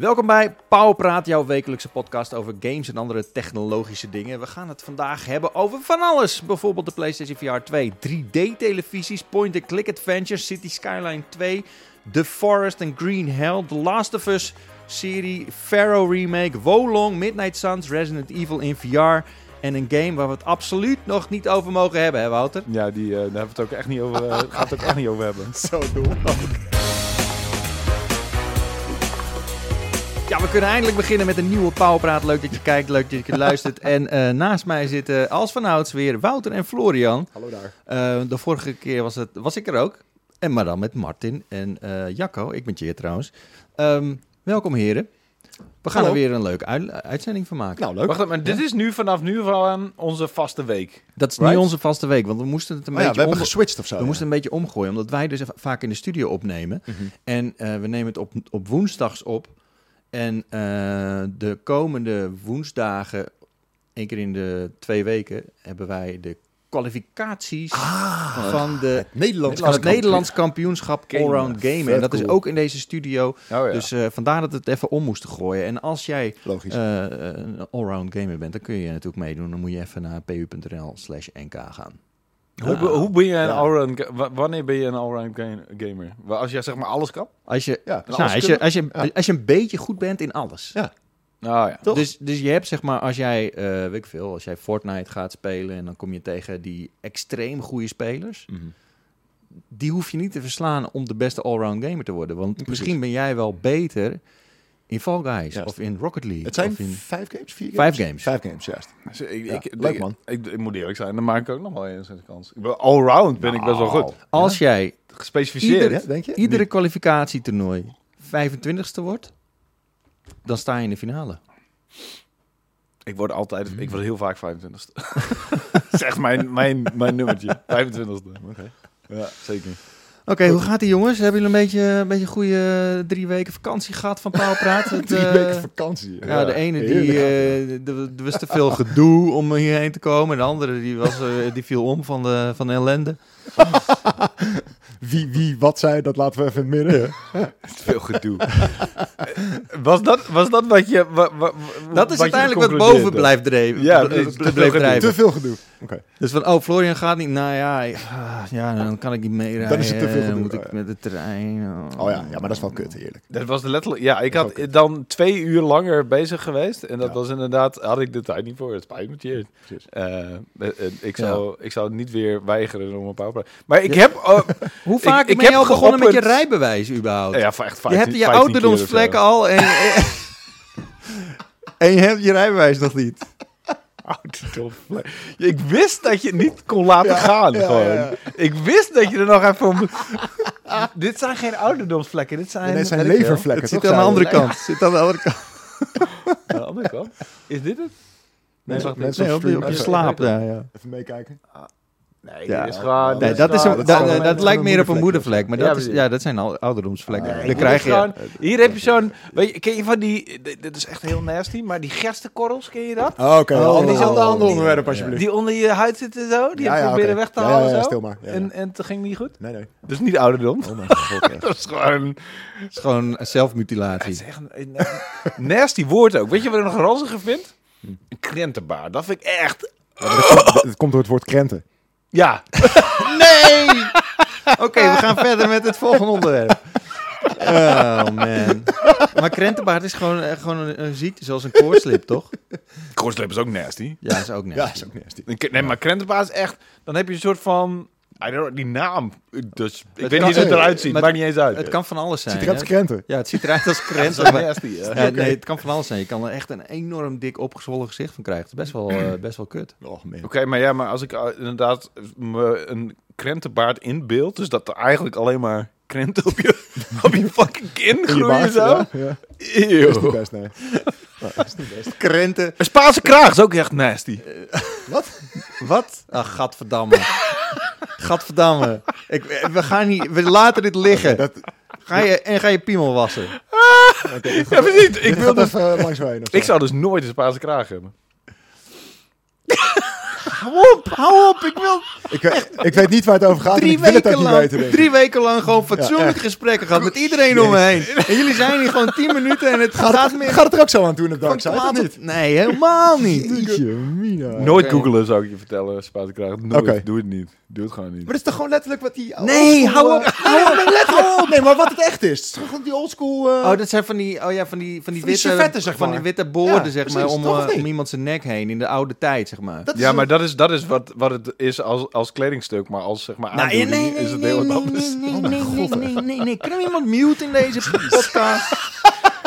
Welkom bij Powerpraat, jouw wekelijkse podcast over games en andere technologische dingen. We gaan het vandaag hebben over van alles. Bijvoorbeeld de PlayStation VR 2, 3D-televisies, point-and-click adventures, City Skyline 2, The Forest and Green Hell, The Last of Us serie, Pharaoh remake, Wolong, Midnight Suns, Resident Evil in VR en een game waar we het absoluut nog niet over mogen hebben, hè Wouter? Ja, die, eh, daar hebben we het ook echt niet over, eh, gaat het ook echt niet over hebben. Zo dom. Ja, we kunnen eindelijk beginnen met een nieuwe Powerpraat. Leuk dat je kijkt, leuk dat je luistert. En eh, naast mij zitten als vanouds weer Wouter en Florian. Hallo daar. Eh, de vorige keer was, het, was ik er ook. En maar dan met Martin en eh, Jacco. Ik ben Tjeer trouwens. Ehm, welkom heren. We gaan Hallo. er weer een leuke ui- uitzending van maken. Nou, leuk. Wacht, even, maar dit is nu vanaf nu van onze vaste week. dat is right. niet onze vaste week, want we moesten het een Oh ja, we beetje hebben om- geswitcht of zo. we moesten een beetje omgooien, omdat wij dus vaak in de studio opnemen. Mhm. En eh, we nemen het op, op woensdags op. En eh, de komende woensdagen, één keer in de twee weken, hebben wij de kwalificaties Ah, van, de, het Nederlands. van het Nederlands kampioenschap. Allround Gamen. En dat is ook in deze studio. Oh ja. Dus eh, vandaar dat we het even om moesten gooien. En als jij Logisch. eh, een allround gamer bent, dan kun je natuurlijk meedoen. Dan moet je even naar pu.nl slash nk gaan. Hoe, hoe ben je een allround... Wanneer ben je een allround ga- gamer? Als jij zeg maar alles kan? Als je, Ja, nou, als, je, als, je, Ja. als je een beetje goed bent in alles. Ja. Nou ja. Dus, dus je hebt zeg maar, als jij, eh, weet ik veel, als jij Fortnite gaat spelen en dan kom je tegen die extreem goede spelers, Mhm. die hoef je niet te verslaan om de beste allround gamer te worden. Want Precies. misschien ben jij wel beter in Fall Guys Juist. of in Rocket League. Het zijn of in... vijf games, vier Vijf games? games. Vijf games, juist. Dus ik, Ja, ik, leuk, man. Ik, ik moet eerlijk zijn, dan maak ik ook nog wel eens een kans. Ik ben allround ben ik best wel goed. Als jij Gespecificeerd. Ieder- Ja, denk je? iedere kwalificatietoernooi 25ste wordt, dan sta je in de finale. Ik word altijd, ik word heel vaak 25ste. dat is echt mijn, mijn, mijn nummertje. 25ste. Oké. Ja, zeker. Oké, hoe gaat die jongens? Hebben jullie een beetje een beetje goede drie weken vakantie gehad van Paalpraat? Het, Drie eh, weken vakantie. Ja, de ene die, eh, er er was te veel gedoe om hierheen te komen. De andere die, was, eh, die viel om van de, van de ellende. Wie, wie, wat zei, dat laten we even in het midden. Veel gedoe. was, dat, was dat wat je... wa- wa- wa- Dat is wat je uiteindelijk wat boven blijft dreven. Ja, Te bleef veel gedoe. drijven. Te veel gedoe. Oké. Dus van, oh, Florian gaat niet. Nou ja, ah, ja dan kan ik niet meerijden. Dan is het te veel gedoe, Dan moet oh ik ja. met de trein. Oh ja, ja, maar dat is wel kut, heerlijk. Dat was de letterlijk... Ja, ik Dat had dan twee uur langer bezig geweest. En dat Ja. was inderdaad... Had ik de tijd niet voor. Het spijt me. Precies. Eh, eh, ik, zou, ik zou niet weer weigeren om een powerplay. Maar ik heb... Hoe vaak ik ben je al begonnen met je rijbewijs überhaupt? ja, voor echt je 15, hebt je 15 keer of ouderdomsvlekken al en, en je hebt je rijbewijs nog niet. Ik wist dat je het niet kon laten gaan. ja, gewoon. ja. Ik wist dat je er nog even om... dit zijn geen ouderdomsvlekken. Dit zijn... Het zijn levervlekken. Het zit aan de andere je? kant. Zit aan de andere kant. Aan de andere kant. Is dit het? Nee, mensen Nee, op je- op je slaap. Even meekijken. Nee, Ja. is gewoon... Nee, dat, is gewoon- een, dat dat, is dat, lijkt meer op een moedervlek. Maar Ja, dat, is, precies. ja, dat zijn al ouderdomsvlekken. Hier krijg heb je... Gewoon, hier heb je zo'n... Weet je, ken je van die... Dit, is echt heel nasty, maar die gerstenkorrels, ken je dat? Oh, Oké, Oh, die ander onderwerp alsjeblieft. Die onder je huid zitten zo. Die Ja, heb je ja, proberen weg te Ja, halen ja, ja, zo. stil maar. Ja, ja. En, en het ging niet goed? Nee, nee. Dat is niet ouderdom. Oh mijn god. ja. Dat is gewoon... Het is gewoon Het zelfmutilatie. is echt een, nasty woord ook. Weet je wat ik nog ranziger vind? Een krentenbaar. Dat vind ik echt... Ja, dat Het komt door het woord krenten. Ja. Nee! Oké, we gaan verder met het volgende onderwerp. Oh man. Maar krentenbaard is gewoon, eh, gewoon een, een ziekte, zoals een koortslip, toch? Koortslip is ook nasty. Ja, is ook net. Ja, is ook nasty. Nee, maar krentenbaar is echt... Dan heb je een soort van... I don't know, die naam. Dus, ik Het weet kan- niet hoe het eruit ziet. maar- Maakt niet eens uit. Het kan van alles zijn. Ziet eruit als krenten. Ja, het ziet eruit als Dat krenten. nasty. ja. Ja, nee, het kan van alles zijn. Je kan er echt een enorm dik opgezwollen gezicht van krijgen. Het is best wel, eh, best wel kut. Oh. Oké, maar ja, maar als ik uh, inderdaad me een krentenbaard inbeeld, dus dat er eigenlijk alleen maar krenten op je, op je fucking kin groeien zo. ja, ja. Is niet Eeuw. best, nee. Nou, is niet best. Krenten. Een Spaanse kraag is ook echt nasty. Wat? Ach, gadverdamme. Gadverdamme. Ik, we gaan niet... We laten dit liggen. Dat, Ga je, en ga je piemel wassen. oké, dit Ja, gaat- precies. Ik, wil dus, even langs mij ik zou dus nooit een Spaanse kraag hebben. Hou op, hou op. Ik wil Ik, weet- ik weet niet waar het over gaat en drie ik wil het ook weken, niet lang, weten. drie weken lang gewoon fatsoenlijk Ja, gesprekken gehad met iedereen om me heen. En jullie zijn hier gewoon tien minuten en het gaat, Gaat, het, meer gaat het er ook zo aan toe in de van dark side, niet? Nee, helemaal niet. Mina. Nooit Oké. googelen zou ik je vertellen, Spuitenkraag. Nooit. Doe het niet. Doe het gewoon niet. Maar dat is toch gewoon letterlijk wat die... Nee, hou op, eh, hou op. Nee, letterlijk. Nee, maar wat het echt is. Het is toch gewoon die oldschool... eh Oh, dat zijn van die, oh ja, van die, van die Van die witte, zeg van maar. die witte boorden, Ja, zeg maar, om, eh, om iemand zijn nek heen in de oude tijd, zeg maar. dat is Ja, een- maar dat is, dat is wat, wat het is als, als kledingstuk. Maar als zeg maar Nou, nee, aandoening nee, nee, is het nee, heel wat nee, anders. nee, nee, nee, nee, nee, nee, nee. Kunnen we iemand mute in deze podcast?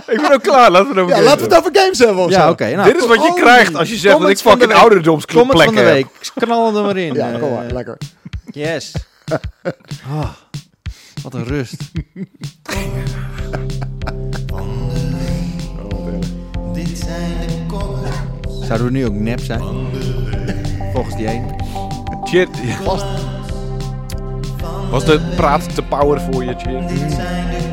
Ik ben ook klaar. Laten we het over Ja, games laten we het over games hebben Ja, oké. nou, Dit is wat je oh, krijgt als je zegt dat ik fucking ouderdomsplek Comments van de heb. week. Knallen er maar in. Ja, eh, kom maar. Lekker. Yes. Ah, wat een rust. Zouden we nu ook nep zijn? Volgens die een. Shit. Was de praat te power voor je, shit?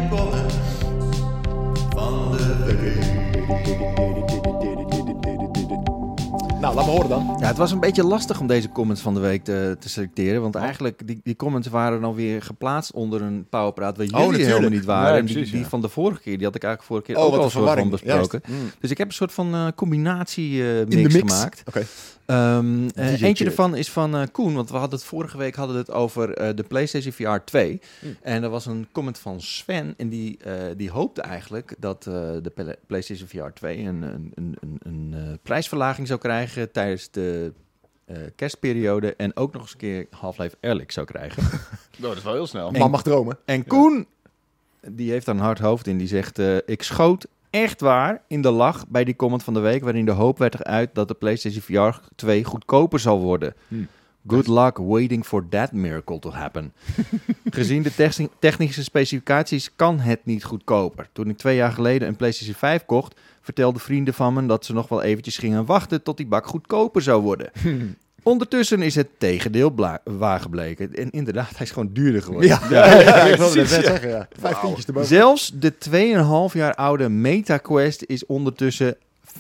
Nou, laat me horen dan. Ja, het was een beetje lastig om deze comments van de week te, te selecteren. Want eigenlijk, die, die comments waren dan weer geplaatst onder een powerpraat waar jullie natuurlijk. helemaal niet waren. Nee, en die, die ja. van de vorige keer, die had ik eigenlijk vorige keer Oh, ook al soort van besproken. Mm. Dus ik heb een soort van eh, combinatie In de mix, mix. gemaakt. Oké. Ehm, eh, eentje ervan is van eh, Koen, want we hadden het vorige week hadden het over de PlayStation VR 2. Hmm. En er was een comment van Sven en die, die hoopte eigenlijk dat de Pla- PlayStation VR 2 een, een, een, een, een prijsverlaging zou krijgen tijdens de eh, kerstperiode en ook nog eens een keer Half-Life Alyx zou krijgen. Oh, dat is wel heel snel. Man mag dromen. En Koen, die heeft daar een hard hoofd in. Die zegt, eh, ik schoot echt waar in de lach bij die comment van de week... waarin de hoop werd eruit dat de PlayStation VR 2 goedkoper zal worden. Hmm. Good luck waiting for that miracle to happen. Gezien de techni- technische specificaties kan het niet goedkoper. Toen ik twee jaar geleden een PlayStation 5 kocht... vertelden vrienden van me dat ze nog wel eventjes gingen wachten... tot die bak goedkoper zou worden. Ondertussen is het tegendeel waar gebleken. En inderdaad, hij is gewoon duurder geworden. Ja, ja, ik wilde het net zeggen. Ja. Vijf tientjes erboven. Zelfs de 2,5 jaar oude MetaQuest is ondertussen 25%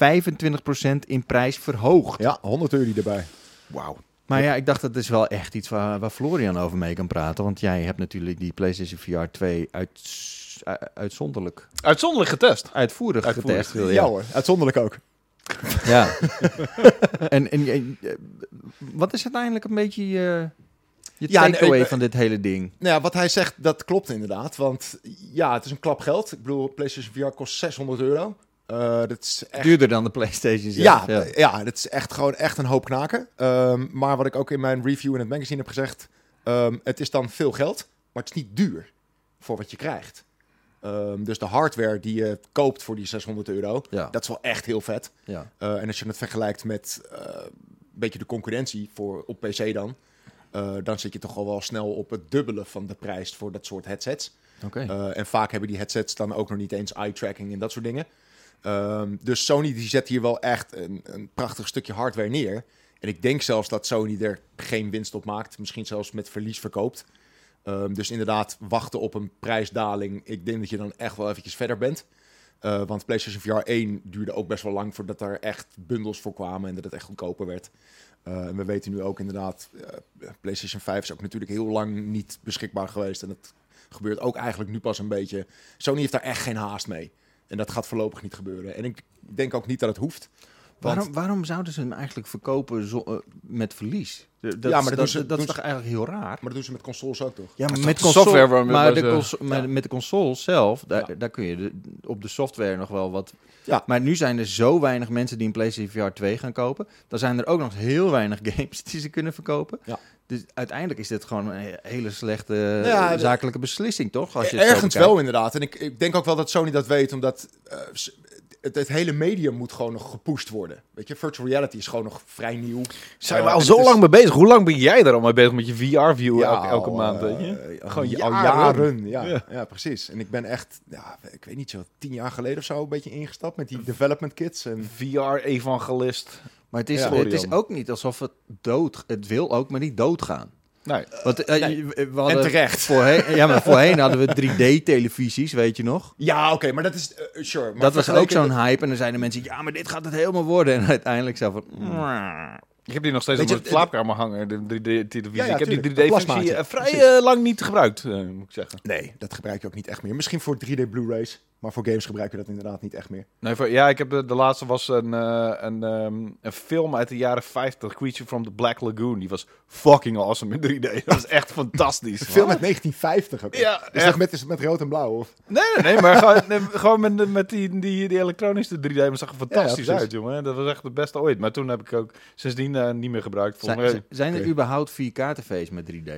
in prijs verhoogd. Ja, 100 euro erbij. Wauw. Maar ja, ik dacht dat is wel echt iets waar, waar Florian over mee kan praten. Want jij hebt natuurlijk die PlayStation VR 2 uit, uitzonderlijk, Uitzonderlijk getest. uitvoerig, Uitvoerig. getest. wil je. Ja hoor, uitzonderlijk ook. Ja. en, en, en, eh, wat is uiteindelijk een beetje je, je Ja, nee, takeaway ik- van dit hele ding? Nou ja, wat hij zegt, dat klopt inderdaad. Want ja, het is een klap geld. Ik bedoel, PlayStation VR kost 600 euro. Eh, dat is echt... Duurder dan de PlayStation zelf. Ja, ja. ja, dat is echt gewoon echt een hoop knaken. Ehm, maar wat ik ook in mijn review in het magazine heb gezegd... ehm, het is dan veel geld, maar het is niet duur voor wat je krijgt. Ehm, dus de hardware die je koopt voor die 600 euro, Ja. dat is wel echt heel vet. ja. Eh, en als je het vergelijkt met eh, een beetje de concurrentie voor, op PC dan... eh, dan zit je toch al wel snel op het dubbele van de prijs voor dat soort headsets. En vaak hebben die headsets dan ook nog niet eens eye-tracking en dat soort dingen. Ehm, dus Sony die zet hier wel echt een, een prachtig stukje hardware neer. En ik denk zelfs dat Sony er geen winst op maakt. Misschien zelfs met verlies verkoopt. Ehm, dus inderdaad, wachten op een prijsdaling. Ik denk dat je dan echt wel eventjes verder bent. Eh, want PlayStation VR 1 duurde ook best wel lang voordat er echt bundels voor kwamen en dat het echt goedkoper werd. Eh, en we weten nu ook inderdaad, eh, PlayStation 5 is ook natuurlijk heel lang niet beschikbaar geweest. En dat gebeurt ook eigenlijk nu pas een beetje. Sony heeft daar echt geen haast mee. En dat gaat voorlopig niet gebeuren. En ik denk ook niet dat het hoeft. Want Waarom, waarom zouden ze hem eigenlijk verkopen zo- eh, met verlies? Dat, Ja, maar dat dat, ze- is ze- toch eigenlijk heel raar? Maar dat doen ze met consoles ook toch? Ja, maar met console, software maar de cons- met, de console zelf, daar, Ja. daar kun je de- op de software nog wel wat. Ja. Maar nu zijn er zo weinig mensen die een PlayStation VR 2 gaan kopen. Dan zijn er ook nog heel weinig games die ze kunnen verkopen. Ja. Dus uiteindelijk is dit gewoon een he- hele slechte Ja, de- zakelijke beslissing, toch? Als je Ergens wel inderdaad. En ik, ik denk ook wel dat Sony dat weet, omdat eh, het, het hele medium moet gewoon nog gepusht worden. Weet je, virtual reality is gewoon nog vrij nieuw. Zijn Eh, we al en zo is- lang mee bezig? Hoe lang ben jij daar al mee bezig met je VR-view Ja, elke, elke al, maand? eh, Weet je? Gewoon Gewoon al jaren. Ja, Ja. ja. precies. En ik ben echt, ja, ik weet niet zo, tien jaar geleden of zo een beetje ingestapt met die development kits. En VR-evangelist. Maar het is, Ja. het is ook niet alsof het dood... Het wil ook, maar niet doodgaan. Nee. Want, eh, nee. we hadden En terecht. Voorheen, ja, maar voorheen hadden we 3D-televisies, weet je nog? Ja, oké, maar dat is, eh, sure. Maar dat was ook zo'n hype. En dan zeiden mensen, ja, maar dit gaat het helemaal worden. En uiteindelijk zo van... Ik heb die nog steeds op mijn slaapkamer hangen, de 3D-televisie. Ja, ja, ik heb die tuurlijk, een 3D-functie plasmaatje. eh, vrij Precies. eh, lang niet gebruikt, eh, moet ik zeggen. Nee, dat gebruik je ook niet echt meer. Misschien voor 3D Blu-rays, maar voor games gebruik je dat inderdaad niet echt meer. Nee, voor, ja, ik heb de, de laatste was een, eh, een, ehm, een film uit de jaren 50, Creature from the Black Lagoon. Die was fucking awesome in 3D. Dat was echt fantastisch. Een film uit 1950 ook. Ja, is echt. dat met, is met rood en blauw? Of? Nee, nee, nee, maar gewoon, nee, gewoon met, met die, die, die elektronische 3D. Maar zag er fantastisch uit, jongen. Dat was echt het beste ooit. Maar toen heb ik ook sindsdien eh, niet meer gebruikt. Volgens Zijn, mij- zijn er überhaupt 4K-tv's met 3D?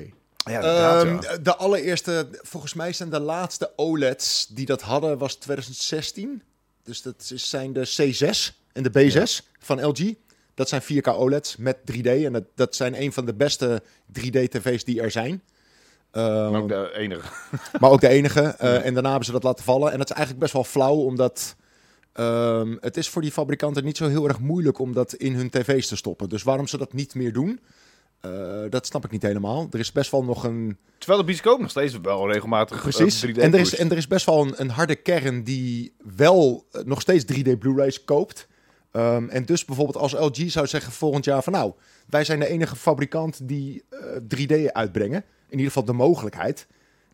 Ja, Ehm, ja. De allereerste, volgens mij zijn de laatste OLED's die dat hadden, was 2016. Dus dat zijn de C6 en de B6 van LG. Dat zijn 4K OLED's met 3D. En dat, dat zijn een van de beste 3D-tv's die er zijn. Ehm, Maar ook de enige. maar ook de enige. En daarna hebben ze dat laten vallen. En dat is eigenlijk best wel flauw, omdat ehm, het is voor die fabrikanten niet zo heel erg moeilijk om dat in hun tv's te stoppen. Dus waarom ze dat niet meer doen, eh, dat snap ik niet helemaal. Er is best wel nog een... Terwijl de bioscoop nog steeds wel regelmatig eh, Precies. 3D En er, is, en er is best wel een, een harde kern die wel eh, nog steeds 3D Blu-rays koopt. Ehm, en dus bijvoorbeeld als LG zou zeggen volgend jaar van nou, wij zijn de enige fabrikant die eh, 3D uitbrengen. In ieder geval de mogelijkheid.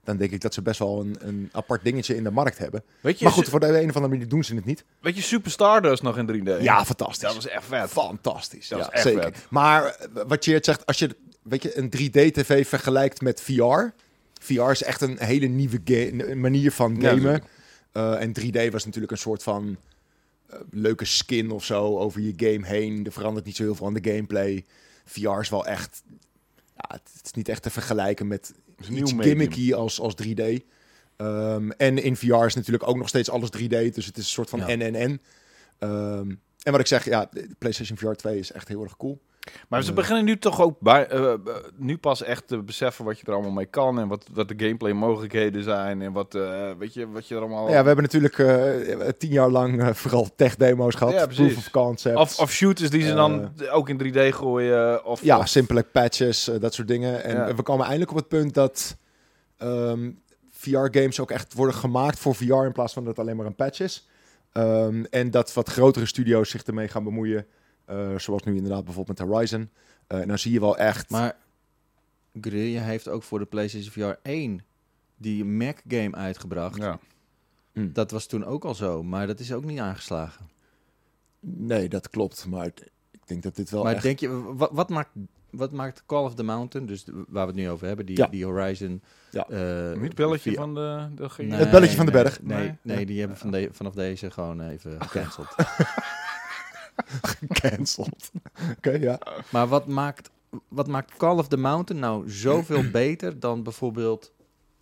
Dan denk ik dat ze best wel een, een apart dingetje in de markt hebben. Weet je, Maar goed, voor de een of andere manier doen ze het niet. weet je Super Stardust nog in 3D? Ja, fantastisch. Dat was echt vet. fantastisch. Dat ja, was echt zeker. vet. Maar eh, wat je zegt, als je weet je, een 3D-tv vergelijkt met VR. VR is echt een hele nieuwe manier van gamen. Eh, en 3D was natuurlijk een soort van eh, leuke skin of zo over je game heen. Er verandert niet zo heel veel aan de gameplay. VR is wel echt... Ja, het is niet echt te vergelijken met iets medium. gimmicky als, als 3D. Ehm, en in VR is natuurlijk ook nog steeds alles 3D. Dus het is een soort van Ja. NNN. Ehm, en wat ik zeg, ja, de PlayStation VR 2 is echt heel erg cool. Maar ze Eh. beginnen nu toch ook bij, eh, eh, nu pas echt te beseffen wat je er allemaal mee kan en wat, wat de gameplay mogelijkheden zijn en wat, weet je, wat je er allemaal... Ja, we hebben natuurlijk tien jaar lang vooral tech-demo's gehad. Ja, precies. proof of concepts. of, of shooters die ze dan ook in 3D gooien. Of, ja, of- simpele patches, dat soort dingen. En Ja. we komen eindelijk op het punt dat ehm, VR-games ook echt worden gemaakt voor VR in plaats van dat het alleen maar een patch is. Ehm, en dat wat grotere studio's zich ermee gaan bemoeien. Eh, zoals nu inderdaad bijvoorbeeld met Horizon. Eh, en dan zie je wel echt... Maar Guerrilla heeft ook voor de PlayStation VR 1 die Mac-game uitgebracht. ja. Hm. Dat was toen ook al zo, maar dat is ook niet aangeslagen. Nee, dat klopt. Maar ik denk dat dit wel maar echt... denk je, wat, wat, maakt, wat maakt Call of the Mountain, dus de- waar we het nu over hebben, die, Ja. die Horizon... Ja. eh, Niet het belletje van de... de Nee, Het belletje van de nee, berg. Nee, nee, Nee. die hebben van de, vanaf deze gewoon even gecanceld. gecanceld. Oké, ja. maar wat maakt, wat maakt Call of the Mountain nou zoveel beter dan bijvoorbeeld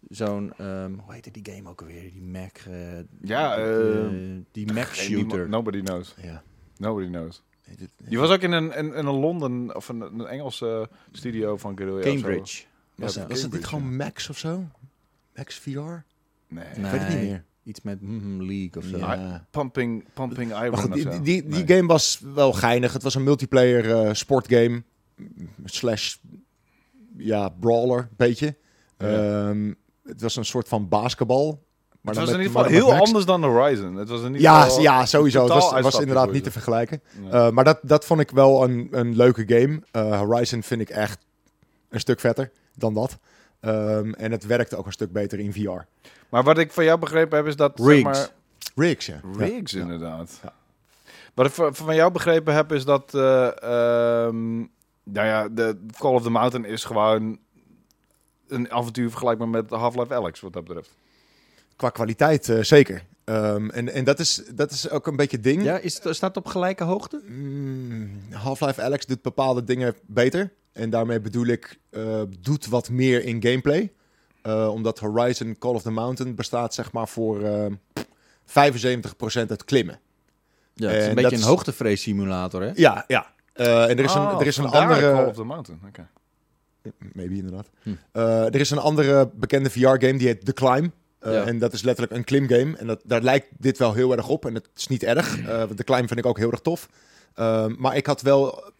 zo'n, ehm, hoe heette die game ook alweer? Die Mac, eh, Ja, die, eh, eh, die Mac shooter. Nobody knows. ja. Nobody knows. Die was ook in een, in, in een Londen, of een, een Engelse studio van Guerrilla. Cambridge. Was, Ja, het, was het niet gewoon Max of zo? Max VR? Nee. Nee. Ik weet het niet meer. Iets met mhm, League of zo. Ja. Pumping, pumping Iron Maar goed, of die, zo. die, die, die Nee. game was wel geinig. Het was een multiplayer eh, sportgame. Slash, ja, brawler, beetje. Ja. Ehm, het was een soort van basketbal. Maar het was in met- ieder geval heel Max. anders dan Horizon. Het was in ieder Ja, geval ja, sowieso. Het was, was inderdaad niet te vergelijken. Eh, maar dat, dat vond ik wel een, een leuke game. Eh, Horizon vind ik echt een stuk vetter dan dat. Ehm, en het werkte ook een stuk beter in VR. maar wat ik van jou begrepen heb is dat... zeg Rigs. maar, Riggs, ja. Rigs, Ja. inderdaad. Ja. Wat ik van jou begrepen heb is dat... eh, ehm, nou ja, de Call of the Mountain is gewoon een avontuur vergelijkbaar met Half-Life Alex, wat dat betreft. Qua kwaliteit eh, zeker. Ehm, en en dat, is, dat is ook een beetje het ding. Ja, is het, staat het op gelijke hoogte? Mm, Half-Life Alex doet bepaalde dingen beter. En daarmee bedoel ik, eh, doet wat meer in gameplay. Eh, omdat Horizon Call of the Mountain bestaat zeg maar voor eh 75% uit klimmen. Ja, het is En een beetje is- een hoogtevreesimulator, hè? Ja, ja. Eh, en er is een, Oh, er is een andere... Call of the Mountain, oké. Maybe inderdaad. Hm. Eh, er is een andere bekende VR-game die heet The Climb. Eh, Ja. En dat is letterlijk een klimgame. En dat, daar lijkt dit wel heel erg op. En het is niet erg. Eh, want The Climb vind ik ook heel erg tof. Ehm, maar ik had wel...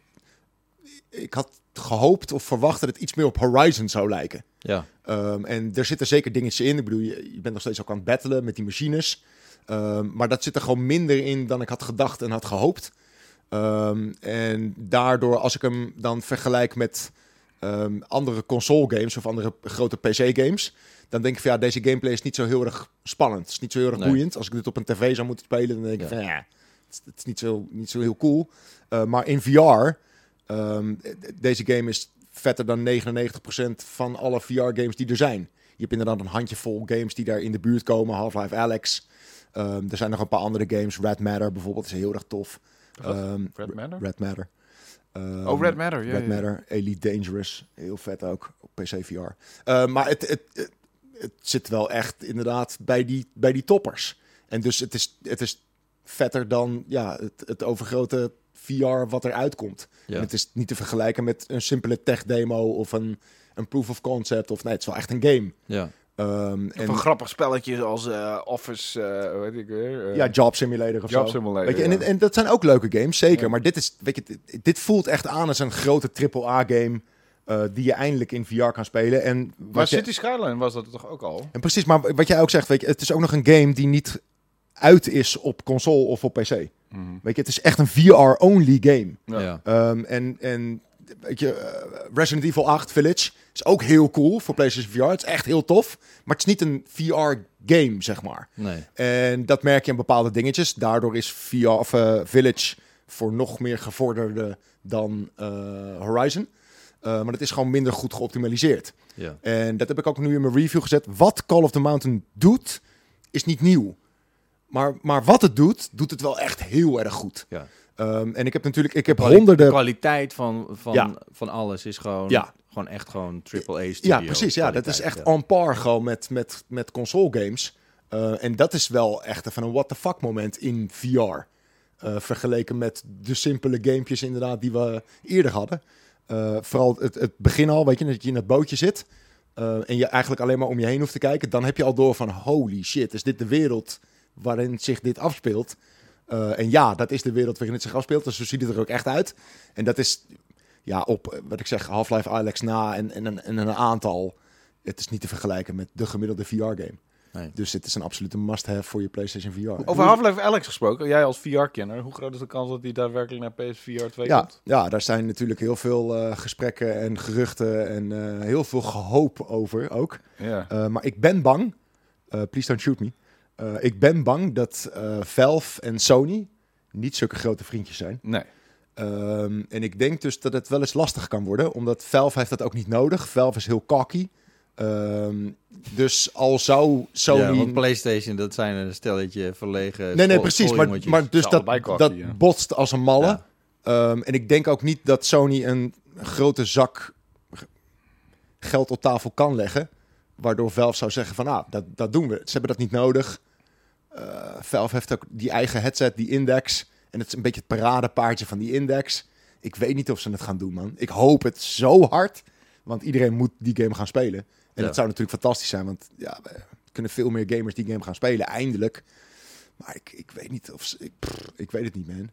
Ik had gehoopt of verwacht dat het iets meer op Horizon zou lijken. Ja. Ehm, en er zitten zeker dingetjes in. Ik bedoel, je, je bent nog steeds ook aan het battelen met die machines. Ehm, maar dat zit er gewoon minder in dan ik had gedacht en had gehoopt. Ehm, en daardoor, als ik hem dan vergelijk met andere console games of andere grote PC games, dan denk ik van ja, deze gameplay is niet zo heel erg spannend. Het is niet zo heel erg Nee. boeiend. Als ik dit op een tv zou moeten spelen, dan denk ik Ja. van ja, het is, het is niet, zo, niet zo heel cool. Eh, maar in VR, ehm, deze game is vetter dan 99% van alle VR-games die er zijn. Je hebt inderdaad een handjevol games die daar in de buurt komen. Half-Life Alex. Ehm, er zijn nog een paar andere games. Red Matter bijvoorbeeld is heel erg tof. Ehm, Red Matter? Red Matter. Oh, Red Matter. Ja, Red ja. Matter, Elite Dangerous. Heel vet ook op PC VR. Maar het, het, het, het zit wel echt inderdaad bij die, bij die toppers. En dus het is, het is vetter dan ja, het, het overgrote VR wat eruit komt. Ja. En het is niet te vergelijken met een simpele tech demo of een, een proof of concept. Of nee, het is wel echt een game. Ja. Ehm, Of en een grappig spelletje als eh, Office, eh, weet ik weer. eh, ja, Job Simulator of Job zo. Simulator, Weet je, en, ja. en dat zijn ook leuke games, zeker. Ja. Maar dit, is, weet je, dit, dit voelt echt aan als een grote AAA-game eh die je eindelijk in VR kan spelen. En, Maar wat je- City Skyline was dat toch ook al? en precies, maar wat jij ook zegt, weet je, het is ook nog een game die niet uit is op console of op PC. Weet je, het is echt een VR-only game. Ja. Ehm, en, en weet je, eh, Resident Evil 8 Village is ook heel cool voor PlayStation VR. Het is echt heel tof, maar het is niet een VR-game, zeg maar. Nee. En dat merk je aan bepaalde dingetjes. Daardoor is VR of eh, Village voor nog meer gevorderde dan eh, Horizon. Eh, maar het is gewoon minder goed geoptimaliseerd. Ja. En dat heb ik ook nu in mijn review gezet. Wat Call of the Mountain doet, is niet nieuw. Maar, maar wat het doet, doet het wel echt heel erg goed. Ja. Ehm, en ik heb natuurlijk, ik heb De honderden. kwaliteit van, van, Ja. van alles is gewoon, Ja. gewoon echt gewoon triple A Ja, precies. Ja, dat is echt on par gewoon met, met, met console games. Eh, en dat is wel echt even een what the fuck moment in VR. Eh, vergeleken met de simpele gamepjes inderdaad die we eerder hadden. Eh, vooral het, het begin al, weet je, dat je in het bootje zit. eh, en je eigenlijk alleen maar om je heen hoeft te kijken. Dan heb je al door van holy shit, is dit de wereld waarin zich dit afspeelt? Eh, en ja, dat is de wereld waarin het zich afspeelt. Dus zo ziet het er ook echt uit. En dat is ja, op, eh, wat ik zeg, Half-Life Alex na en, en, een- en een aantal. Het is niet te vergelijken met de gemiddelde VR-game. Nee. Dus het is een absolute must-have voor je PlayStation VR. Over Half-Life Alex gesproken, jij als VR-kenner, hoe groot is de kans dat die daadwerkelijk naar PSVR 2 Ja, komt? ja, daar zijn natuurlijk heel veel eh, gesprekken en geruchten en eh, heel veel gehoop over ook. Ja. Eh, maar ik ben bang, eh, please don't shoot me. Eh, ik ben bang dat eh, Valve en Sony niet zulke grote vriendjes zijn. Nee. Ehm, en ik denk dus dat het wel eens lastig kan worden, omdat Valve heeft dat ook niet nodig. Valve is heel cocky. Ehm, dus al zou Sony... Ja, want PlayStation, dat zijn een stelletje verlegen nee, nee, precies. Maar, maar dus dat, cocky, dat ja. botst als een malle. Ja. Ehm, en ik denk ook niet dat Sony een grote zak geld op tafel kan leggen. Waardoor Valve zou zeggen van, ah, dat, dat doen we. Ze hebben dat niet nodig. Eh Valve heeft ook die eigen headset, die Index. En het is een beetje het paradepaardje van die Index. Ik weet niet of ze het gaan doen, man. Ik hoop het zo hard. Want iedereen moet die game gaan spelen. En Ja. dat zou natuurlijk fantastisch zijn. Want ja, we kunnen veel meer gamers die game gaan spelen, eindelijk. Maar ik, ik weet niet of ze... Ik, pff, ik weet het niet, man.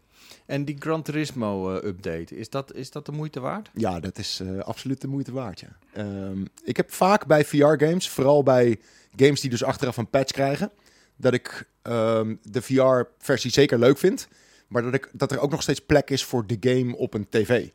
En die Gran Turismo eh, update, is dat, is dat de moeite waard? Ja, dat is eh, absoluut de moeite waard. Ja. Ehm, ik heb vaak bij VR-games, vooral bij games die dus achteraf een patch krijgen, dat ik ehm, de VR-versie zeker leuk vind, maar dat, ik, dat er ook nog steeds plek is voor de game op een tv.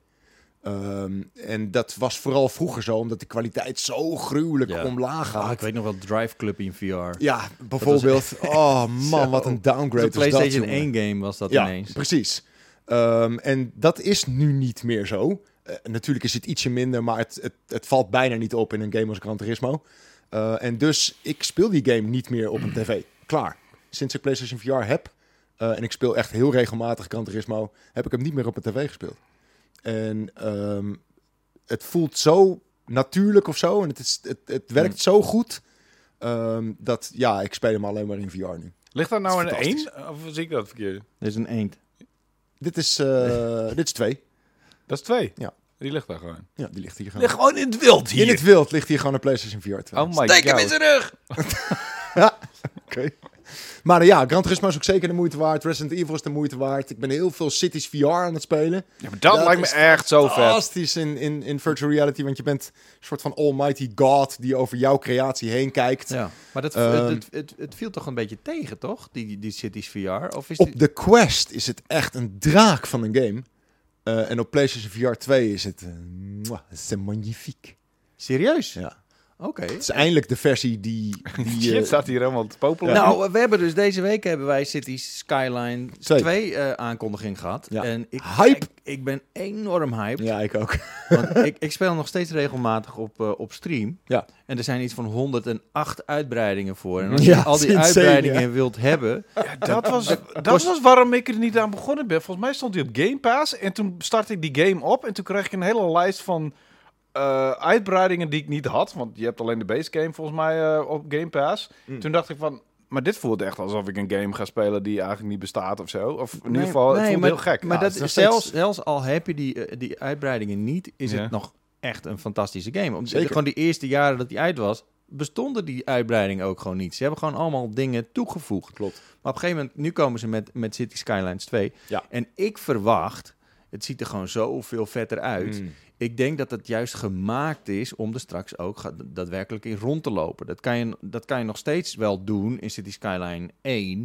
Ehm, en dat was vooral vroeger zo, omdat de kwaliteit zo gruwelijk Ja. omlaag gaat. Ah, ik weet nog wel Drive Club in VR. Ja, bijvoorbeeld. Oh man, Zo. wat een downgrade. de was dat, PlayStation jongen. 1 game was dat Ja, ineens. precies. Ehm, en dat is nu niet meer zo. Eh, natuurlijk is het ietsje minder, maar het, het, het valt bijna niet op in een game als Gran Turismo. Eh, en dus, ik speel die game niet meer op een tv. Klaar. Sinds ik PlayStation VR heb, eh, en ik speel echt heel regelmatig Gran Turismo, heb ik hem niet meer op een tv gespeeld. En ehm, het voelt zo natuurlijk of zo, en het, is, het, het werkt Hmm. zo goed, ehm, dat ja, ik speel hem alleen maar in VR nu. Ligt daar nou Dat een 1? Of zie ik dat verkeerd? Dit is een eend. Dit is, eh, dit is twee. Dat is 2. Ja. Die ligt daar gewoon. Ja, die ligt hier gewoon. Ligt gewoon in het wild hier. In het wild ligt hier gewoon een PlayStation VR 2. Oh my Steek hem in god. zijn rug! Maar eh, ja, Gran Turismo is ook zeker de moeite waard. Resident Evil is de moeite waard. Ik ben heel veel Cities VR aan het spelen. Ja, maar dat, Dat lijkt me is echt zo vet. Fantastisch in, in, in virtual reality, want je bent een soort van almighty god die over jouw creatie heen kijkt. Ja, maar dat, Ehm. het, het, het, het viel toch een beetje tegen, toch? Die, die Cities VR? Of is die... Op de Quest is het echt een draak van een game. Eh, en op PlayStation VR 2 is het... mwah, c'est magnifique. Serieus? Ja. Oké. Het is eindelijk de versie die... die Shit, eh, staat hier helemaal te popelen. Nou, we hebben dus deze week hebben wij Cities Skyline Twee. 2 eh, aankondiging gehad. Ja. En ik, Hype. Ik, ik ben enorm hyped. ja, ik ook. Want ik, ik speel nog steeds regelmatig op, eh, op stream. Ja. En er zijn iets van 108 uitbreidingen voor. En als Ja, je al die insane, uitbreidingen ja. wilt hebben... Ja, dat was, dat kost- was waarom ik er niet aan begonnen ben. Volgens mij stond hij op Game Pass. En toen startte ik die game op. En toen kreeg ik een hele lijst van eh, uitbreidingen die ik niet had. Want je hebt alleen de base game volgens mij eh, op Game Pass. Mm. Toen dacht ik van... Maar dit voelt echt alsof ik een game ga spelen die eigenlijk niet bestaat of zo. Of in Nee, ieder geval, het voelt maar- heel gek. Maar Ja, dat is zelfs, steeds- zelfs al heb je die, eh, die uitbreidingen niet, is Ja. het nog echt een fantastische game. Om, Zeker. Gewoon die eerste jaren dat die uit was, bestonden die uitbreidingen ook gewoon niet. Ze hebben gewoon allemaal dingen toegevoegd. Klopt. Maar op een gegeven moment, nu komen ze met, met City Skylines 2. Ja. En ik verwacht, het ziet er gewoon zoveel vetter uit. Mm. Ik denk dat het juist gemaakt is om er straks ook daadwerkelijk in rond te lopen. Dat kan, je, dat kan je nog steeds wel doen in City Skyline 1.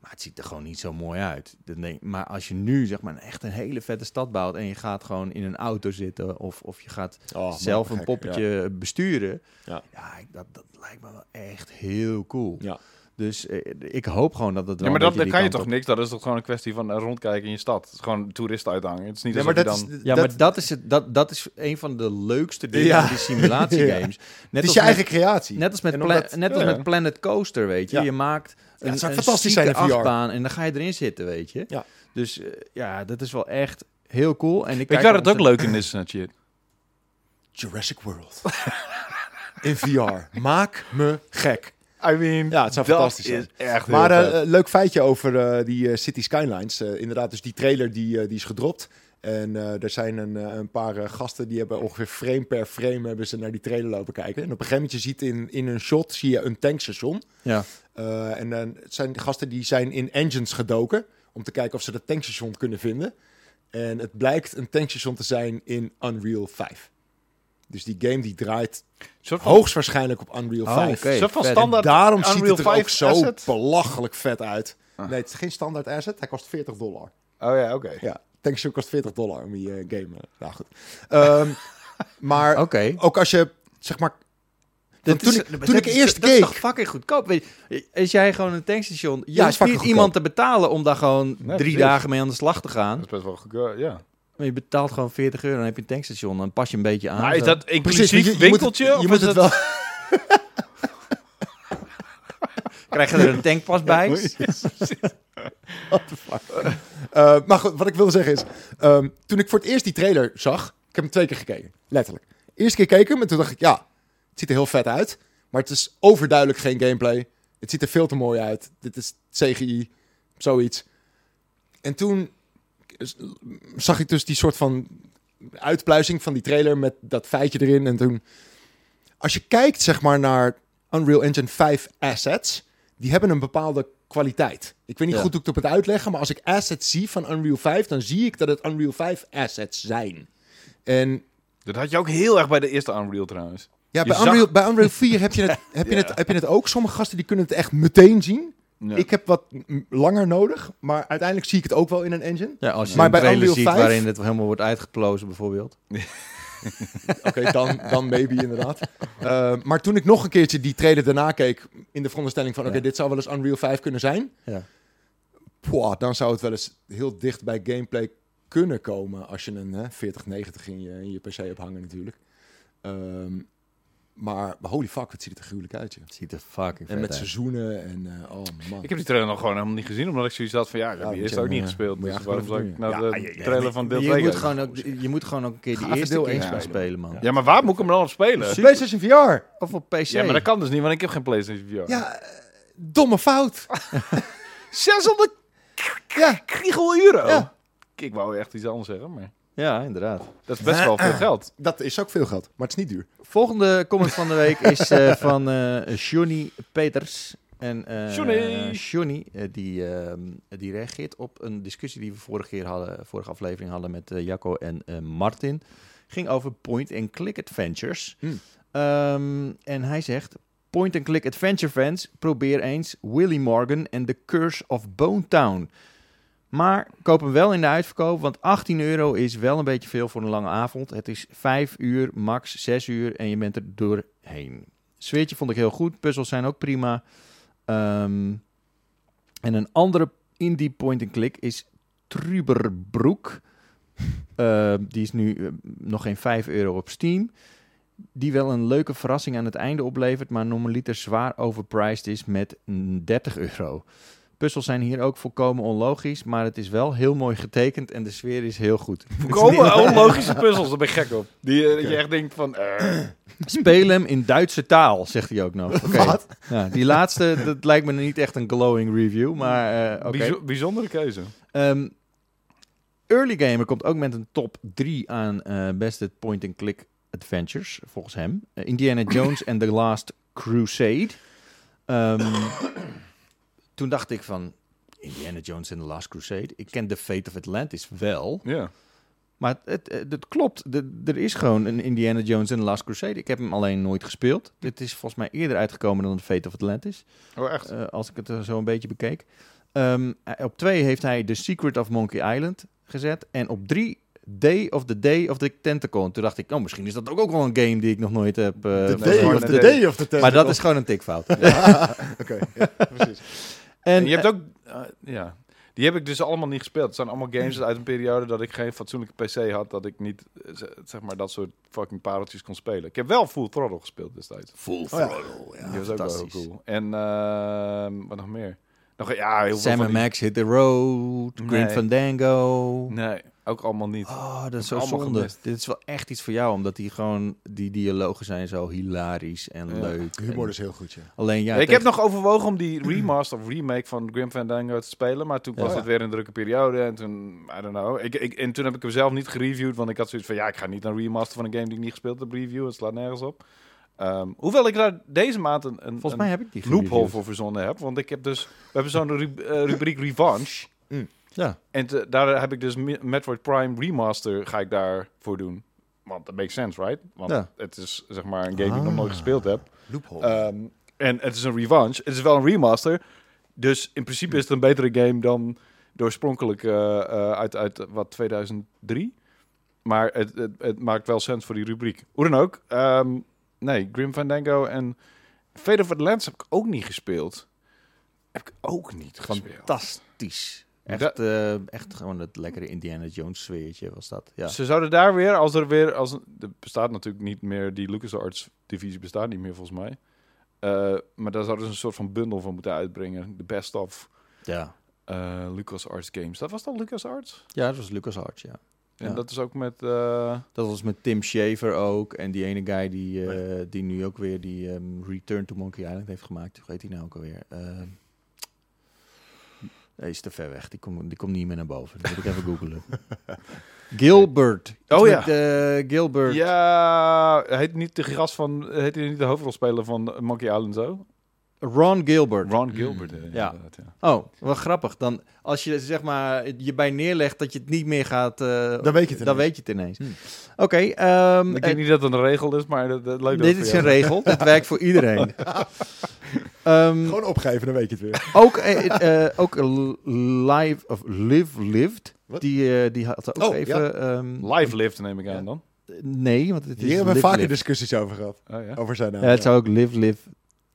Maar het ziet er gewoon niet zo mooi uit. Maar als je nu zeg maar echt een hele vette stad bouwt... en je gaat gewoon in een auto zitten... of, of je gaat Oh, zelf een gek, poppetje besturen... Ja. ja, ik- dat, dat lijkt me wel echt heel cool. Ja. Dus eh, ik hoop gewoon dat het wel Ja, maar dat, kan je toch op- niks? Dat is toch gewoon een kwestie van eh, rondkijken in je stad. Het is gewoon toeristen uithangen. Het is niet Ja, maar je dat dan... is, Ja, dat, maar dat is, het, dat, dat is een van de leukste dingen Ja. van die simulatiegames. Net het is als je met- eigen creatie. Net als met, omdat- net als ja. met Planet Coaster, weet je. Ja. Je maakt een, zou een fantastisch zijn in VR. achtbaan en dan ga je erin zitten, weet je. Ja. Dus eh, ja, dat is wel echt heel cool. En ik Weet waar het ook leuk in is, uh, shit? Jurassic World. in VR. Maak me gek. I mean, Ja, het zou fantastisch zijn. is echt Maar heel eh, leuk feitje over eh, die eh, City Skylines. Eh, inderdaad, dus die trailer die, die is gedropt. En eh, er zijn een, een paar gasten die hebben ongeveer frame per frame hebben ze naar die trailer lopen kijken. En op een gegeven moment je ziet in, in een shot zie je een tankstation. Ja. Eh, en dan het zijn gasten die zijn in engines gedoken om te kijken of ze dat tankstation kunnen vinden. En het blijkt een tankstation te zijn in Unreal 5. Dus die game die draait van, hoogstwaarschijnlijk op Unreal Oh, 5. oké. een soort van standaard Daarom ziet Unreal het er ook 5 zo asset. belachelijk vet uit. Ah. Nee, het is geen standaard asset. Hij kost 40 dollar. Oh ja, oké. Ja, tankstation kost 40 dollar om die eh, game. eh, nou goed. Ehm, maar ook als je, zeg maar... Dat toen is- ik- dat toen ik is- eerst dat is keek- toch fucking goedkoop. Weet je, als jij gewoon een tankstation... Je Ja, is hoeft niet iemand te betalen om daar gewoon Nee, drie precies. dagen mee aan de slag te gaan. Dat is best wel goed. eh, Ja. Maar je betaalt gewoon 40 euro, dan heb je een tankstation. Dan pas je een beetje aan. Maar is dat inclusief je- je moet het- winkeltje? Je, of moet het wel... Krijg je er een tankpas bij? Eh, maar goed, wat ik wilde zeggen is... ehm, toen ik voor het eerst die trailer zag... Ik heb hem twee keer gekeken, letterlijk. Eerste keer keek ik hem en toen dacht ik... Ja, het ziet er heel vet uit. Maar het is overduidelijk geen gameplay. Het ziet er veel te mooi uit. Dit is CGI, zoiets. En toen zag ik dus die soort van uitpluizing van die trailer met dat feitje erin. En toen, als je kijkt zeg maar naar Unreal Engine 5 assets, die hebben een bepaalde kwaliteit. Ik weet niet Ja. goed hoe ik het op het uitleggen, maar als ik assets zie van Unreal 5, dan zie ik dat het Unreal 5 assets zijn. En Dat had je ook heel erg bij de eerste Unreal trouwens. ja, Je bij zag- Unreal, bij Unreal 4 heb je, het, heb, je het, heb je het ook. Sommige gasten die kunnen het echt meteen zien. Ja. Ik heb wat langer nodig, maar uiteindelijk zie ik het ook wel in een engine. Ja, als je Maar een bij Unreal ziet 5 waarin het helemaal wordt uitgeplozen bijvoorbeeld. Oké, dan, dan maybe inderdaad. Eh, maar toen ik nog een keertje die trailer daarna keek... in de veronderstelling van... oké, Ja. dit zou wel eens Unreal 5 kunnen zijn... Ja. Pwah, dan zou het wel eens heel dicht bij gameplay kunnen komen... als je een hè, 4090 in je, in je PC hebt hangen natuurlijk. Ehm, maar holy fuck, wat ziet het er gruwelijk uit, joh. Het ziet er fucking En met uit. seizoenen en... eh, oh man. Ik heb die trailer nog gewoon helemaal niet gezien, omdat ik zoiets had van ja, ik heb Ja, die je- ook niet ja, gespeeld. je Dus waarom zou ik nou de ja. Ja, ja, trailer ja, van deel je 2 moet, gewoon ook, je moet gewoon ook een keer die eerste deel keer één gaan spelen. spelen, man. Ja, maar waar moet ik hem dan op spelen? Super. PlayStation VR! Of op PC. Ja, maar dat kan dus niet, want ik heb geen PlayStation VR. Ja, eh, domme fout. 600 ja, kriegel euro. Ik wou echt iets anders zeggen, maar Ja, inderdaad. dat is best wel veel geld. dat is ook veel geld, maar het is niet duur. Volgende comment van de week is eh, van eh Johnny Peters. En eh Johnny! Johnny, eh, die, ehm, die reageert op een discussie die we vorige, keer hadden, vorige aflevering hadden met eh, Jacco en eh, Martin. Ging over point-and-click adventures. Hmm. Ehm, en hij zegt, point-and-click adventure fans, probeer eens Willy Morgan en The Curse of Bone Town. Maar koop hem wel in de uitverkoop, want 18 euro is wel een beetje veel voor een lange avond. Het is 5 uur, max 6 uur en je bent er doorheen. Sfeertje vond ik heel goed, puzzels zijn ook prima. Ehm, en een andere indie point-and-click is Truberbroek. Eh, die is nu eh, nog geen 5 euro op Steam. Die wel een leuke verrassing aan het einde oplevert, maar normaliter zwaar overpriced is met mm, 30 euro. Puzzels zijn hier ook volkomen onlogisch, maar het is wel heel mooi getekend en de sfeer is heel goed. Volkomen onlogische puzzels, daar ben ik gek op. Die, eh, dat je echt denkt van... eh, Speel hem in Duitse taal, zegt hij ook nog. Oké. Wat? Ja, die laatste, dat lijkt me niet echt een glowing review, maar eh, bijzondere keuze. Ehm, Early Gamer komt ook met een top 3 aan eh, beste point-and-click adventures, volgens hem. Indiana Jones and the Last Crusade. Ehm, toen dacht ik van, Indiana Jones and the Last Crusade. Ik ken The Fate of Atlantis wel, Ja. maar het, het, het klopt. De- er is gewoon een Indiana Jones and the Last Crusade. Ik heb hem alleen nooit gespeeld. Dit is volgens mij eerder uitgekomen dan The Fate of Atlantis. Oh, echt? Eh, als ik het er zo een beetje bekeek. Ehm, eh, op twee heeft hij The Secret of Monkey Island gezet. En op drie Day of the Day of the Tentacle. En toen dacht ik, oh, misschien is dat ook wel een game die ik nog nooit heb. eh, van day of the day of the tentacle. Maar dat is gewoon een tikfout. Oké, ja, precies. En En je hebt ook... eh, ja. Die heb ik dus allemaal niet gespeeld. Het zijn allemaal games uit een periode dat ik geen fatsoenlijke PC had. Dat ik niet, eh, zeg maar, dat soort fucking pareltjes kon spelen. Ik heb wel Full Throttle gespeeld destijds. Full ja. Throttle. Ja, Die was ook wel heel cool. En ehm, wat nog meer? Nog, ja, heel Sam veel en Max Hit the Road. Grim. Fandango. Nee, ook allemaal niet. Oh, dat is zo zonde. gemist. Dit is wel echt iets voor jou, omdat die gewoon die dialogen zijn zo hilarisch en Ja. leuk. De humor En is heel goed, ja. Alleen ja, ik tegen- heb nog overwogen om die remaster of remake van Grim Fandango te spelen, maar toen Ja. was het weer een drukke periode en toen, I don't know. Ik, ik, en toen heb ik hem zelf niet gereviewd, want ik had zoiets van, ja, ik ga niet een remaster van een game die ik niet gespeeld heb reviewen, het slaat nergens op. Ehm, hoewel ik daar deze maand een, een, Volgens een mij heb ik die loophole gereviewd. voor verzonnen heb, want ik heb dus, we hebben zo'n ru- eh, rubriek Revanche. Ja. En te- daar heb ik dus Me- Metroid Prime Remaster ga ik daarvoor doen. Want dat makes sense, right? Want Ja. het is zeg maar een game die ik nog Ah. nooit gespeeld heb. Loophole. Ehm, en het is een revanche. Het is wel een remaster. Dus in principe is het een betere game dan de oorspronkelijk eh, eh, uit, uit wat 2003. Maar het, het, het maakt wel sens voor die rubriek. Hoe dan ook. ehm, nee, Grim Fandango en Fate of Atlantis heb ik ook niet gespeeld. Heb ik ook niet gespeeld. Fantastisch. Echt, Dat- eh, echt gewoon het lekkere Indiana Jones sfeertje was dat. Ja. Ze zouden daar weer, als er weer, als er bestaat natuurlijk niet meer, die LucasArts divisie bestaat niet meer volgens mij. Eh, maar daar zouden ze een soort van bundel van moeten uitbrengen. De best of Ja. eh LucasArts games. Dat was dan LucasArts? ja, dat was LucasArts, ja. En Ja. dat is ook met... eh, Dat was met Tim Schafer ook. En die ene guy die, eh, die nu ook weer die ehm, Return to Monkey Island heeft gemaakt. Hoe heet hij nou ook alweer? Ehm hij is te ver weg. Die komt die komt niet meer naar boven. Dat moet ik even googlen. Gilbert. Oh ja. met, eh, Gilbert. ja, heet niet de gast van... Heet hij niet de hoofdrolspeler van Monkey Island zo? Ron Gilbert. Ron Gilbert. eh, Ja. Oh, wat grappig. Dan als je zeg maar je bij neerlegt dat je het niet meer gaat, eh, Dan weet je het dan ineens. weet je het ineens. Hmm. Oké, ehm, Ik eh, denk niet dat het een regel is, maar dat, dat leuk dit is een regel. Het werkt voor iedereen. Ehm, Gewoon opgeven, dan weet je het weer. ook eh, eh, ook live of live lived. Die, eh, die had ook Oh, even. ja. ehm, Live lift neem ik aan Ja. dan. nee, want het is Hier hebben we vaker lived. discussies over gehad. Oh, ja. Over zijn naam. Ja, het zou ook live live.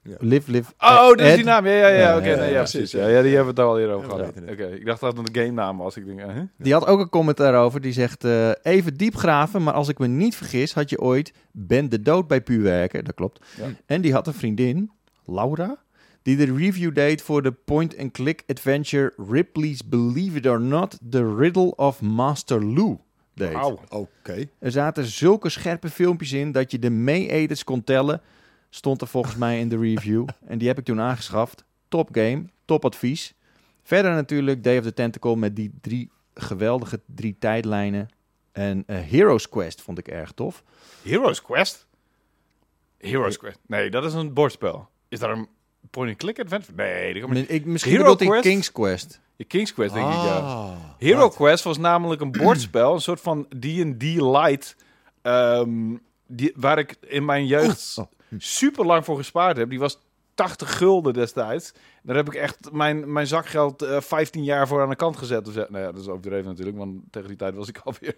Ja. Live live. Oh, dat is die naam. Ja, ja, ja. Oké, ja, nee, ja, precies, ja. Die hebben we het al eerder over gehad. Oké, ik dacht dat het een game naam was. Ik denk, eh, huh? Die had ook een comment daarover. Die zegt: eh, Even diep graven, maar als ik me niet vergis, had je ooit Ben de Dood bij Puur werken. Dat klopt. En die had een vriendin, Laura, die de review deed voor de point-and-click adventure Ripley's Believe It or Not: The Riddle of Master Lou. Deed. Wauw. Oké. Er zaten zulke scherpe filmpjes in dat je de mee-edits kon tellen. Stond er volgens mij in de review. En die heb ik toen aangeschaft. Top game, top advies. Verder natuurlijk Day of the Tentacle met die drie geweldige drie tijdlijnen. En eh, Heroes Quest vond ik erg tof. Heroes Quest? Heroes Quest? Nee, dat is een bordspel. Is daar een point-and-click adventure? Nee, dat kan. Ik, misschien Hero bedoelt Quest? King's Quest. Je King's Quest, denk ik, ja. Ah, Hero wat? Quest was namelijk een bordspel, een soort van D&D light, ehm, die, waar ik in mijn jeugd oh. Super lang voor gespaard heb. Die was 80 gulden destijds. Daar heb ik echt mijn, mijn zakgeld eh 15 jaar voor aan de kant gezet. of zo. Nou ja, dat is overdreven natuurlijk, want tegen die tijd was ik alweer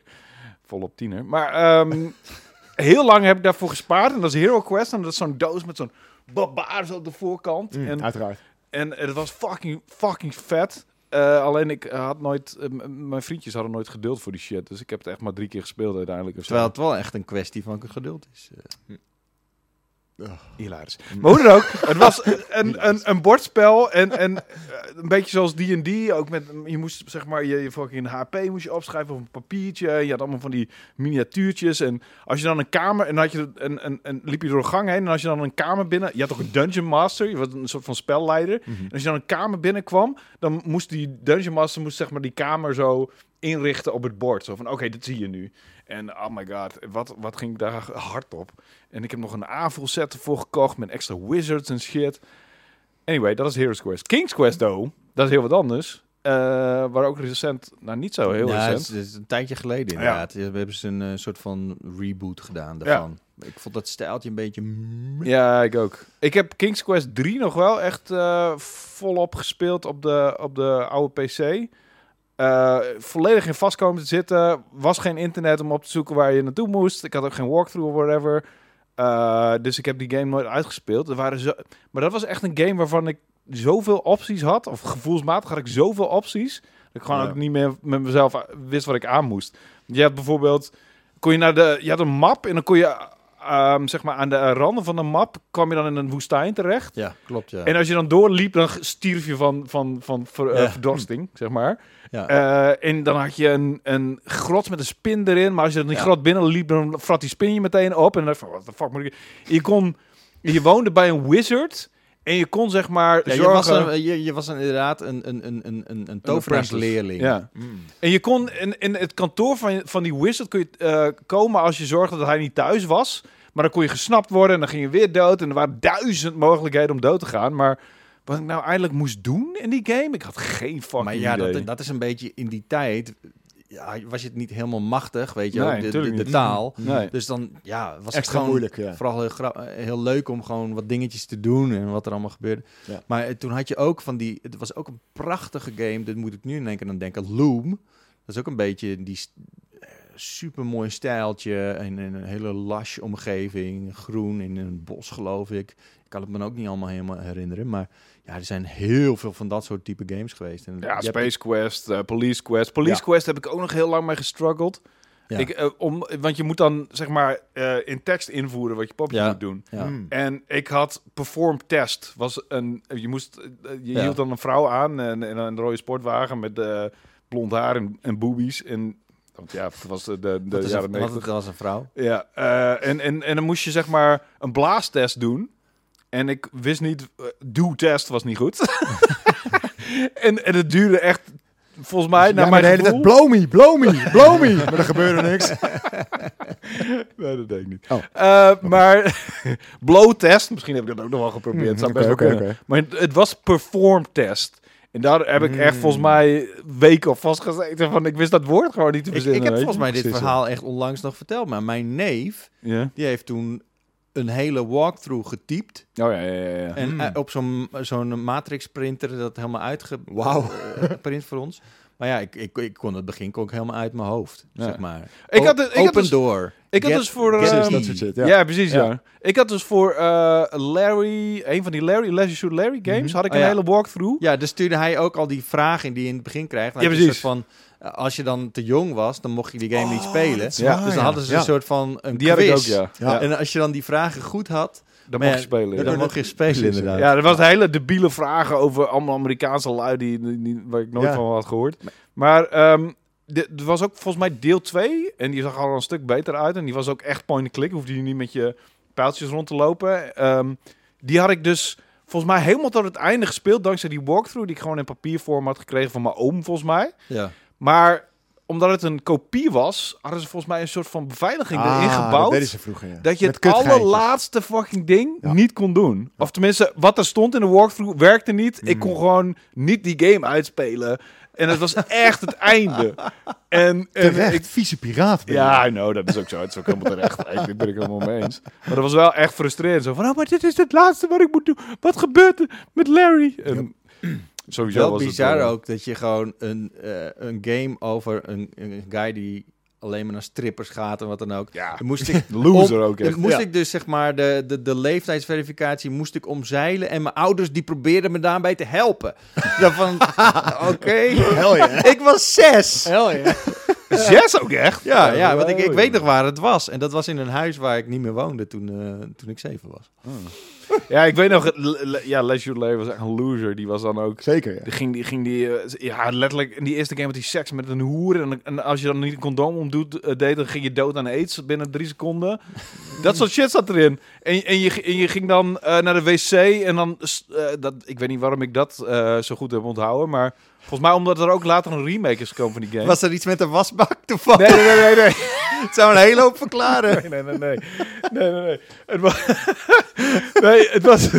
volop tiener. Maar ehm, heel lang heb ik daarvoor gespaard. En dat is Hero Quest. En dat is zo'n doos met zo'n barbaars op de voorkant. Mm, en uiteraard. en het was fucking, fucking vet. Eh, alleen ik had nooit, eh, mijn vriendjes hadden nooit geduld voor die shit. Dus ik heb het echt maar drie keer gespeeld uiteindelijk. Terwijl het wel echt een kwestie van geduld is. eh. Hilarisch. Maar hoe dan ook, het was een, een, een bordspel en, en eh, een beetje zoals D&D. Ook met, je moest zeg maar je, je fucking HP moest je opschrijven op een papiertje. Je had allemaal van die miniatuurtjes. En als je dan een kamer, en had je een, een, een, liep je door een gang heen. En als je dan een kamer binnen, je had ook een dungeon master. Je was een soort van spelleider. Mhm. En als je dan een kamer binnenkwam, dan moest die dungeon master moest zeg maar die kamer zo inrichten op het bord. Zo van, oké, dit zie je nu. En oh my god, wat, wat ging ik daar hard op. En ik heb nog een aanvoelset ervoor gekocht met extra wizards en shit. Anyway, dat is Heroes Quest. King's Quest, though, dat is heel wat anders. Eh waar ook recent, nou niet zo heel ja, recent. het is een tijdje geleden inderdaad. We hebben ze een eh, soort van reboot gedaan daarvan. Ik vond dat stijltje een beetje... Ja, ik ook. Ik heb King's Quest 3 nog wel echt eh, volop gespeeld op de, op de oude PC. Eh, volledig in vast komen te zitten. Was geen internet om op te zoeken waar je naartoe moest. Ik had ook geen walkthrough of whatever. Eh, dus ik heb die game nooit uitgespeeld. Er waren zo... Maar dat was echt een game waarvan ik zoveel opties had. Of gevoelsmatig had ik zoveel opties. Dat ik gewoon Ja. ook niet meer met mezelf wist wat ik aan moest. Je had bijvoorbeeld... Kon je, naar de, je had een map en dan kon je... ehm, zeg maar aan de randen van de map kwam je dan in een woestijn terecht. Ja, klopt ja. En als je dan doorliep, dan stierf je van, van, van ver- eh, verdorsting, zeg maar. ja. Eh, en dan had je een, een grot met een spin erin. Maar als je dan die Ja. grot binnenliep, dan frat die spin je meteen op. En dan dacht ik van, wat de fuck moet ik... Je kon... Je woonde bij een wizard. En je kon zeg maar Ja, je, was een, je, je was een, inderdaad een, een, een, een, een, een toveraarsleerling. Ja. Mm. En je kon in, in het kantoor van, van die wizard kun je eh, komen als je zorgde dat hij niet thuis was. Maar dan kon je gesnapt worden en dan ging je weer dood. En er waren duizend mogelijkheden om dood te gaan. Maar wat ik nou eindelijk moest doen in die game, ik had geen fucking Maar ja, idee. dat, dat is een beetje in die tijd... Ja, was je het niet helemaal machtig, weet je, Nee, de, de, taal. Nee. Dus dan ja, was het Extra gewoon moeilijk, ja. vooral heel, gra- heel leuk om gewoon wat dingetjes te doen en wat er allemaal gebeurde. Ja. Maar eh, toen had je ook van die, het was ook een prachtige game, dit moet ik nu in één keer aan denken, Loom. Dat is ook een beetje die super mooi stijltje en, en een hele lush omgeving, groen in een bos geloof ik. Ik kan het me ook niet allemaal helemaal herinneren, maar ja, er zijn heel veel van dat soort type games geweest. En Ja, je hebt- Space Quest, eh, Police Quest. Police Ja. Quest heb ik ook nog heel lang mee gestruggeld. Ja. Ik, eh, om, want je moet dan zeg maar eh, in tekst invoeren wat je popje Ja. moet doen. ja. Mm. En ik had Perform Test. Was een, je moest, je Ja. hield dan een vrouw aan en, en een rode sportwagen met eh, blond haar en, en boobies. En, want ja, het was de, de, jaren een, wat 90. het was een vrouw. Ja, eh, en, en, en dan moest je zeg maar een blaastest doen. En ik wist niet, uh, do-test was niet goed. en, en het duurde echt, volgens mij, Ja, naar maar mijn de hele tijd, blow me, blow me, blow me. maar er gebeurde niks. Nee, dat deed ik niet. Oh. Eh, maar blow-test, misschien heb ik dat ook nog wel geprobeerd. Het zou best wel oké. Maar het, het was perform-test. En daar heb ik echt volgens mij weken op vastgezeten. Van, ik wist dat woord gewoon niet te verzinnen. ik heb volgens mij dit verhaal echt onlangs nog verteld, maar mijn neef, die heeft toen een hele walkthrough getypt. Oh ja, ja, ja. ja. En Hmm. eh, op zo'n zo'n matrix printer dat helemaal Wauw. uitgeprint voor ons. Maar ja, ik, ik, ik kon het begin kon ik helemaal uit mijn hoofd, Ja. zeg maar. Ik had het- ik had open dus- door. Ik had Get- dus voor... get Precies, dat soort shit. ja. Ja. precies, ja. Ja. Ik had dus voor eh, Larry, een van die Larry, Leisure Suit Larry games, Mhm. had ik Oh, een ja. hele walkthrough. Ja, dus stuurde hij ook al die vragen in die je in het begin krijgt. Ja, je een precies. soort van, eh, als je dan te jong was, dan mocht je die game niet Oh, spelen. Ja, waar, Dus dan hadden ze Ja. een soort van een Die had ik ook, quiz. ja. En als je dan die vragen goed had, Dan mocht je spelen. ja. dan mocht je spelen inderdaad. Ja, er was hele debiele vragen over allemaal Amerikaanse lui die, die, die- waar ik nooit Ja. van had gehoord. Maar ehm, de- er was ook volgens mij deel 2 en die zag al een stuk beter uit. En die was ook echt point-and-click, hoefde je niet met je pijltjes rond te lopen. Ehm, die had ik dus volgens mij helemaal tot het einde gespeeld dankzij die walkthrough die ik gewoon in papiervorm had gekregen van mijn oom volgens mij. Ja. Maar omdat het een kopie was, hadden ze volgens mij een soort van beveiliging erin Ah, gebouwd. Dat deden ze vroeger, ja. Dat je Met het allerlaatste fucking ding Ja. niet kon doen. Of tenminste, wat er stond in de walkthrough werkte niet. Ik Mm. kon gewoon niet die game uitspelen. En het was echt het einde. En, en Terecht, ik, vieze piraat. ja, know, dat is ook zo. Het is ook helemaal terecht. Ik dit ben ik helemaal mee eens. Maar dat was wel echt frustrerend. Zo van, oh, maar dit is het laatste wat ik moet doen. Wat gebeurt er met Larry? En sowieso Wel was bizar het... eh, ook dat je gewoon een, eh, een game over een, een guy die alleen maar naar strippers gaat en wat dan ook. Ja, Dan moest ik, loser om- ook echt. dan moest Ja. ik dus zeg maar de, de, de leeftijdsverificatie moest ik omzeilen en mijn ouders die probeerden me daarbij te helpen. Dan van, oké, yeah. ik was zes. Hell yeah. Zes ook echt? Ja, ja, want ik, ik weet nog waar het was. En dat was in een huis waar ik niet meer woonde toen, eh, toen ik zeven was. Ja, ik weet nog, le- le- ja, Les was echt een loser. Die was dan ook... Zeker, ja. Die ging die, ging die eh, ja, letterlijk in die eerste game had hij seks met een hoer. En, en als je dan niet een condoom om doet, eh, deed, dan ging je dood aan aids binnen drie seconden. dat soort shit zat erin. En, en, je, en je ging dan eh, naar de wc en dan, dat, ik weet niet waarom ik dat zo goed heb onthouden, maar volgens mij omdat er ook later een remake is gekomen van die game. Was er iets met de wasbak toevallig? Nee, nee, nee, nee, nee. Het zou een hele hoop verklaren. Nee, nee, nee, nee. Nee, nee, nee. Het was... nee, het was...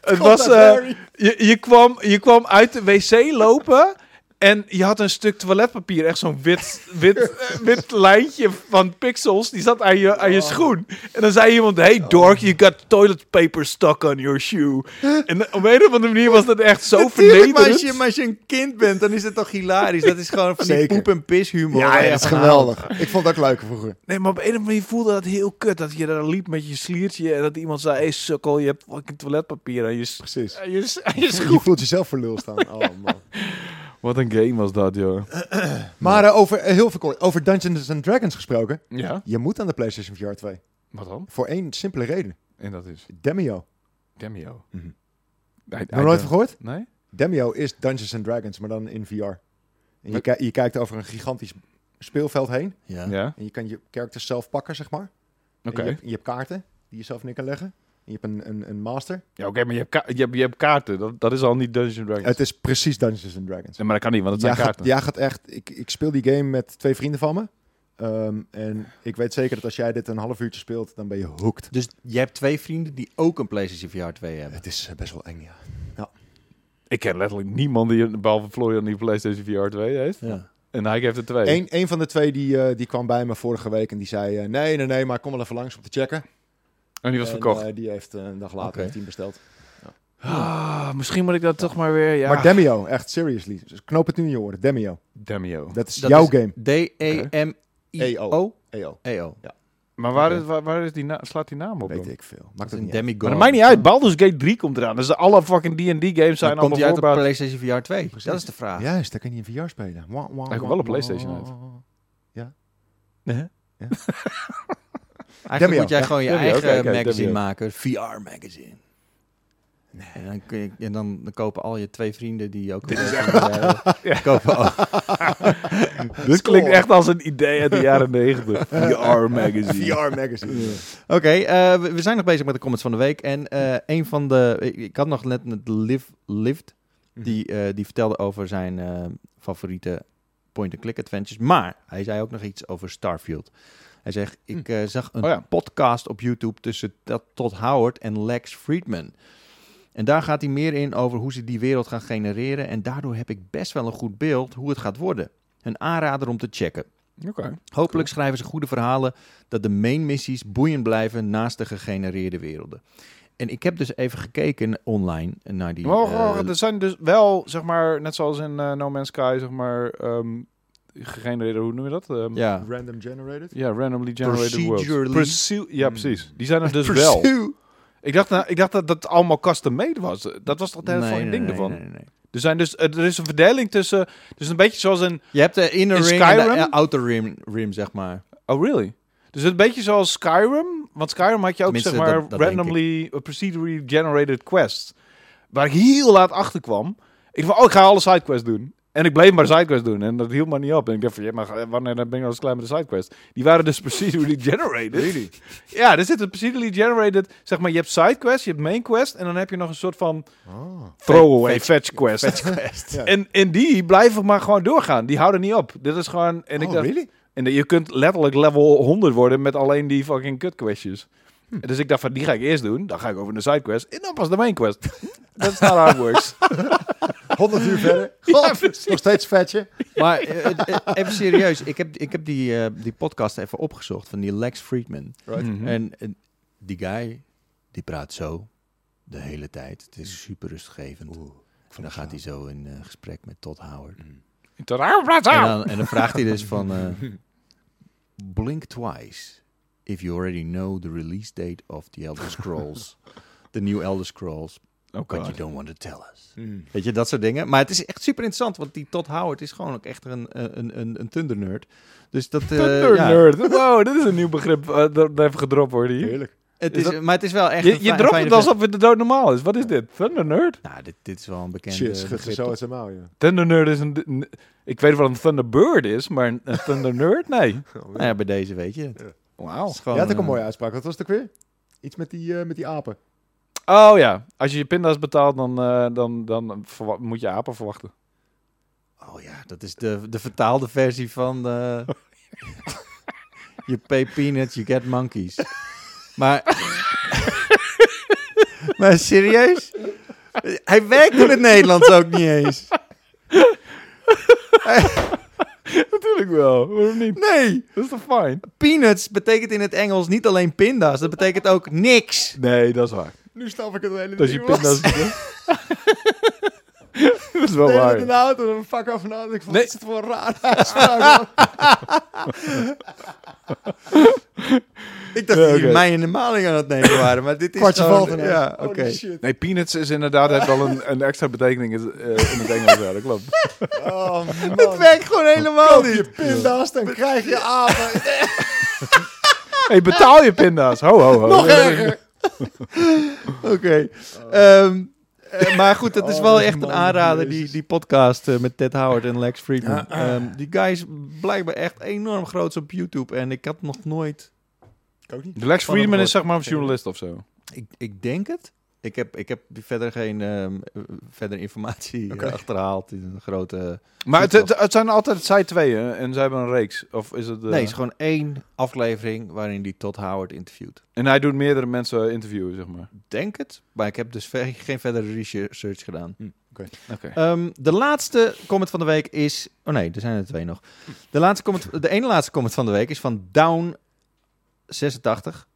Het was... eh, je, je, kwam, je kwam uit de wc lopen... En je had een stuk toiletpapier, echt zo'n wit, wit, eh, wit lijntje van pixels, die zat aan je, aan je schoen. En dan zei iemand, hey dork, you got toilet paper stuck on your shoe. En op een of andere manier was dat echt zo Tuurlijk, maar als vernederend. je, maar als je een kind bent, dan is het toch hilarisch. Dat is gewoon van die poep- en pishumor. Ja, ja, dat is geweldig. Ik vond ook leuk vroeger. Nee, maar op een of andere manier voelde dat heel kut. Dat je daar liep met je sliertje en dat iemand zei, hey sukkel, je hebt fucking toiletpapier aan je, Precies. aan je, s- aan je schoen. Je voelt jezelf voor lul staan. Oh, man. Wat een game was dat, joh. Maar eh, over, eh, heel veel kort, over Dungeons and Dragons gesproken. Ja? Je moet aan de PlayStation VR 2. Wat dan? Voor één simpele reden. En dat is Demio. Demio. Mhm. Nee, Nog nooit van gehoord? Nee? Demio is Dungeons and Dragons, maar dan in VR. En je, je kijkt over een gigantisch speelveld heen. Ja. Ja? En je kan je characters zelf pakken, zeg maar. En Oké. Je, hebt- je hebt kaarten die je zelf neer kan leggen. Je hebt een, een, een master. Ja, oké, maar je hebt, ka- je, hebt, je hebt kaarten. Dat, dat is al niet Dungeons and Dragons. Het is precies Dungeons and Dragons. Nee, maar dat kan niet, want het Jij zijn gaat, kaarten. jij gaat echt... Ik, ik speel die game met twee vrienden van me. Ehm, en ik weet zeker dat als jij dit een half uurtje speelt, dan ben je hooked. Dus je hebt twee vrienden die ook een PlayStation VR 2 hebben. Het is eh, best wel eng, ja. Ik ken letterlijk niemand die, behalve Florian, die PlayStation VR 2 heeft. Ja. En hij heeft er twee. Eén een van de twee die, eh, die kwam bij me vorige week en die zei... eh, nee, nee, nee, maar kom wel even langs om te checken. En die was En, verkocht. eh, die heeft eh, een dag later hij hem besteld. ah, misschien moet ik dat toch maar weer... Ja. Maar Demio, echt seriously. Dus knoop het nu in je oren. Demio. Demio. Dat is Dat jouw is game. D-E-M-I-O. EO. EO. Maar waar, is, waar, waar is die na- slaat die naam op? Weet dan? ik veel. Dat Maakt is het een niet uit. demigod. Maar dat maakt niet uit. Baldur's Gate 3 komt eraan. Dus alle fucking D&D games zijn komt allemaal hij uit op. PlayStation VR 2. Precies. Dat is de vraag. Juist, daar kan je in VR spelen. Wah, wah, Hij komt wel op. PlayStation uit. Eigenlijk moet jij gewoon je eigen magazine maken. VR magazine. En, dan, kun je, en dan, dan kopen al je twee vrienden die ook... Dit is echt... kopen ook. Dit klinkt echt als een idee uit de jaren 90. VR magazine. VR magazine. Oké, eh, we, we zijn nog bezig met de comments van de week. En eh, een van de... Ik, had nog net met Liv, Lived. Die, eh, die vertelde over zijn favoriete point-and-click adventures. Maar hij zei ook nog iets over Starfield. Hij zegt, ik eh, zag een Oh ja. podcast op YouTube tussen Tot- Todd Howard en Lex Friedman. En daar gaat hij meer in over hoe ze die wereld gaan genereren. En daardoor heb ik best wel een goed beeld hoe het gaat worden. Een aanrader om te checken. Hopelijk schrijven ze goede verhalen dat de main missies boeiend blijven naast de gegenereerde werelden. En ik heb dus even gekeken online naar die... Eh, wacht, er zijn dus wel, zeg maar, net zoals in eh, No Man's Sky, zeg maar, ehm gegenereerde, hoe noem je dat? Ehm, ja, Random generated. Ja, randomly generated worlds. Pursue- ja, Hmm. precies. Die zijn er dus wel. Ik dacht, nou, ik dacht dat dat allemaal custom made was. Dat was toch het hele Nee, ding nee, ervan? nee, nee, nee. Er, zijn dus, er is een verdeling tussen... Dus een beetje zoals een... Je hebt de inner In ring en de eh, outer rim, rim, zeg maar. Oh, really? Dus een beetje zoals Skyrim. Want Skyrim had je ook, Tenminste, zeg maar, dat- dat denk randomly uh, procedurally generated quests. Waar ik heel laat achter kwam. Ik dacht van, oh, ik ga alle sidequests doen. En ik bleef maar sidequest doen en dat hield maar niet op. En ik dacht van, ja, maar wanneer ben ik nou eens klaar met de sidequest? Die waren dus procedurally generated. Ja, er zit een procedurally generated, zeg maar, je hebt sidequest, je hebt main quest en dan heb je nog een soort van Oh. throwaway fetch quest. Ja. En, en die blijven maar gewoon doorgaan. Die houden niet op. Dit is gewoon... En ik oh, dacht, really? en je kunt letterlijk level 100 worden met alleen die fucking kut questjes. Dus ik dacht van, die ga ik eerst doen. Dan ga ik over de side quest. En dan pas de main quest. Dat is not how it works. 100 uur verder. God, nog steeds vetje. Maar eh, eh, even serieus, ik heb, ik heb die, eh, die podcast even opgezocht van die Lex Friedman. Right. Mhm. En eh, die guy, die praat zo de hele tijd. Het is super rustgevend. En dan gaat hij zo in eh, gesprek met Todd Howard. En dan, en dan vraagt hij dus van... eh, blink twice if you already know the release date of the Elder Scrolls. the new Elder Scrolls. Oh, But you don't want to tell us. Mm. Weet je, dat soort dingen. Maar het is echt super interessant, want die Todd Howard is gewoon ook echt een, een, een, een Thunder nerd. Dus dat... eh, Thunder ja, nerd. Wow, dit is een nieuw begrip uh, dat even gedropt wordt hier. Heerlijk. Het Is is, dat- maar het is wel echt Je, je dropt het alsof het de dood normaal is. Wat is dit? Thunder nerd? Nou, dit, dit is wel een bekende Shit, zo toch? uit zijn mouw, ja. Thunder nerd is een... Ik weet wat een Thunderbird is, maar een, een Thunder nerd? Nee. Nou ja, bij deze weet je het. Wauw. Ja, had ook een eh, mooie uitspraak. Wat was het ook weer? Iets met die, eh, met die apen. Oh ja, als je je pinda's betaalt, dan, eh, dan, dan moet je apen verwachten. Oh ja, dat is de, de vertaalde versie van... eh you pay peanuts, you get monkeys. Maar... maar serieus? Hij werkt in het Nederlands ook niet eens. Natuurlijk wel, waarom niet? Nee, Dat is toch fijn? peanuts betekent in het Engels niet alleen pinda's. Dat betekent ook niks. Nee, dat is waar. Nu snap ik het hele Dat is je pinda's... dat is wel waar. in de auto, dan fuck af en aan. Ik vond Nee. het voor een raar uitspraak. Ik dacht dat jullie oké. mij in de maling aan het nemen waren, maar dit is Kwartje gewoon... Ja, oké. shit. Nee, peanuts is inderdaad heeft wel een, een extra betekening in, eh, in het Engels. Ja, dat klopt. Oh Het man. werkt gewoon helemaal Koop niet. je pinda's, dan krijg je apen. hey, betaal je pinda's. Ho, ho, ho. Nog erger. Oké. Ehm, eh, maar goed, het is Oh, wel echt een aanrader, die, Jezus. die podcast eh, met Ted Howard en Lex Friedman. Ja. Ehm, die guy is blijkbaar echt enorm groot op YouTube. En ik had nog nooit... Ik ook niet. De Lex Friedman is zeg maar een journalist of zo. Ik, ik denk het. Ik heb, ik heb verder geen eh, verder informatie eh, achterhaald. in een grote... Maar het, het, het zijn altijd zij tweeën en zij hebben een reeks. Of is het... eh, Nee, het is gewoon één aflevering waarin die Todd Howard interviewt. En hij doet meerdere mensen interviewen, zeg maar. Denk het. Maar ik heb dus ver- geen verdere research gedaan. Oké. Ehm, de laatste comment van de week is... Oh nee, er zijn er twee nog. De, laatste comment, de ene laatste comment van de week is van Down86.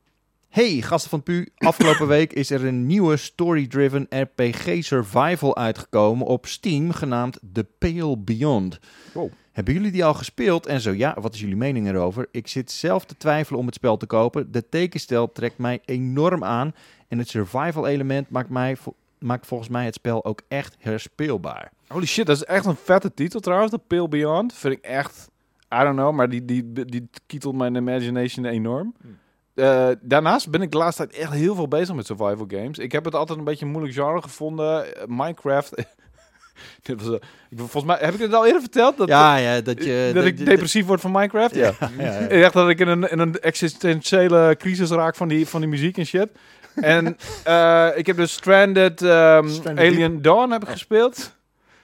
Hey, gasten van PU. Afgelopen week is er een nieuwe story-driven RPG survival uitgekomen op Steam, genaamd The Pale Beyond. Wow. Hebben jullie die al gespeeld? En zo ja, wat is jullie mening erover? Ik zit zelf te twijfelen om het spel te kopen. De tekenstijl trekt mij enorm aan. En het survival element maakt, mij, vo- maakt volgens mij het spel ook echt herspeelbaar. Holy shit, dat is echt een vette titel trouwens. The Pale Beyond. Vind ik echt... I don't know, maar die, die, die kietelt mijn imagination enorm. Hmm. Eh, daarnaast ben ik de laatste tijd echt heel veel bezig met survival games. Ik heb het altijd een beetje een moeilijk genre gevonden. Eh, Minecraft... Dit was, ik, volgens mij heb ik het al eerder verteld. Dat, ja, ja, dat je... dat ik depressief word van Minecraft. Ja. Ja, ja, ja. Echt dat ik in een, in een existentiële crisis raak van die, van die muziek en shit. En eh, ik heb dus Stranded, Stranded Alien Dawn heb ik gespeeld.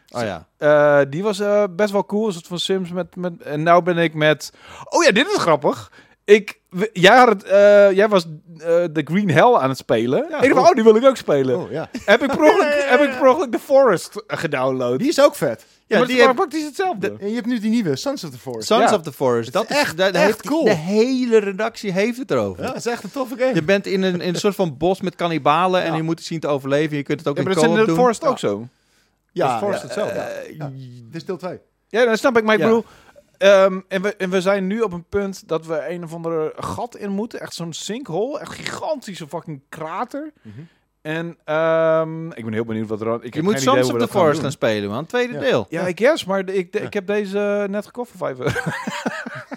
Oh ja. Die was best wel cool, een soort van Sims met, met... En nou ben ik met... Oh ja, dit is grappig. Ik, jij, had het, eh, jij was de Green Hell aan het spelen. Ja, ik dacht, oh, die wil ik ook spelen. Oh ja. Heb ik per ongeluk, heb ik per ongeluk The Forest eh, gedownload. Die is ook vet. ja, maar die heb- praktisch hetzelfde. En je hebt nu die nieuwe, Sons of the Forest. Sons Ja. of the Forest. Dat, Dat is is echt- daar echt heeft- cool. De hele redactie heeft het erover. Ja, dat is echt een toffe game. Je bent in een, in een soort van bos met kannibalen en je moet het zien te overleven. Je kunt het ook Ja, maar in dat is in co-op The doen. Forest Ja. ook zo. ja, The Forest ja, hetzelfde. Ja. Dit is deel 2. Ja, dat snap ik. Maar ik Ja. bedoel... ehm, en, we, en we zijn nu op een punt dat we een of andere gat in moeten. Echt zo'n sinkhole. Echt gigantische fucking krater. En ehm, ik ben heel benieuwd wat er aan... Ik je heb moet the dat gaan Forest gaan spelen, man. Tweede Ja. deel. Ja, ik guess, maar de- ik, de- Ja. ik heb deze net gekocht voor 5 euro.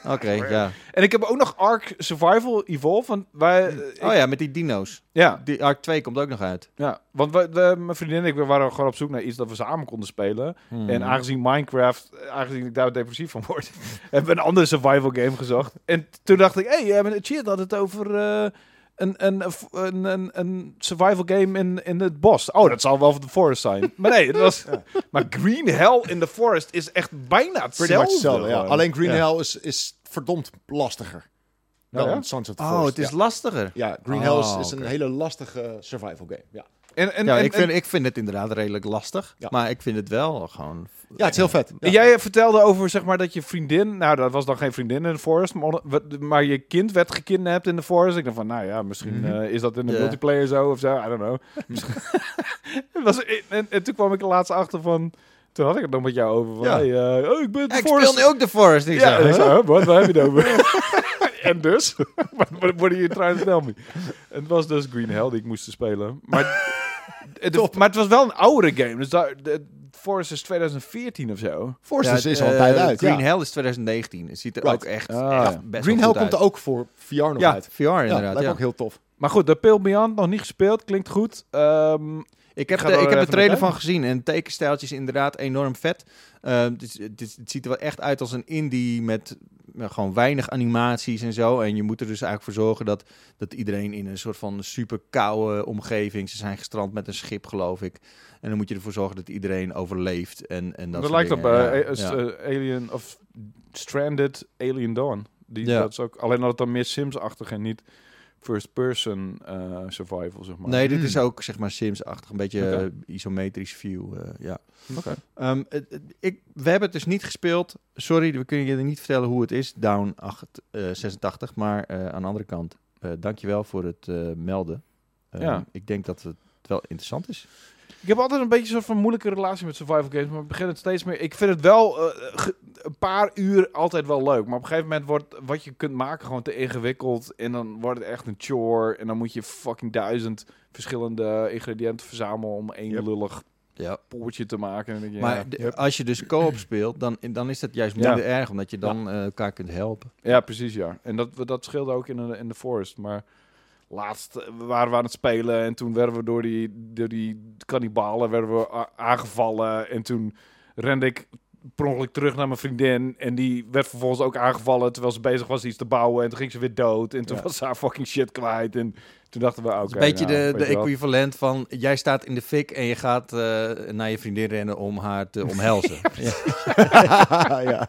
Oké, ja. En ik heb ook nog Ark Survival Evolve. Want wij, eh, Oh ja, met die dino's. ja, Die Ark 2 komt ook nog uit. ja, want we- mijn vriendin en ik we waren gewoon op zoek naar iets dat we samen konden spelen. Hmm. En aangezien Minecraft, aangezien ik daar depressief van word, hebben we een andere survival game gezocht. En toen dacht ik, hé, hey, Cheat had het over eh, een, een, een, een, een survival game in, in het bos. Oh, dat zal wel van The Forest zijn. Maar nee, het was... Maar Green Hell in the Forest is echt bijna hetzelfde. much hetzelfde, ja. Alleen Green Ja. Hell is, is verdomd lastiger dan Oh, ja? Sons of the Oh, Forest. het is ja. lastiger. Ja, Green Oh, Hell is, is een hele lastige survival game. Ja, En, en, Ja, en- ik, vind, ik vind het inderdaad redelijk lastig. Ja. Maar ik vind het wel gewoon... ja het is heel vet. Jij vertelde over zeg maar dat je vriendin, nou dat was dan geen vriendin in de forest, maar, maar je kind werd gekidnapt in de forest. Ik dacht van, nou ja, misschien Mhm. eh, is dat in de multiplayer zo of zo, I don't know. Misschien- Het was, en, en toen kwam ik laatst achter van, toen had ik het nog met jou over van, Ja. hey, eh, oh, ik ben in de Ik forest. speel nu ook de Forest. Ik ja, ik zei, huh, wat, waar heb je het over? en dus? Wat what, what are you trying to tell me? Het was dus Green Hell die ik moest spelen. Maar, het, maar het was wel een oudere game, dus daar, de, Forest is 2014 of zo. Forces Ja, is al een eh, tijd uit. Green ja. Hell is 2019. Het ziet er Right. ook echt, Ah, echt ja. best Green Hell komt er ook voor VR nog Ja, uit. VR Ja, inderdaad. lijkt Ja. ook heel tof. Maar goed, de Pale Beyond nog niet gespeeld, klinkt goed. Ehm, Ik heb, de, er ik heb de trailer van gezien en het tekenstijltje is inderdaad enorm vet. Eh, het, is- het, ziet er wel echt uit als een indie met nou, gewoon weinig animaties en zo. En je moet er dus eigenlijk voor zorgen dat, dat iedereen in een soort van super koude omgeving... Ze zijn gestrand met een schip, geloof ik. En dan moet je ervoor zorgen dat iedereen overleeft. En, en dat lijkt op dingen. eh, Ja, eh, ja. eh, Alien of Stranded Alien Dawn. Die, Ja. Dat is ook, alleen dat het dan meer Sims-achtig en niet first-person eh, survival, zeg maar. Nee, dit Hmm. is ook zeg maar Sims-achtig. Een beetje eh, isometrisch view, eh, ja. Oké. Ehm, ik, we hebben het dus niet gespeeld. Sorry, we kunnen je niet vertellen hoe het is. Down 8, eh, 86. Maar eh, aan de andere kant, eh dankjewel voor het eh, melden. Ehm, Ja. Ik denk dat het wel interessant is. Ik heb altijd een beetje een soort van moeilijke relatie met survival games, maar ik begin het steeds meer. Ik vind het wel eh, ge- een paar uur altijd wel leuk, maar op een gegeven moment wordt wat je kunt maken gewoon te ingewikkeld en dan wordt het echt een chore en dan moet je fucking duizend verschillende ingrediënten verzamelen om één Yep. lullig Ja. poortje te maken. En dan denk je, maar ja, de- yep. als je dus co-op speelt, dan, dan is dat juist Ja. minder erg. Omdat je dan eh, elkaar kunt helpen. Ja, precies, ja. En dat, dat scheelde ook in de, in de forest. Maar laatst eh, waren we aan het spelen en toen werden we door die, door die kannibalen werden we aangevallen. En toen rende ik per ongeluk terug naar mijn vriendin en die werd vervolgens ook aangevallen terwijl ze bezig was iets te bouwen. En toen ging ze weer dood en toen Ja. was ze haar fucking shit kwijt. En toen dachten we, oké. Is een beetje nou, de, de equivalent van... Jij staat in de fik en je gaat eh, naar je vriendin rennen om haar te omhelzen. ja. ja.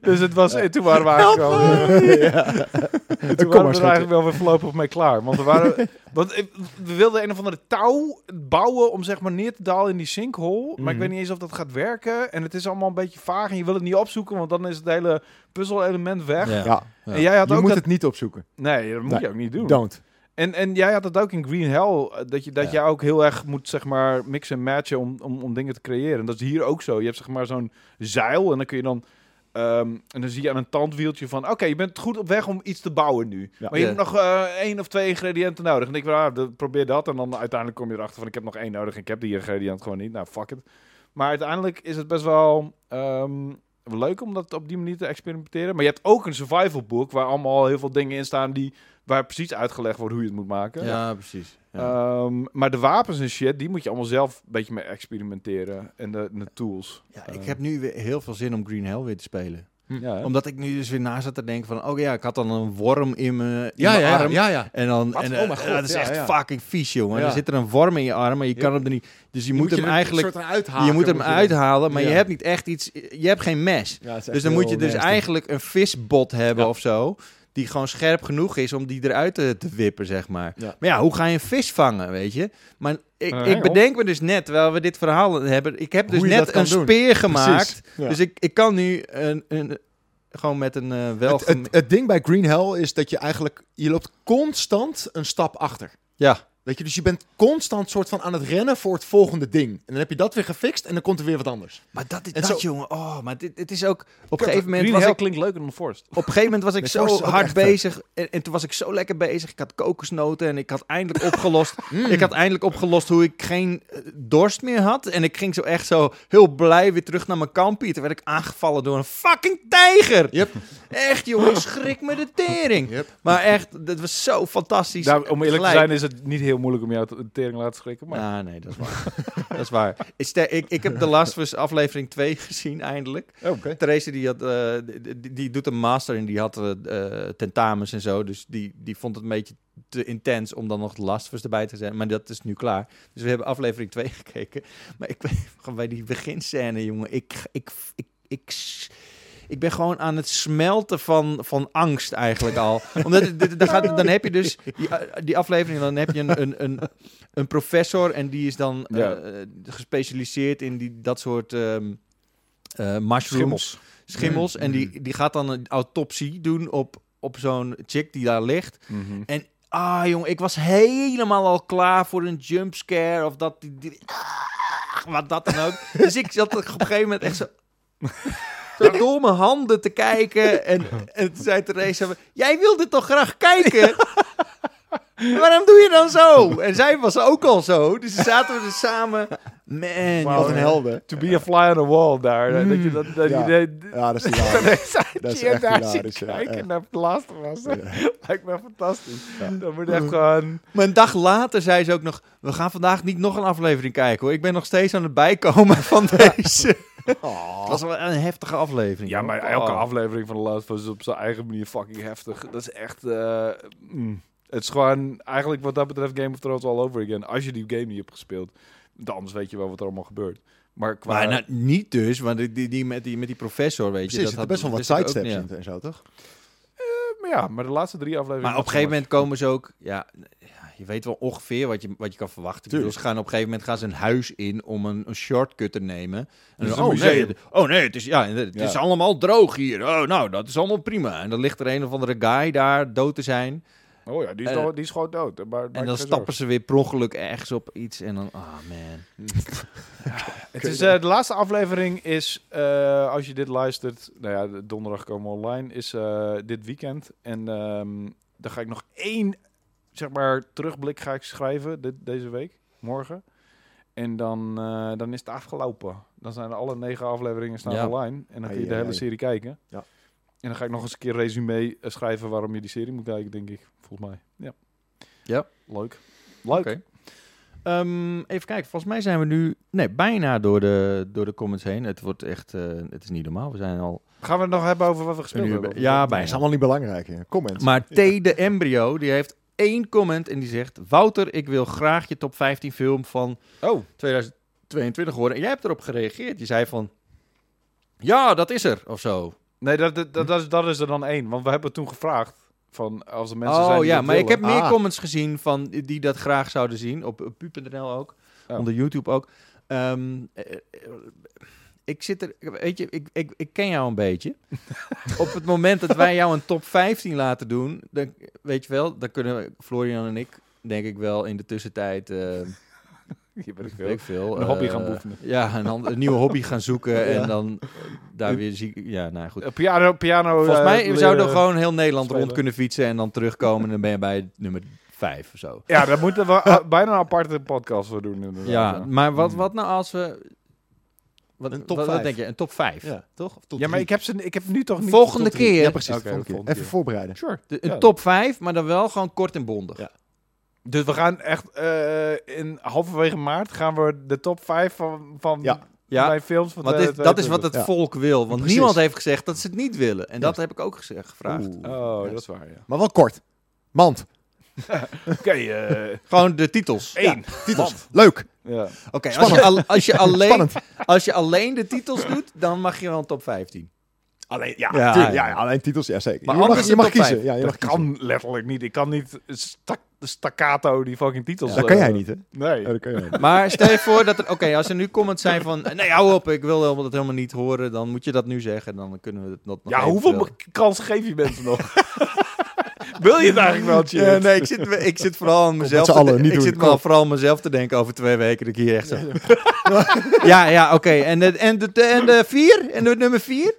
Dus het was, en toen waren we eigenlijk wel... ja. En toen Kom waren we eigenlijk wel weer voorlopig mee klaar. Want we, waren, want eh, we wilden een of andere touw bouwen om zeg maar neer te dalen in die sinkhole. Maar ik Mhm. weet niet eens of dat gaat werken. En het is allemaal een beetje vaag en je wil het niet opzoeken, want dan is het hele puzzel-element weg. Ja. Ja. En jij had Je ook moet dat... het niet opzoeken. Nee, dat moet Nee, je ook niet doen. Don't. En, en jij had dat ook in Green Hell, eh, dat je, dat Ja. je ook heel erg moet zeg maar mixen en matchen om, om, om dingen te creëren. En dat is hier ook zo. Je hebt zeg maar zo'n zeil en dan kun je dan... ehm, en dan zie je aan een tandwieltje van... Oké, je bent goed op weg om iets te bouwen nu. Ja. Maar je hebt nog eh, één of twee ingrediënten nodig. En ik ah, probeer dat. En dan uiteindelijk kom je erachter van... Ik heb nog één nodig en ik heb die ingrediënt gewoon niet. Nou, fuck it. Maar uiteindelijk is het best wel... ehm, Leuk om dat op die manier te experimenteren. Maar je hebt ook een survival book waar allemaal heel veel dingen in staan die waar precies uitgelegd wordt hoe je het moet maken. Ja, precies. Ja. Ehm, maar de wapens en shit, die moet je allemaal zelf een beetje mee experimenteren. En de, de tools. Ja, ik Eh, heb nu weer heel veel zin om Green Hell weer te spelen. Ja, hè? Omdat ik nu dus weer na zat te denken van... Oh ja, ik had dan een worm in mijn, in Ja, mijn ja, arm. ja, ja. En dan... Wat? En, Oh eh, mijn god, ja, dat is ja, echt ja. fucking vies, jongen. Ja. Er zit er een worm in je arm, maar je Ja. kan hem er niet... Dus je, moet hem eigenlijk... Een soort uithaken, Je moet hem uithalen, maar je Ja. hebt niet echt iets... Je hebt geen mes. Ja, Dus dan moet je dus nasty. eigenlijk een visbot hebben Ja. of zo... Die gewoon scherp genoeg is om die eruit te, te wippen, zeg maar. Ja. Maar ja, hoe ga je een vis vangen, weet je? Maar ik, Eh, ik bedenk me dus net, terwijl we dit verhaal hebben... Ik heb dus net een doen. speer gemaakt. Ja. Dus ik, ik kan nu een, een, gewoon met een eh wel... het, het, het ding bij Green Hell is dat je eigenlijk... Je loopt constant een stap achter. ja, Weet je, dus je bent constant soort van aan het rennen voor het volgende ding. En dan heb je dat weer gefixt en dan komt er weer wat anders. maar dat is En dat, zo- jongen. Oh, maar dit, het is ook... Op een gegeven moment Green was Hell ik... klinkt leuker dan Forest. Op een gegeven moment was ik Nee, zo Forst hard echt vet. bezig. En, en toen was ik zo lekker bezig. Ik had kokosnoten en ik had eindelijk opgelost. Mm. Ik had eindelijk opgelost hoe ik geen eh, dorst meer had. En ik ging zo echt zo heel blij weer terug naar mijn kampie. Toen werd ik aangevallen door een fucking tijger. Yep. Echt, jongen, ik schrik me de tering. Yep. Maar echt, dat was zo fantastisch. Nou, om eerlijk te zijn is het niet heel moeilijk om jou de tering laten schrikken. Maar Ah, nee, dat is waar. dat is waar. Ik, ik, heb The Last of Us aflevering 2 gezien, eindelijk. Oké. Therese die, had, eh, die, die- doet een master en die had eh, tentamens en zo. Dus die, die vond het een beetje te intens om dan nog The Last of Us erbij te zijn. Maar dat is nu klaar. Dus we hebben aflevering 2 gekeken. Maar ik ben gewoon bij die beginscène, jongen. Ik, ik, ik, ik, ik ben gewoon aan het smelten van, van angst eigenlijk al. Omdat het- dan, gaat, dan heb je dus die, eh, die aflevering, dan heb je een, een, een, een professor en die is dan eh, gespecialiseerd in die, dat soort eh, mushrooms schimmels. schimmels. En die, die gaat dan een autopsie doen op, op zo'n chick die daar ligt. Mhm. Ah, jongen, ik was helemaal al klaar voor een jumpscare of dat. Die, die, ah, wat dat dan ook. dus ik zat op een gegeven moment echt zo. Zo door mijn handen te kijken. En, en toen zei Theresa: Jij wilde toch graag kijken? Waarom doe je dan zo? En zij was ook al zo. Dus zaten we er samen. Man, Wat een helden. To be a fly on the wall daar. dat je dat, dat Ja. je Ja, dat is hilarisch. dat Dat is je echt daar hilarisch, ja, kijken ja. naar het laatste was. Ja. Lijkt me fantastisch. Ja. Dat moet echt gewoon... Maar een dag later zei ze ook nog: We gaan vandaag niet nog een aflevering kijken hoor. Ik ben nog steeds aan het bijkomen van deze. Oh. was wel een heftige aflevering. Ja, hoor. maar elke Oh. aflevering van de Last of Us is op zijn eigen manier fucking heftig. Dat is echt... eh, mm. Het is gewoon eigenlijk wat dat betreft Game of Thrones all over again. Als je die game niet hebt gespeeld. Dan anders weet je wel wat er allemaal gebeurt. Maar qua... Maar nou, niet dus, want die, die, met, die, met die professor, weet je. Precies, dat er best wel wat sidesteps in en zo, toch? maar ja, maar de laatste drie afleveringen... Maar op een gegeven moment komen ze ook... Ja, je weet wel ongeveer wat je, wat je kan verwachten. Tuurlijk. ze gaan op een gegeven moment gaan ze een huis in om een, een shortcut te nemen. En Dus dan, oh, nee, oh nee, het is, ja, het Ja. is allemaal droog hier. Oh, nou, dat is allemaal prima. En dan ligt er een of andere guy daar dood te zijn. Oh ja, die is, Eh, die is gewoon dood. Maar, En dan stappen ze weer per ongeluk ergens op iets. En dan, ah man. Het is, eh, de laatste aflevering is, eh, als je dit luistert, nou ja, de- donderdag komen we online, is dit weekend. En ehm, dan ga ik nog één, zeg maar, terugblik ga ik schrijven dit, deze week, morgen. En dan, eh, dan is het afgelopen. Dan zijn alle negen afleveringen staan Ja. online. En dan kun je Ai, de ai, hele ai. serie kijken. Ja. En dan ga ik nog eens een keer resume eh, schrijven waarom je die serie moet kijken, denk ik. Volgens mij. Ja. Ja. Leuk. Leuk. Oké. Ehm, even kijken, volgens mij zijn we nu nee, bijna door de, door de comments heen. Het wordt echt, eh, het is niet normaal. We zijn al Gaan we het nog hebben over wat we gespeeld Een hebben? ja, bijna. is allemaal niet belangrijk. hè. Comment. Maar T de Embryo, die heeft één comment en die zegt... Wouter, ik wil graag je top 15 film van Oh, 2022 horen. En jij hebt erop gereageerd. Je zei van... Ja, dat is er, of zo. Nee, dat, dat, dat, is, dat is er dan één. Want we hebben toen gevraagd van als er mensen oh zijn die ja, maar ik heb meer Ah. comments gezien van die dat graag zouden zien. Op, op pu.nl ook. Oh. Onder YouTube ook. Ehm, eh, eh, ik zit er... Weet je, ik, ik, ik ken jou een beetje. op het moment dat wij jou een top 15 laten doen... Dan, weet je wel, dan kunnen Florian en ik... Denk ik wel in de tussentijd... ben ik veel. ik veel. Een hobby eh, gaan beoefenen. Ja, een, een nieuwe hobby gaan zoeken Ja. en dan daar weer zie Ja, nou goed. Eh, Piano, piano. Volgens mij leren- zouden we gewoon heel Nederland spelen. rond kunnen fietsen en dan terugkomen en dan ben je bij nummer 5 of zo. Ja, daar moeten we bijna een aparte podcast voor doen. Inderdaad. Ja, maar wat, Hmm. wat nou als we... Wat, Een top wat, denk je? Een top 5? ja, toch? Of Ja, maar ik heb, ze, ik heb nu toch niet... Volgende keer. Ja, precies. Oké, de volgende keer. volgende Even keer. voorbereiden. Sure. De- een Ja. top 5, maar dan wel gewoon kort en bondig. Ja. Dus we gaan echt eh, in halverwege maart gaan we de top 5 van, van Ja. Ja, mijn films van Want dit, dat is wat het Ja. volk wil. Want Precies. niemand heeft gezegd dat ze het niet willen. En Ja. dat heb ik ook gezegd, gevraagd. Oeh. Oh, Ja. dat is waar, ja. Maar wel kort. Mand. Oké, eh Gewoon de titels. één. Titels. Leuk. Ja. Oké, als, je al- als, je alleen- Spannend. als je alleen de titels doet, dan mag je wel een top 15. Alleen, ja, Ja, tuurlijk. ja. ja, ja, alleen titels, ja zeker. Maar je mag, je een mag top kiezen. vijf. Ja, je mag Dat kiezen. kan letterlijk niet. Ik kan niet sta- staccato die fucking titels... Dat eh, kan jij niet, hè? Nee. Ja, dat kan jij niet. Maar stel je voor dat er... Oké, als er nu comments zijn van... Nee, hou op, ik wil helemaal- dat helemaal niet horen. Dan moet je dat nu zeggen. Dan kunnen we het nog nog Ja, even hoeveel wel- kansen geef je mensen nog? Wil je het eigenlijk wel? Ja, nee, ik zit, ik zit vooral aan mezelf. allen, ik doen. zit maar vooral aan mezelf te denken over twee weken. Dat ik hier echt zo... Ja, ja, oké. En, de, en, de, en de vier? En de nummer vier?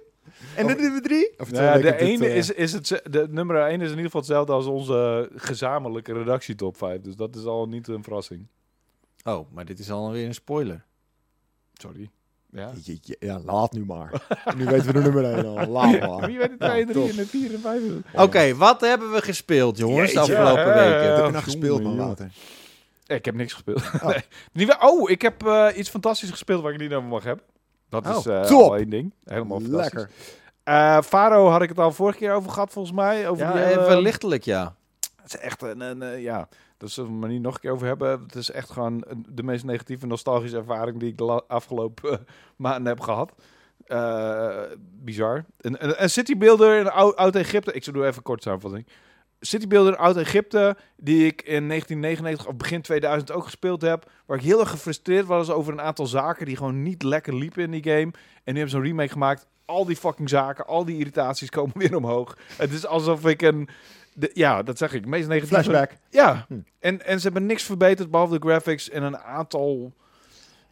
En de nummer drie? Nou ja, twee de dit, ene is, is het, de nummer 1 is in ieder geval hetzelfde als onze gezamenlijke redactietop 5. Dus dat is al niet een verrassing. Oh, maar dit is alweer een spoiler. Sorry. Ja. Je- je- ja, laat nu maar. nu weten we de nummer 1 al. Laat maar. Wie weet de Ja, 2, 3 top. en de 4 en 5. Oké, wat hebben we gespeeld, jongens, de afgelopen Ja, ja, ja. weken? Wat heb je nou gespeeld, man, Wouter? Ik heb niks gespeeld. Nee. Niet waar- oh, ik heb eh, iets fantastisch gespeeld waar ik niet over mag hebben. Dat Oh, is eh top. al één ding. Helemaal fantastisch. Lekker. Eh, Faro had ik het al vorige keer over gehad, volgens mij. Over Ja, die hele- even lichtelijk, ja. Het is echt een, een eh, ja, daar zullen we het maar niet nog een keer over hebben. Het is echt gewoon de meest negatieve nostalgische ervaring die ik de afgelopen eh, maanden heb gehad. Eh, bizar. Een, een, een citybuilder in Ou- Oud-Egypte. Ik zal doen even een korte samenvatting. Citybuilder in Oud-Egypte, die ik in 1999 of begin 2000 ook gespeeld heb. Waar ik heel erg gefrustreerd was over een aantal zaken die gewoon niet lekker liepen in die game. En nu hebben ze een remake gemaakt. Al die fucking zaken, al die irritaties komen weer omhoog. Het is alsof ik een... De, ja, dat zeg ik. Meest negatieve... Flashback. Ja, Hm. en, en ze hebben niks verbeterd behalve de graphics en een aantal...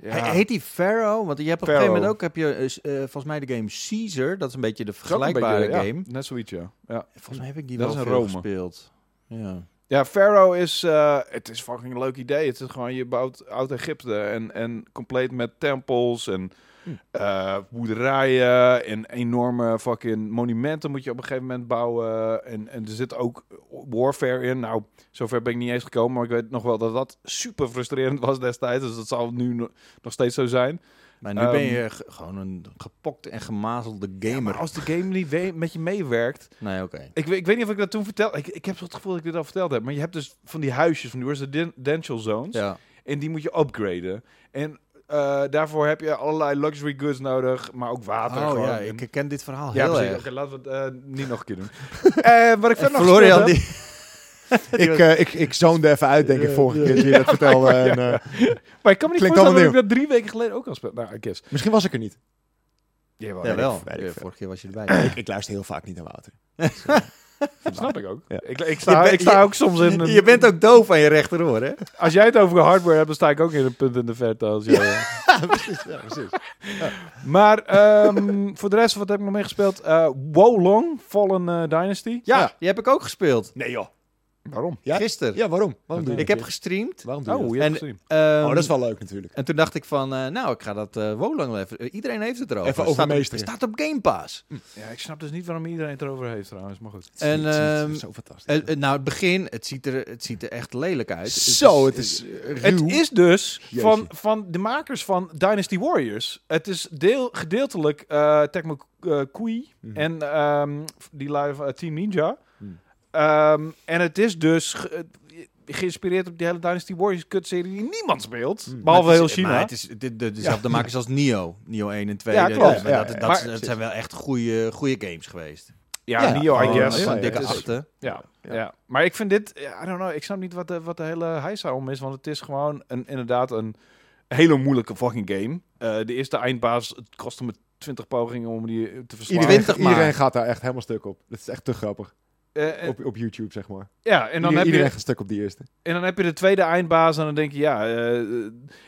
Ja. He- Heet die Pharaoh? Want je hebt op een gegeven moment ook, heb je eh, eh, volgens mij de game Caesar. Dat is een beetje de vergelijkbare beetje, ja, game. net zoiets, ja. ja. Volgens mij heb ik die Dat wel is een veel Rome. gespeeld. Ja. Ja, Pharaoh is... eh, het is fucking een leuk idee. Het is gewoon, je bouwt Oud-Egypte en, en compleet met tempels en Hm. eh, boerderijen en enorme fucking monumenten moet je op een gegeven moment bouwen. En, en er zit ook warfare in. Nou, zover ben ik niet eens gekomen, maar ik weet nog wel dat dat super frustrerend was destijds. Dus dat zal nu no- nog steeds zo zijn. Maar nu ben Ehm, je ge- gewoon een gepokte en gemazelde gamer. maar als de game niet met je meewerkt, Nee, oké. Ik, weet- ik weet niet of ik dat toen vertelde. Ik, ik heb zo het gevoel dat ik dit al verteld heb. Maar je hebt dus van die huisjes, van die residential zones. Ja. En die moet je upgraden. En eh, daarvoor heb je allerlei luxury goods nodig. Maar ook water. Oh gewoon. ja, ik ken dit verhaal ja, heel precies. erg. Oké, laten we het eh, niet nog een keer doen. Eh, wat ik verder nog Florian, die... Ik, eh, ik, ik zoonde even uit, denk ik, vorige keer toen je dat vertelde. En, eh. Maar ik kan me niet voorstellen dat ik dat drie weken geleden ook al speelde. Nou, I guess. misschien was ik er niet. Jawel, Ja, wel. ik- vorige keer was je erbij. ik, ik luister heel vaak niet naar Wouter. Dat snap ik ook. Ja. Ik, ik sta, ik sta je- ook soms in... een- Je bent ook doof aan je rechteroor, hè? Als jij het over hardware hebt, dan sta ik ook in een punt in de verte. Als jij, Ja, precies. Ja, precies. Maar ehm, voor de rest, wat heb ik nog meegespeeld? Eh Wolong, Fallen eh, Dynasty. Ja. die heb ik ook gespeeld. Nee joh. Waarom? Ja? Gisteren. Ja, waarom? Waarom doe je Ik heb gestreamd. Waarom doe je Oh, dat? je hebt En-. Ehm, Oh, dat is wel leuk natuurlijk. En toen dacht ik van, eh, nou, ik ga dat eh Wolang wel even... iedereen heeft het erover. Even Het staat op- overmeesteren. Het staat op Game Pass. Ja, ik snap dus niet waarom iedereen het erover heeft trouwens, maar goed. En, Het is- het is ehm, zo fantastisch. Eh, nou, het begin, het ziet, er, het ziet er echt lelijk uit. Zo, het is Het ruw. is dus Jeetje. van, van de makers van Dynasty Warriors. Het is deel, gedeeltelijk eh Tecmo Koei Mhm. en ehm, die live Team Ninja. Ehm, en het is dus ge- eh, geïnspireerd op die hele Dynasty Warriors kutserie die niemand speelt. Mhm. Behalve heel China. Maar het is de, de, dezelfde makers als Nio. Nio 1 en 2. Ja, Dat- klopt. Dat, Ja, dat, ja, dat, maar- dat zijn wel echt goede, goede games geweest. ja, Ja, Nio, I guess. ja, ja, dikke is- achten. Ja, ja. Ja. maar ik vind dit, ja, I don't know, ik snap niet wat de, wat de hele heisa om is, want het is gewoon een, inderdaad een hele moeilijke fucking game. Eh, de eerste eindbaas, het kostte me 20 pogingen om die te verslaan. Iedereen- 20 maar. Iedereen gaat daar echt helemaal stuk op. Dat is echt te grappig. Eh, en- Op, op YouTube, zeg maar. ja, en dan, Ieder- heb iedereen je, gaat stuk op die eerste. en dan heb je de tweede eindbaas en dan denk je, ja, eh,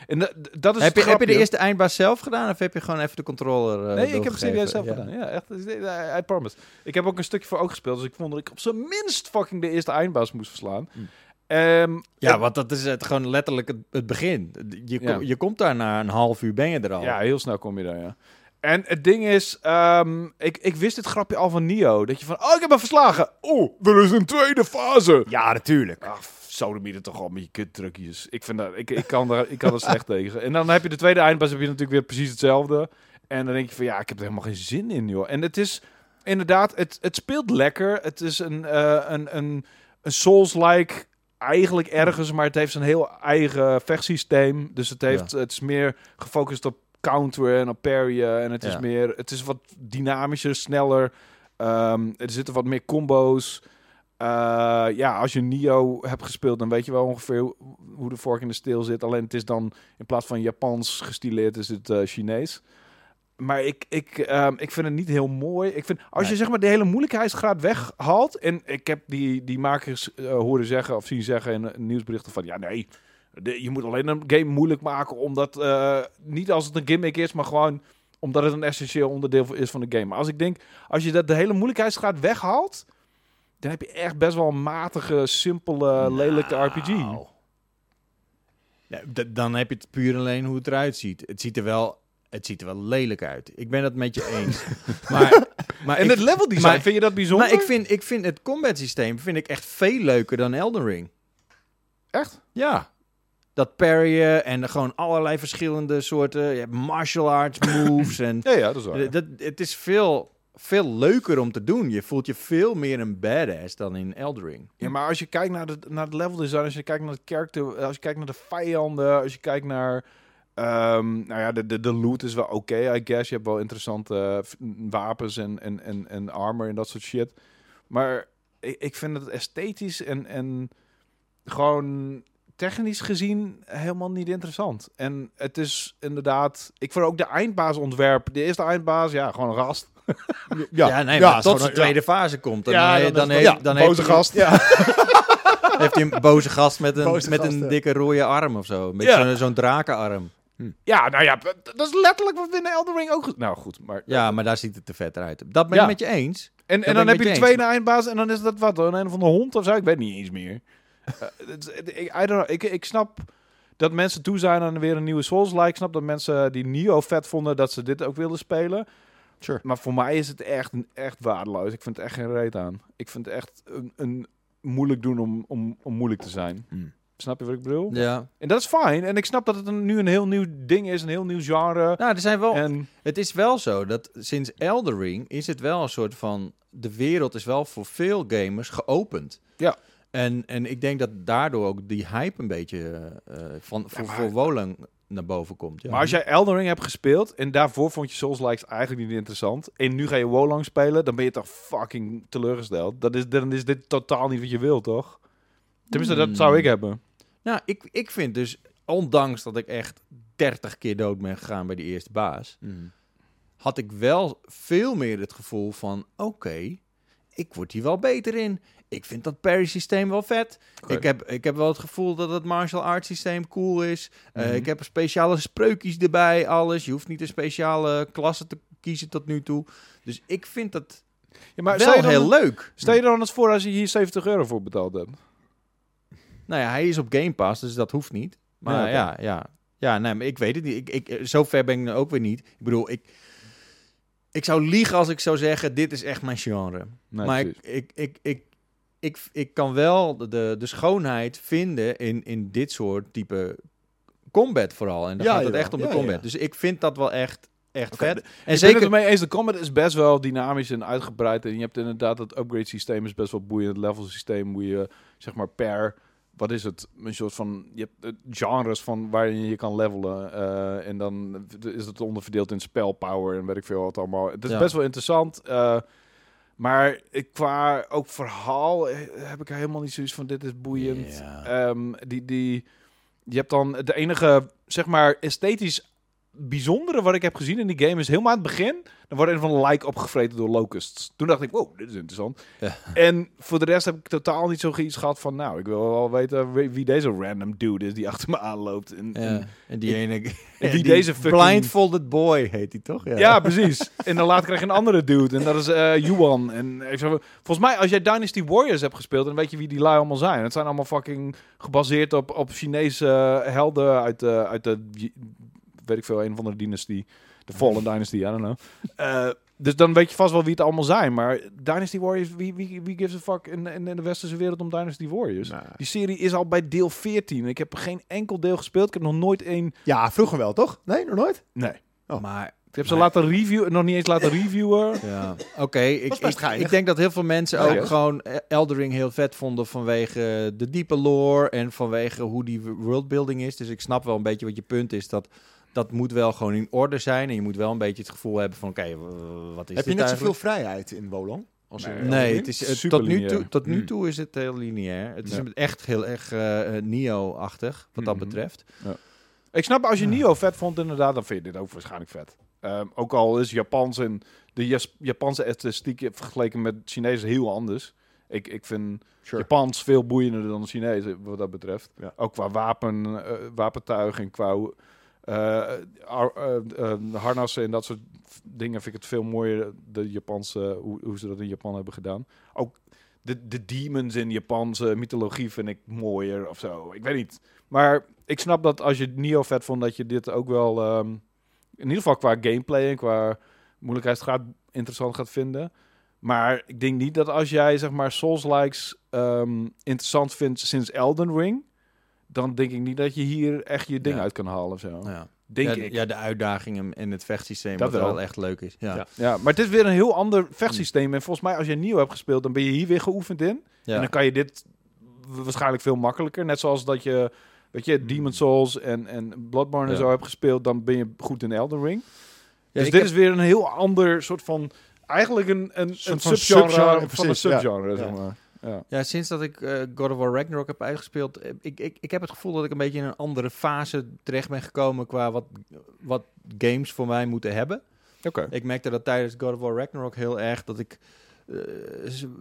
en dat, dat is Heb je, het heb je de eerste eindbaas zelf gedaan? Of heb je gewoon even de controller eh, Nee, ik heb het serieus zelf Ja. gedaan. Ja, echt. I I promise. Ik heb ook een stukje voor ook gespeeld, dus ik vond dat ik op zijn minst fucking de eerste eindbaas moest verslaan. Mm. Ehm, Ja, en- want dat is het, gewoon letterlijk het, het begin. Je, Ja. je komt daar na een half uur, ben je er al. Ja, heel snel kom je daar, ja. En het ding is, ehm, ik, ik wist dit grapje al van Nio. Dat je van, oh, ik heb hem verslagen. Oh, er is een tweede fase. Ja, natuurlijk. Ah, sodemieten toch al met je kutdrukjes. Ik, vind dat, ik, ik, kan daar, ik kan er slecht tegen. En dan heb je de tweede eindpas, heb je natuurlijk weer precies hetzelfde. En dan denk je van, ja, ik heb er helemaal geen zin in, joh. En het is, inderdaad, het, het speelt lekker. Het is een, eh, een, een, een Souls-like eigenlijk ergens, maar het heeft zijn heel eigen vechtsysteem. Dus het, heeft, het is meer gefocust op counteren en op parryen. En het is Ja. meer, het is wat dynamischer, sneller. Ehm, er zitten wat meer combo's. Eh, ja, als je Nio hebt gespeeld, dan weet je wel ongeveer hoe, de vork in de steel zit. Alleen het is dan in plaats van Japans gestileerd, is het eh, Chinees. Maar ik, ik, ehm, ik vind het niet heel mooi. Ik vind, als je zeg maar de hele moeilijkheidsgraad weghaalt. En ik heb die, die makers eh, horen zeggen of zien zeggen in, eh, nieuwsberichten van ja, nee. De- je moet alleen een game moeilijk maken omdat eh, niet als het een gimmick is, maar gewoon omdat het een essentieel onderdeel is van de game. Maar als ik denk, als je dat de hele moeilijkheidsgraad weghaalt, dan heb je echt best wel een matige, simpele, lelijke RPG. Nou. Ja, d- dan heb je het puur alleen hoe het eruit ziet. Het ziet er wel het ziet er wel lelijk uit. Ik ben het met je eens. maar, maar En ik, het level design, maar- vind je dat bijzonder? maar ik vind, ik vind het combat systeem vind ik echt veel leuker dan Elden Ring. Echt? Ja. Dat parryen en gewoon allerlei verschillende soorten je hebt martial arts moves. en Ja, ja, dat is waar. dat, het is veel, veel leuker om te doen. Je voelt je veel meer een badass dan in Elden Ring. Ja, maar als je kijkt naar, de, naar het level design, als je kijkt naar het character, als je kijkt naar de vijanden, als je kijkt naar, ehm, nou ja, de, de, de loot is wel oké, I guess. Je hebt wel interessante eh, wapens en, en, en, en armor en dat soort shit. Maar ik, ik vind het esthetisch en, en gewoon technisch gezien helemaal niet interessant. En het is inderdaad, ik vond ook de eindbaasontwerp, de eerste eindbaas, ja, gewoon een gast. Ja, nee, ja, maar tot de tweede fase komt. Dan, Ja, dan dan, heeft, ja, dan boze heeft gast. Ja. heeft hij een boze gast met een, Boze met gast, een ja. dikke rode arm of zo. Een beetje Ja. zo'n zo'n drakenarm. Ja, nou ja, dat is letterlijk wat we in Elden Ring ook... Nou goed, maar... Ja, maar daar ziet het te vet uit. Dat ben Ja. ik met je eens. En, Dat en dan heb met je je de tweede eindbaas en dan is dat wat? Een een van de hond of zo? Ik weet niet eens meer. Eh, ik, I don't know. Ik, ik snap dat mensen toe zijn aan weer een nieuwe Souls-like. Ik snap dat mensen die Nio vet vonden, dat ze dit ook wilden spelen. Sure. Maar voor mij is het echt, echt waardeloos. Ik vind het echt geen reet aan. Ik vind het echt een, een moeilijk doen om, om, om moeilijk te zijn. Hmm. Snap je wat ik bedoel? Ja. En dat is fijn. En ik snap dat het een, nu een heel nieuw ding is, een heel nieuw genre. Nou, er zijn wel En Het is wel zo dat sinds Elden Ring is het wel een soort van... De wereld is wel voor veel gamers geopend. Ja. En, en ik denk dat daardoor ook die hype een beetje eh, van, voor, voor Wolang naar boven komt. Ja. Maar als jij Elden Ring hebt gespeeld en daarvoor vond je Souls-likes eigenlijk niet interessant en nu ga je Wolang spelen, dan ben je toch fucking teleurgesteld. Dat is, dan is dit totaal niet wat je wilt, toch? Tenminste, dat Hmm. zou ik hebben. Nou, ik, ik vind dus, ondanks dat ik echt 30 keer dood ben gegaan bij die eerste baas... Mm. had ik wel veel meer het gevoel van... Oké, ik word hier wel beter in. Ik vind dat parry systeem wel vet. Ik, heb, ik heb wel het gevoel dat het martial arts systeem cool is. Eh, Mhm. Ik heb speciale spreukjes erbij, alles. Je hoeft niet een speciale klasse te kiezen tot nu toe. Dus ik vind dat Ja, maar wel dan, heel leuk. stel je dan eens voor als je hier 70 euro voor betaald hebt. Nou ja, hij is op Game Pass, dus dat hoeft niet. Maar Ja, ja, ja. Ja, nee, maar ik weet het niet. Ik, ik, zo ver ben ik nu ook weer niet. Ik bedoel, ik, ik zou liegen als ik zou zeggen, dit is echt mijn genre. Nee, maar ik, precies. ik, ik, ik, ik, ik kan wel de, de schoonheid vinden in, in dit soort type combat vooral. En dan Ja, gaat het jawel. echt om de Ja, combat. ja. Dus ik vind dat wel echt, echt vet. de- En ik zeker... ermee eens, de combat is best wel dynamisch en uitgebreid. En je hebt inderdaad het upgrade systeem is best wel boeiend. Het level systeem hoe je, zeg maar, per... Wat is het? Een soort van... Je hebt eh, genres van waarin je kan levelen. eh, en dan is het onderverdeeld in spell power en weet ik veel wat allemaal. Het is best wel interessant. eh, maar ik, qua ook verhaal eh, heb ik helemaal niet zoiets van dit is boeiend. Ehm, die, die, je hebt dan de enige, zeg maar, esthetisch bijzondere wat ik heb gezien in die game is helemaal aan het begin. Dan wordt een van de like opgevreten door locusts. Toen dacht ik, wow, dit is interessant. Ja. En voor de rest heb ik totaal niet zo iets gehad van, nou, ik wil wel weten wie, deze random dude is die achter me aanloopt. En, Ja, en- en die ene... en wie die deze fucking... Blindfolded boy heet hij toch? Ja. precies. En dan later krijg je een andere dude. En dat is eh Yuan. En volgens mij, als jij Dynasty Warriors hebt gespeeld, dan weet je wie die lui allemaal zijn. Het zijn allemaal fucking gebaseerd op, op Chinese eh, helden uit de, uit de, weet ik veel, een van de dynastie. De Fallen Dynasty, I don't know. Eh, dus dan weet je vast wel wie het allemaal zijn. Maar Dynasty Warriors, wie, wie, wie gives a fuck in, in, in de westerse wereld om Dynasty Warriors? Die serie is al bij deel 14. Ik heb geen enkel deel gespeeld. Ik heb nog nooit één... ja, vroeger wel, toch? Nee, nog nooit? Nee. Maar Ik heb ze laten reviewen, nog niet eens laten reviewen. Ja, oké. Ik, ik, ik denk dat heel veel mensen Ja, ook ja. gewoon Eldering heel vet vonden vanwege de diepe lore en vanwege hoe die worldbuilding is. Dus ik snap wel een beetje wat je punt is. Dat dat moet wel gewoon in orde zijn en je moet wel een beetje het gevoel hebben van oké, wat is Heb je net zoveel vrijheid in Wolong? Als in Nee. Het is, het- Super tot, nu toe, tot nu Hmm. toe is het heel lineair. Het is Ja. echt heel erg eh, eh, Neo-achtig wat dat Mhm. betreft. Ik snap, als je Nio vet vond inderdaad, dan vind je dit ook waarschijnlijk vet. Ehm, ook al is Japans en de Jas- Japanse esthetiek vergeleken met Chinees heel anders. Ik, ik vind Sure. Japans veel boeiender dan Chinees wat dat betreft. Ja. Ook qua wapen, eh, wapentuig en qua eh, eh, eh, harnassen en dat soort dingen vind ik het veel mooier, de Japanse, hoe, hoe ze dat in Japan hebben gedaan. Ook de, de demons in Japanse mythologie vind ik mooier of zo. Ik weet niet. Maar ik snap dat als je Nio vet vond, dat je dit ook wel ehm, in ieder geval qua gameplay en qua moeilijkheidsgraad interessant gaat vinden. Maar ik denk niet dat als jij zeg maar Souls-likes ehm, interessant vindt sinds Elden Ring, dan denk ik niet dat je hier echt je ding Ja. uit kan halen of zo. Ja. Denk ja, ik. ja, de uitdagingen en het vechtsysteem Dat dat wel. wel. echt leuk is. Ja. Ja. Ja, maar het is weer een heel ander vechtsysteem. En volgens mij, als je nieuw hebt gespeeld, dan ben je hier weer geoefend in. Ja. En dan kan je dit waarschijnlijk veel makkelijker. Net zoals dat je, weet je, Demon Souls en, en Bloodborne en zo hebt gespeeld, dan ben je goed in Elden Ring. Ja, dus dit heb- is weer een heel ander soort van, eigenlijk een, een, een subgenre subgenre, van precies, een subgenre, Ja. zeg maar. Ja. Ja, sinds dat ik eh, God of War Ragnarok heb uitgespeeld, eh, ik, ik, ik heb het gevoel dat ik een beetje in een andere fase terecht ben gekomen qua wat, wat games voor mij moeten hebben. Oké. Ik merkte dat tijdens God of War Ragnarok heel erg dat ik eh,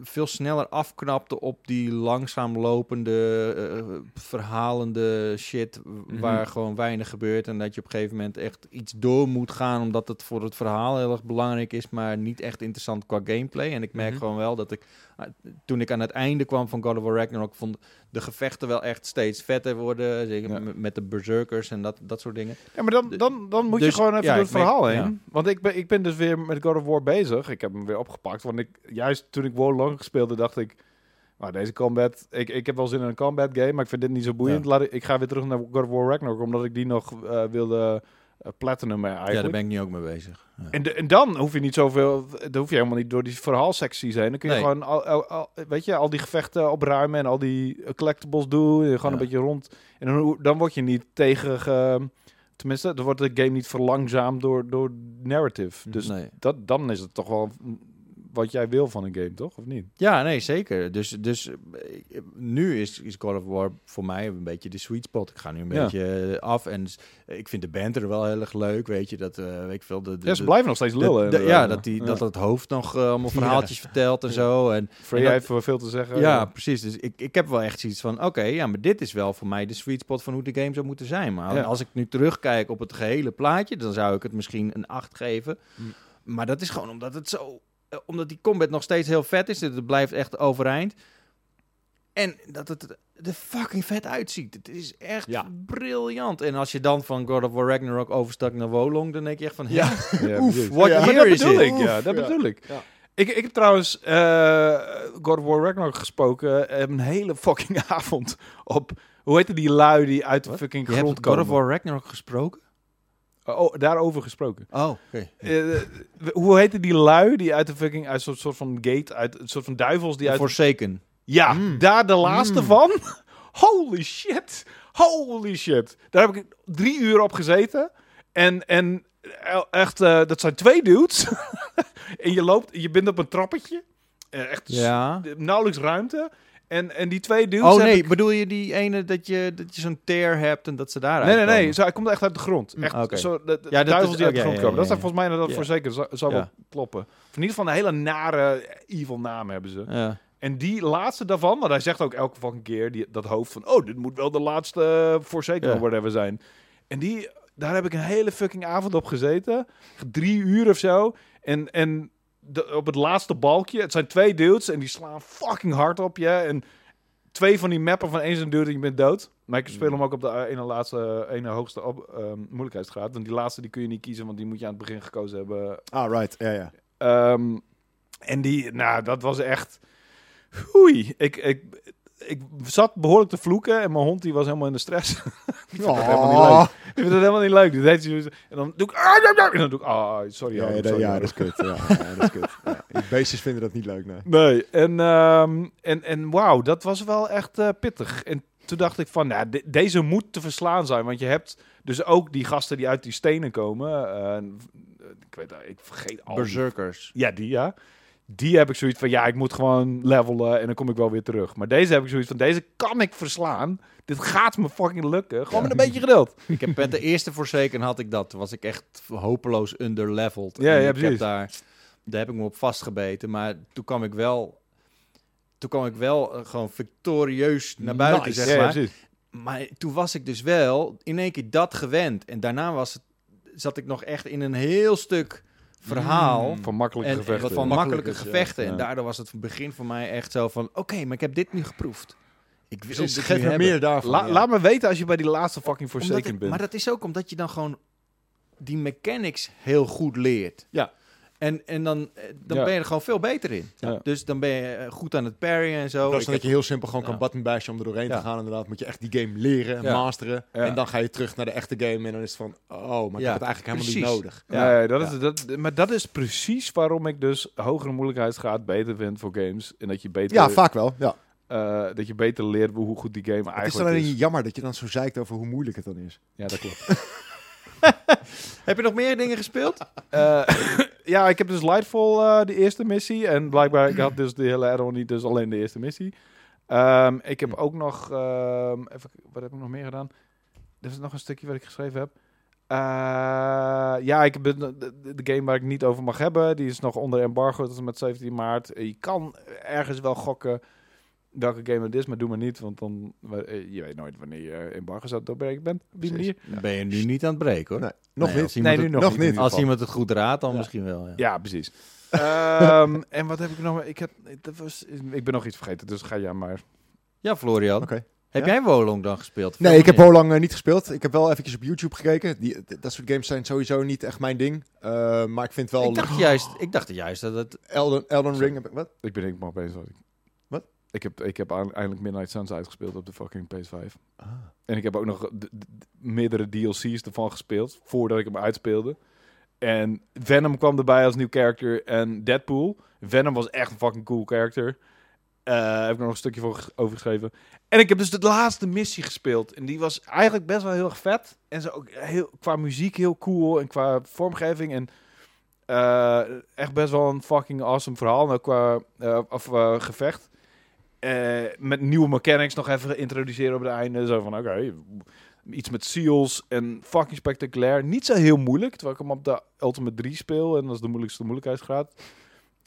veel sneller afknapte op die langzaam lopende, eh, verhalende shit, Mhm. waar gewoon weinig gebeurt en dat je op een gegeven moment echt iets door moet gaan omdat het voor het verhaal heel erg belangrijk is, maar niet echt interessant qua gameplay. En ik merk Mhm. gewoon wel dat ik, toen ik aan het einde kwam van God of War Ragnarok, vond de gevechten wel echt steeds vetter worden, zeker Ja. met- de berserkers en dat, dat soort dingen. Ja, maar dan, dan, dan moet Dus, je gewoon even ja, door het merk- verhaal heen. ja. Want ik ben, ik ben dus weer met God of War bezig. Ik heb hem weer opgepakt. Want ik, juist toen ik War Long speelde, dacht ik... Nou, deze combat... Ik, ik heb wel zin in een combat game, maar ik vind dit niet zo boeiend. Laat ik, ik ga weer terug naar God of War Ragnarok, omdat ik die nog eh, wilde uh, platinum eigenlijk. Ja, daar ben ik nu ook mee bezig. Ja. En, de- en dan hoef je niet zoveel, dan hoef je helemaal niet door die verhaalsecties heen. Dan kun je Nee. gewoon, al, al- al- weet je, al die gevechten opruimen en al die eh, collectibles doen. En gewoon Ja. een beetje rond. En dan, dan word je niet tegen, ge- tenminste, dan wordt de game niet verlangzaamd door, door narrative. Dus Nee. dat, dan is het toch wel wat jij wil van een game, toch? Of niet? Ja, nee, zeker. Dus, dus eh, nu is, is God of War voor mij een beetje de sweet spot. Ik ga nu een Ja. beetje eh, af en ik vind de band er wel heel erg leuk, weet je. Dat, eh, ik veel, de, de, Ja, ze blijven nog steeds lullen. de- ja, dat, die, Ja. dat het hoofd nog allemaal verhaaltjes vertelt en zo. En, Free en dat- heeft voor veel te zeggen. ja, precies. Dus ik, ik heb wel echt zoiets van, oké, ja, maar dit is wel voor mij de sweet spot van hoe de game zou moeten zijn. Maar als ik nu terugkijk op het gehele plaatje, dan zou ik het misschien een 8 geven. Mm. Maar dat is gewoon omdat het zo, omdat die combat nog steeds heel vet is. Het blijft echt overeind. En dat het er fucking vet uitziet. Het is echt Ja. briljant. En als je dan van God of War Ragnarok overstak naar Wolong, dan denk je echt van, ja, Ja, oef, what Ja, year dat is bedoel it? ik, ja, dat ja. bedoel ik. Ja. Ik, ik heb trouwens eh God of War Ragnarok gesproken. eh, Een hele fucking avond op... Hoe heette die lui die uit de fucking Je grond hebt God komen? of War Ragnarok gesproken? Oh, daarover gesproken. Oh, oké. Eh, hoe heette die lui die uit de fucking... Uit zo'n soort van gate... Uit een soort van duivels die uit... Forsaken. Ja, Mm. daar de laatste Mm. van. Holy shit. Holy shit. Daar heb ik drie uur op gezeten. En, en echt, eh, dat zijn twee dudes. en je loopt, je bent op een trappetje. Eh, echt Ja. nauwelijks ruimte. En, en die twee dudes... Oh nee, ik- bedoel je die ene dat je, dat je zo'n tear hebt en dat ze daar Nee, nee, nee. Zo, hij komt echt uit de grond. Echt zo, de, de Ja, dat is- die uit de ja, grond ja, komen. ja, Dat ja. volgens mij dat Ja. voor zeker. Zou, zou Ja. wel kloppen. Of in ieder geval een hele nare, evil naam hebben ze. Ja. En die laatste daarvan, want hij zegt ook elke fucking keer die, dat hoofd van, oh, dit moet wel de laatste uh, Forsaken Ja. of whatever zijn. En die, daar heb ik een hele fucking avond op gezeten. Drie uur of zo. En, en de, op het laatste balkje, het zijn twee dudes en die slaan fucking hard op je. En twee van die mappen van één een dude en je bent dood. Maar ik speel hem ook op de ene laatste, ene hoogste op, ehm, moeilijkheidsgraad. Want die laatste die kun je niet kiezen, want die moet je aan het begin gekozen hebben. Ah, right. Ja, ja. Ehm, en die, nou, dat was echt. Oei, ik, ik, ik zat behoorlijk te vloeken en mijn hond die was helemaal in de stress. die vond dat helemaal niet leuk. Die vindt het helemaal niet leuk. Die deed en dan doe ik. En dan doe ik. Ah, sorry. Ja, sorry, ja, dat is kut. Ja, ja, dat is kut. Ja. Beestjes vinden dat niet leuk, nee. Nee, en, ehm, en, en wauw, dat was wel echt eh, pittig. En toen dacht ik van, nou, de- deze moet te verslaan zijn. Want je hebt dus ook die gasten die uit die stenen komen. eh, ik weet ik vergeet al. die- Berserkers. Ja, die ja. Die heb ik zoiets van, ja, ik moet gewoon levelen en dan kom ik wel weer terug. Maar deze heb ik zoiets van, deze kan ik verslaan. Dit gaat me fucking lukken. Gewoon met een beetje geduld. Ik heb met de eerste Forsaken had ik dat. Toen was ik echt hopeloos underleveled. Ja, En ja, precies. heb daar, daar heb ik me op vastgebeten. Maar toen kwam ik wel, toen kwam ik wel eh, gewoon victorieus naar buiten, Nice. zeg ja, ja, maar. precies. Maar toen was ik dus wel in één keer dat gewend. En daarna was het, zat ik nog echt in een heel stuk verhaal. Van makkelijke En, en gevechten. wat van makkelijke ja. gevechten. En daardoor was het van het begin voor mij echt zo van... Oké, maar ik heb dit nu geproefd. Ik wil dit geef me meer daarvan. La- ja. Laat me weten als je bij die laatste fucking Forsaken bent. maar dat is ook omdat je dan gewoon die mechanics heel goed leert. Ja. En, en dan, eh, dan Ja. ben je er gewoon veel beter in. Ja. Dus dan ben je eh, goed aan het parryen en zo. Dat is dat je heel simpel gewoon Ja. kan button bashen om er doorheen Ja. te gaan. Inderdaad, moet je echt die game leren, Ja. masteren. Ja. En dan ga je terug naar de echte game en dan is het van, oh, maar ik heb het eigenlijk helemaal precies. niet nodig. Ja. Nee, dat is, dat, maar dat is precies waarom ik dus hogere moeilijkheidsgraad beter vind voor games. En dat je beter, Ja, vaak wel. Ja. eh, dat je beter leert hoe goed die game Het is eigenlijk alleen is. jammer dat je dan zo zeikt over hoe moeilijk het dan is. Ja, dat klopt. Heb je nog meer dingen gespeeld? Eh, ja, ik heb dus Lightfall eh, de eerste missie. En blijkbaar, ik had dus de hele add-on niet, dus alleen de eerste missie. Ehm, ik heb ook nog, ehm, even, wat heb ik nog meer gedaan? Er is nog een stukje wat ik geschreven heb. Eh, ja, ik heb de, de, game waar ik niet over mag hebben. Die is nog onder embargo tot en met 17 maart. Je kan ergens wel gokken welke game het is, maar doe maar niet. Want dan, eh, je weet nooit wanneer je embargo zou doorbreken bent. Op die manier. Ben je nu niet aan het breken hoor. Nee, nog Nee, niet. Nee, het- nu nog, nog niet. in Als iemand het goed raadt, dan Ja. misschien wel. Ja. Ja, precies. Ehm, en wat heb ik nog? Ik, heb, dat was, ik ben nog iets vergeten, dus ga jij maar. Ja, Florian. Oké. Heb Ja? jij Wolong dan gespeeld? Nee, ik heb lang eh, niet gespeeld. Ik heb wel eventjes op YouTube gekeken. Die, dat soort games zijn sowieso niet echt mijn ding. Eh, maar ik vind wel... Ik dacht juist, ik dacht juist dat het... Elden, Elden Ring... Heb ik, wat? Ik ben ik maar bezig. Wat? Ik heb, ik heb eindelijk Midnight Suns uitgespeeld op de fucking PS5. Ah. En ik heb ook nog meerdere DLC's ervan gespeeld, voordat ik hem uitspeelde. En Venom kwam erbij als nieuw character en Deadpool. Venom was echt een fucking cool character. Eh heb ik nog een stukje voor ges- overgeschreven. En ik heb dus de laatste missie gespeeld. En die was eigenlijk best wel heel erg vet. En ook heel, qua muziek heel cool. En qua vormgeving. En eh, echt best wel een fucking awesome verhaal. En ook qua eh, of, gevecht. Eh, met nieuwe mechanics nog even introduceren op het einde. Zo van, oké, iets met seals en fucking spectaculair. Niet zo heel moeilijk, terwijl ik hem op de Ultimate 3 speel. En dat is de moeilijkste moeilijkheidsgraad.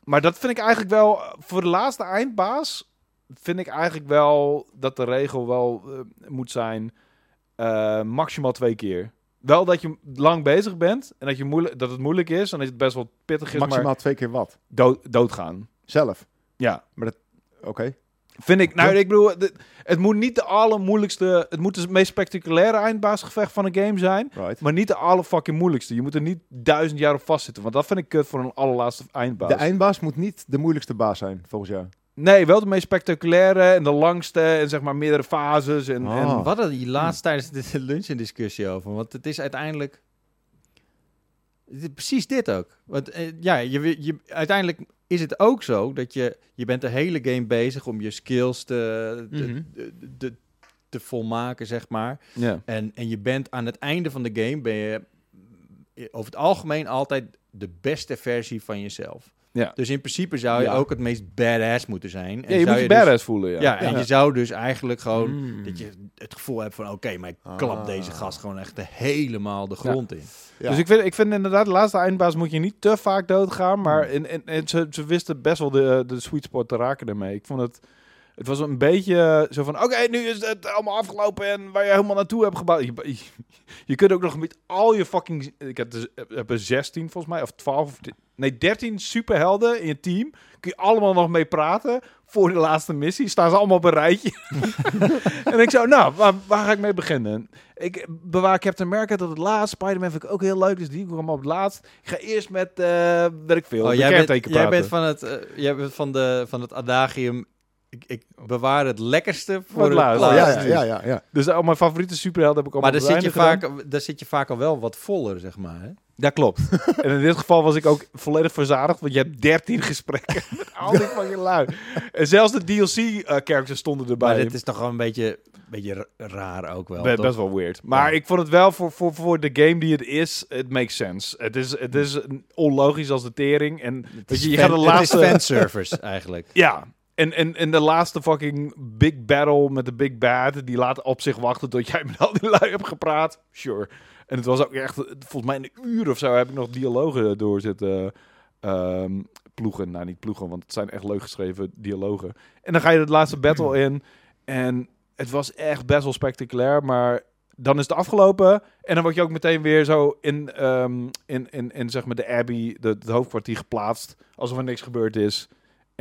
Maar dat vind ik eigenlijk wel, voor de laatste eindbaas, vind ik eigenlijk wel dat de regel wel eh, moet zijn eh, maximaal twee keer. Wel dat je lang bezig bent en dat, je moeilijk, dat het moeilijk is en dat het best wel pittig is, Maximaal maar twee keer wat? dood, doodgaan. Zelf? Ja, Oké. Vind ik, nou, ik bedoel, het moet niet de allermoeilijkste, het moet de meest spectaculaire eindbaasgevecht van een game zijn, Right. maar niet de aller fucking moeilijkste. Je moet er niet duizend jaar op vastzitten, want dat vind ik kut voor een allerlaatste eindbaas. De eindbaas moet niet de moeilijkste baas zijn, volgens jou. nee, wel de meest spectaculaire en de langste en zeg maar meerdere fases en, Ah. en We hadden hier laatst tijdens de lunch een discussie over. Want het is uiteindelijk... precies dit ook. Want eh, ja, je, je, uiteindelijk is het ook zo dat je... Je bent de hele game bezig om je skills te, te, Mhm. te volmaken, zeg maar. ja. En, en je bent aan het einde van de game... ben je eh, over het algemeen altijd de beste versie van jezelf. Ja. Dus in principe zou je Ja. ook het meest badass moeten zijn. En ja, je zou moet je dus- badass voelen, ja. ja, en ja. je zou dus eigenlijk gewoon Mm. dat je het gevoel hebt van oké, maar ik klap Ah. deze gast gewoon echt de helemaal de grond in. Ja. Dus ik vind, ik vind inderdaad, de laatste eindbaas moet je niet te vaak doodgaan. Maar in, in, in- ze, ze wisten best wel de, de sweet spot te raken ermee. Ik vond het... Het was een beetje zo van, oké, nu is het allemaal afgelopen en waar je helemaal naartoe hebt gebouwd. Je, je, je kunt ook nog met al je fucking... Ik heb, dus, heb er 16 volgens mij, of 12, of nee, 13 superhelden in je team. Kun je allemaal nog mee praten voor de laatste missie. Staan ze allemaal op een rijtje. en ik zo, nou, waar, waar ga ik mee beginnen? Ik bewaar Captain America tot het laatst. Spider-Man vind ik ook heel leuk, dus die kwam op het laatst. Ik ga eerst met, eh weet ik veel, Oh, jij, bent, jij bent van het, eh, jij bent van de van het adagium. Ik, ik bewaar het lekkerste voor het het laatst. Oh, ja, ja, ja, ja, ja. Dus al mijn favoriete superhelden heb ik allemaal Maar daar het zit, je gedaan. vaak, daar zit je vaak al wel wat voller, zeg maar. Hè? Ja, klopt. en in dit geval was ik ook volledig verzadigd, want je hebt 13 gesprekken met al die fucking lui. En zelfs de DLC-characters stonden erbij. Maar dit is toch wel een beetje, beetje ra- raar ook wel. Be- best wel weird. Maar Ja. ik vond het wel voor, voor, voor de game die het is, het makes sense. Het is, het is onlogisch als de tering. En Het is je, gaat de het laatste... is fanservice eigenlijk. Ja, en, en, en de laatste fucking big battle met de big bad, die laat op zich wachten tot jij met al die lui hebt gepraat. Sure. En het was ook echt, volgens mij een uur of zo heb ik nog dialogen door zitten ehm, ploegen. Nou, niet ploegen, want het zijn echt leuk geschreven dialogen. En dan ga je de laatste battle in en het was echt best wel spectaculair, maar dan is het afgelopen en dan word je ook meteen weer zo in, ehm, in, in, in zeg maar de Abbey, de, het hoofdkwartier geplaatst, alsof er niks gebeurd is.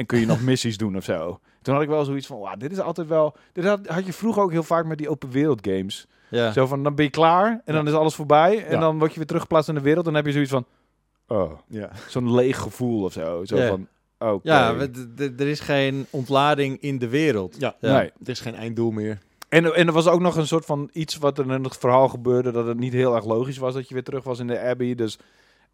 En kun je nog missies doen of zo. Toen had ik wel zoiets van, "Wauw, dit is altijd wel... Dit had, had je vroeger ook heel vaak met die open wereld games. Ja. Zo van, dan ben je klaar en dan is alles voorbij. En dan word je weer teruggeplaatst in de wereld. En dan heb je zoiets van, oh, Ja. zo'n leeg gevoel of zo. Zo Ja. van, oké. Ja, er is geen ontlading in de wereld. Ja. Ja. Nee. Er is geen einddoel meer. En, en er was ook nog een soort van iets wat er in het verhaal gebeurde, dat het niet heel erg logisch was dat je weer terug was in de Abbey. Dus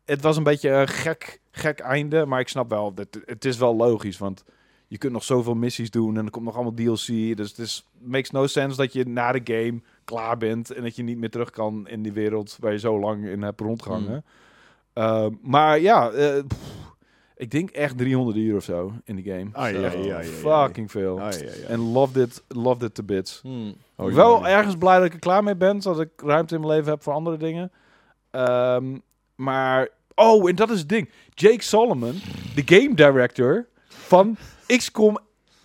het was een beetje een gek, gek einde, maar ik snap wel, dat het is wel logisch, want je kunt nog zoveel missies doen en er komt nog allemaal DLC. Dus het is, makes no sense dat je na de game klaar bent en dat je niet meer terug kan in die wereld waar je zo lang in hebt rondgehangen. Mm. Ehm, maar ja, eh, pff, ik denk echt 300 uur of zo in die game. Ai, ai, ai, ai. fucking veel. Ah, ja, ja. En loved it, loved it to bits. Hmm. Oh, Wel ja. ergens blij dat ik er klaar mee ben, zodat ik ruimte in mijn leven heb voor andere dingen. Ehm, maar, oh, en dat is het ding. Jake Solomon, de game director van XCOM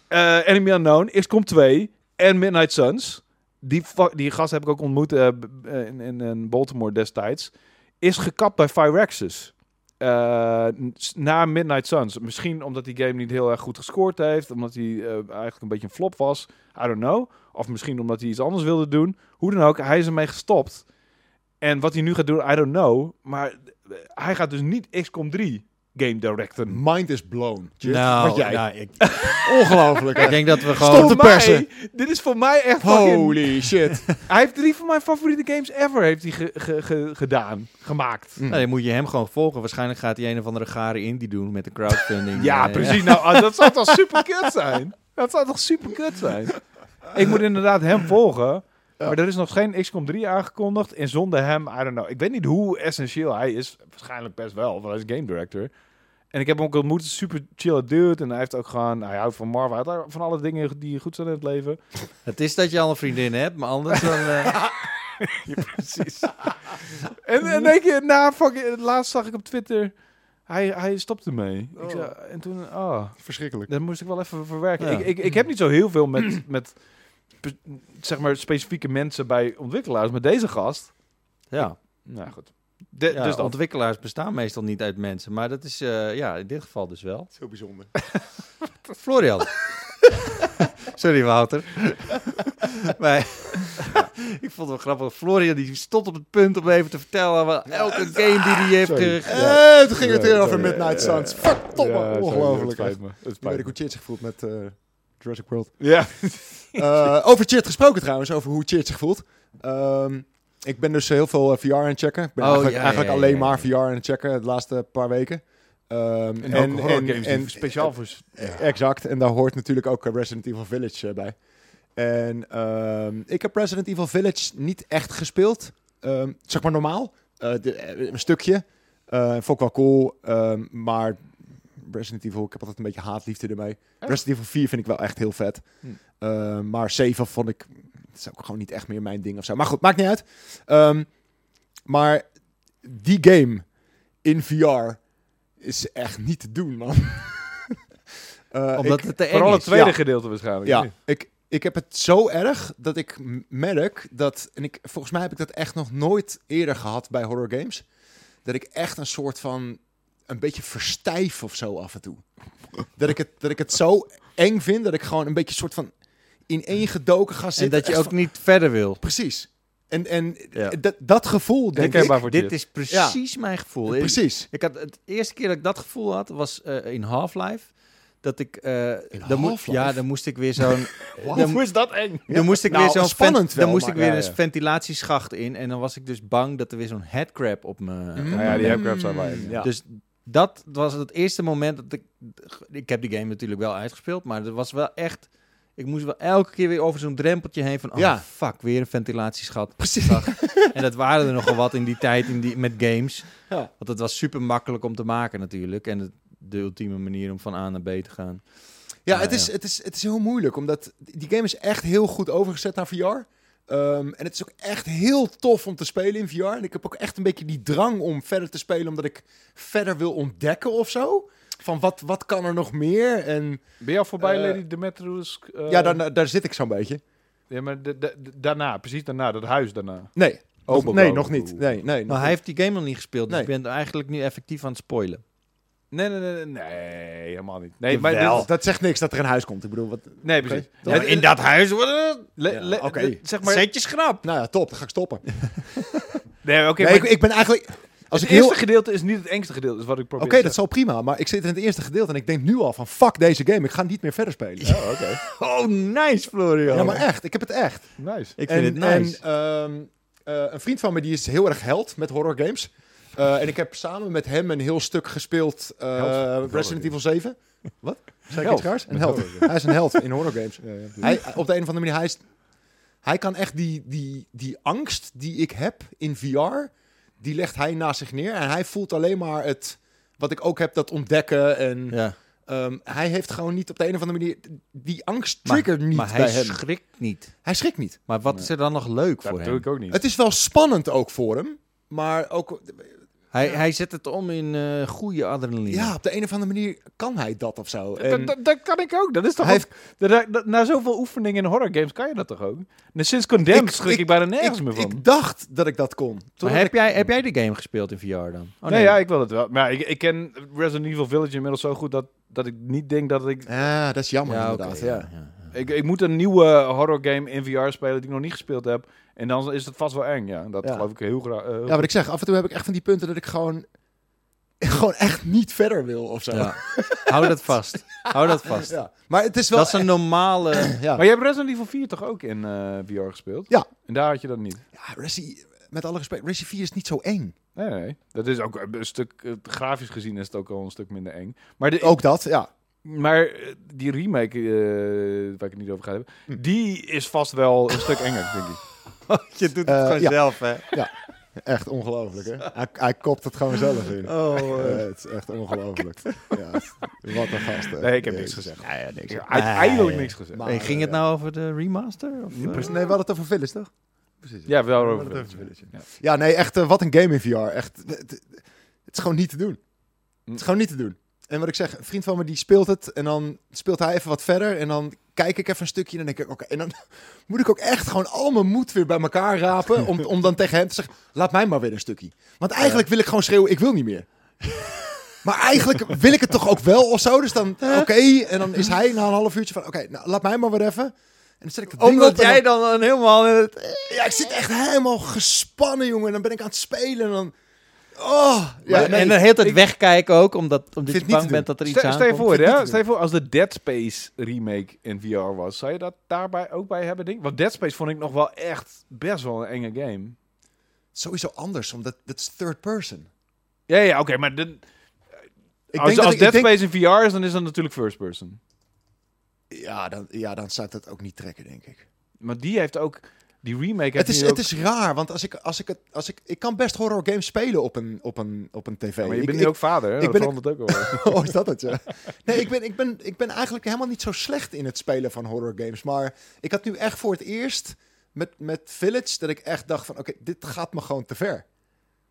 eh Enemy Unknown, XCOM 2 en Midnight Suns. Die, die gast heb ik ook ontmoet eh, eh, in, in, Baltimore destijds. Is gekapt bij Firaxis. N- na Midnight Suns. Misschien omdat die game niet heel erg goed gescoord heeft. Omdat hij eigenlijk een beetje een flop was. I don't know. Of misschien omdat hij iets anders wilde doen. Hoe dan ook, hij is ermee gestopt. En wat hij nu gaat doen, I don't know. Maar hij gaat dus niet XCOM 3 game directen. Mind is blown. Nou, Wat jij. nou, ik, Ongelooflijk. ik denk dat we Stop gewoon... te Voor mij- persen. Dit is voor mij echt fucking... Holy shit. Hij heeft drie van mijn favoriete games ever heeft hij ge- ge- ge- gedaan, gemaakt. Mm. Nou, dan moet je hem gewoon volgen. Waarschijnlijk gaat hij een of andere gare indie doen met de crowdfunding. Ja, Eh, precies. Nou, ah, dat zou toch super kut zijn? Dat zou toch super kut zijn? Ik moet inderdaad hem volgen. Maar er is nog geen XCOM 3 aangekondigd. En zonder hem, I don't know. Ik weet niet hoe essentieel hij is. Waarschijnlijk best wel, want hij is game director. En ik heb hem ook ontmoet. Super chill dude. En hij heeft ook gewoon... Hij houdt van Marvel. Hij houdt van alle dingen die goed zijn in het leven. Het is dat je al een vriendin hebt, maar anders dan... eh, Precies. en en één keer na fucking... Laatst zag ik op Twitter... Hij, hij stopte ermee. Ik Oh. zei, en toen... Oh, Verschrikkelijk. dat moest ik wel even verwerken. Ja. Ik, ik, ik heb niet zo heel veel met, met zeg maar specifieke mensen bij ontwikkelaars. Maar deze gast... ja, Nou goed. De, ja dus dat. ontwikkelaars bestaan meestal niet uit mensen. Maar dat is eh, ja, in dit geval dus wel. Zo bijzonder. Florian. Sorry, Wouter. maar ik vond het wel grappig. Florian die stond op het punt om even te vertellen... wat elke game die hij heeft... Sorry. Eh, toen ging het weer over. Midnight Ja, Suns. ja. Verdomme, Ja, sorry, ongelooflijk. Het spijt me. Het spijt zich voelt met eh, Jurassic World. Ja. Eh, over Chit gesproken trouwens, over hoe Chit zich voelt. Ehm, ik ben dus heel veel eh, VR aan het checken. Ik ben Oh, eigenlijk, ja, eigenlijk ja, ja, alleen ja. maar VR aan het checken de laatste paar weken. Ehm, En, ook horror games die speciaal voor... Exact, en daar hoort natuurlijk ook eh, Resident Evil Village bij. En ehm, ik heb Resident Evil Village niet echt gespeeld. Ehm, zeg maar normaal. Eh, de- een stukje. Eh vond ik wel cool. ehm, maar Resident Evil, ik heb altijd een beetje haatliefde ermee. Echt? Resident Evil 4 vind ik wel echt heel vet. Hm. Ehm, maar 7 vond ik... Het is ook gewoon niet echt meer mijn ding of zo. Maar goed, maakt niet uit. Ehm, maar die game in VR is echt niet te doen, man. Eh, Omdat ik- het te eng Vooral het tweede Ja. gedeelte waarschijnlijk. ja, ik, ik heb het zo erg dat ik merk dat... En ik, volgens mij heb ik dat echt nog nooit eerder gehad bij horror games. Dat ik echt een soort van... Een beetje verstijf of zo af en toe. Dat ik het, dat ik het zo eng vind dat ik gewoon een beetje soort van ineengedoken ga zitten. En dat je ook van- niet verder wil. Precies. En, en Ja. dat, dat gevoel, denk ik... Dit is precies mijn gevoel. Precies. ik had, het eerste keer dat ik dat gevoel had, was eh, in Half-Life. Dat ik... eh, dan? Ja, dan moest ik weer zo'n... Dan, Hoe is dat eng? dan moest ik Nou, weer zo'n spannend wel, dan moest maar- ik weer ja, een ja. ventilatieschacht in. En dan was ik dus bang dat er weer zo'n headcrab op me... Mm. Nou ja, die headcrabs zijn wel eng. Ja. Dus dat was het eerste moment dat ik... Ik heb die game natuurlijk wel uitgespeeld, maar er was wel echt... Ik moest wel elke keer weer over zo'n drempeltje heen van... Oh, Ja. fuck, weer een ventilatieschat. Precies. En dat waren er nogal wat in die tijd in die, met games. Ja. Want het was super makkelijk om te maken natuurlijk. En het, de ultieme manier om van A naar B te gaan. Ja, het, is, ja. Het, is, het is heel moeilijk, omdat die game is echt heel goed overgezet naar VR. Ehm, en het is ook echt heel tof om te spelen in VR. En ik heb ook echt een beetje die drang om verder te spelen, omdat ik verder wil ontdekken of zo. Van wat, wat kan er nog meer? En Ben je al voorbij Eh, Lady Demetrius? eh, ja, daar, daar zit ik zo'n beetje. Ja, maar de- de- de- daarna, precies daarna, dat huis daarna. Nee, nog, nee nog niet. Nee, nee, nog Maar hij heeft die game nog niet gespeeld. Dus Nee. ik ben eigenlijk nu effectief aan het spoilen. Nee, nee, nee, nee, helemaal niet. Nee, maar dit- Dat zegt niks dat er een huis komt. Ik bedoel, wat... nee, precies. Ja, Ja, in dat huis worden Ja, oké. zeg maar. setjes knap. Nou ja, top. Dan ga ik stoppen. Nee, oké. nee, ik, ik ben eigenlijk... Als het ik heel... eerste gedeelte is niet het engste gedeelte, is wat ik probeer. Oké, dat is al prima. Maar ik zit in het eerste gedeelte en ik denk nu al van... Fuck deze game. Ik ga niet meer verder spelen. Ja, oké. Oh, nice, Florian. maar echt. Ik heb het echt. Nice. Ik vind en, het nice. En, ehm, eh, een vriend van me die is heel erg held met horror games. Eh, en ik heb samen met hem een heel stuk gespeeld eh. Resident Evil 7. Wat? Zeg ik iets raars? Een held. Hij is een held in horror games. Ja, ja. Hij, op de een of andere manier, hij, is, hij kan echt die, die, die angst die ik heb in VR, die legt hij naast zich neer. En hij voelt alleen maar het, wat ik ook heb, dat ontdekken. En ja. ehm, hij heeft gewoon niet op de een of andere manier, die angst Maar- triggert niet maar bij hij hem. schrikt niet. Hij schrikt niet. Maar wat is er dan nog leuk Dat voor doe hem? ik ook niet. Het is wel spannend ook voor hem. Maar ook, Hij, hij zet het om in eh goede adrenaline. ja, op de een of andere manier kan hij dat of zo. Dat- En dat, dat kan ik ook. Dat is toch hij ook- dat- dat- na zoveel oefeningen in horror games kan je dat toch ook? En sinds Condemned Ik- schrik ik, ik- bijna nergens ik, meer van. ik dacht dat ik dat kon. Maar heb ik- jij, heb jij de game gespeeld in VR dan? Oh, nee, ja, ik wil het wel. Maar ik, ik ken Resident Evil Village inmiddels zo goed dat, dat ik niet denk dat ik... Ja, dat is jammer Ja, oké, inderdaad. ja, ja. ja, ja. Ik, ik moet een nieuwe horror game in VR spelen die ik nog niet gespeeld heb. En dan is het vast wel eng, ja. Dat Ja. geloof ik heel graag. eh, Ja, wat ik zeg, af en toe heb ik echt van die punten dat ik gewoon, gewoon echt niet verder wil of zo. Ja. Hou dat vast. Hou dat vast. Ja. Maar het is wel... Dat is een normale... ja. Maar je hebt Resident Evil 4 toch ook in eh, VR gespeeld? Ja. En daar had je dat niet? ja, Resi, met alle respect, Resi 4 is niet zo eng. Nee, nee. Dat is ook een stuk... eh, grafisch gezien is het ook al een stuk minder eng. Maar, de, Ook dat, ja. maar die remake, eh, waar ik het niet over ga hebben... Hm. Die is vast wel een stuk enger, denk ik. Je doet het gewoon ja. zelf, hè? Echt ongelooflijk, hè? Hij, hij kopt het gewoon zelf in. Oh, Eh, het is echt ongelooflijk. ja, wat een gast. hè. Nee, ik heb niks gezegd. ja, ja, niks. Ik heb uiteindelijk Nee. niks gezegd. Maar- Hey, ging het nou over de remaster? Of, Ja, eh? Nee, we hadden het over Village, toch? Precies. Ja, wel We over hadden het Village. Village, Ja. Ja, nee, echt, eh, wat een game in VR. Echt, het, het- het is gewoon niet te doen. Het is gewoon niet te doen. En wat ik zeg, een vriend van me die speelt het en dan speelt hij even wat verder en dan kijk ik even een stukje en dan denk ik, oké, en dan moet ik ook echt gewoon al mijn moed weer bij elkaar rapen om, om dan tegen hem te zeggen, laat mij maar weer een stukje. Want eigenlijk wil ik gewoon schreeuwen, ik wil niet meer. Maar eigenlijk wil ik het toch ook wel of zo, dus dan, oké, en dan is hij na een half uurtje van, oké, nou, laat mij maar weer even. En dan zet ik het ding Omdat op jij dan, dan helemaal het... ja, ik zit echt helemaal gespannen, jongen. En dan ben ik aan het spelen en dan... Oh, ja, Maar- nee, en de hele tijd ik- wegkijken ook, omdat, omdat je bang bent dat er iets Stel, stel je aankomt. voor, niet stel je voor als de Dead Space remake in VR was. Zou je dat daarbij ook bij hebben, denk ik? Want Dead Space vond ik nog wel echt best wel een enge game. sowieso anders, omdat dat is third person. Ja, ja, oké, maar de, Ik als, denk dat als ik, Dead ik denk, Space in VR is, dan is dat natuurlijk first person. ja, dan, ja, dan zou ik dat ook niet trekken, denk ik. Maar die heeft ook, die remake Het is, het ook- is raar, want als ik, als ik het, als ik, ik kan best horror games spelen op een, op een, op een tv. Ja, maar je bent ik- nu ook vader, hè? ik dat ben- verandert ook wel. oh, is dat het, ja? Nee, ik ben, ik, ben, ik ben eigenlijk helemaal niet zo slecht in het spelen van horror games. Maar ik had nu echt voor het eerst met, met Village dat ik echt dacht van... Oké, dit gaat me gewoon te ver.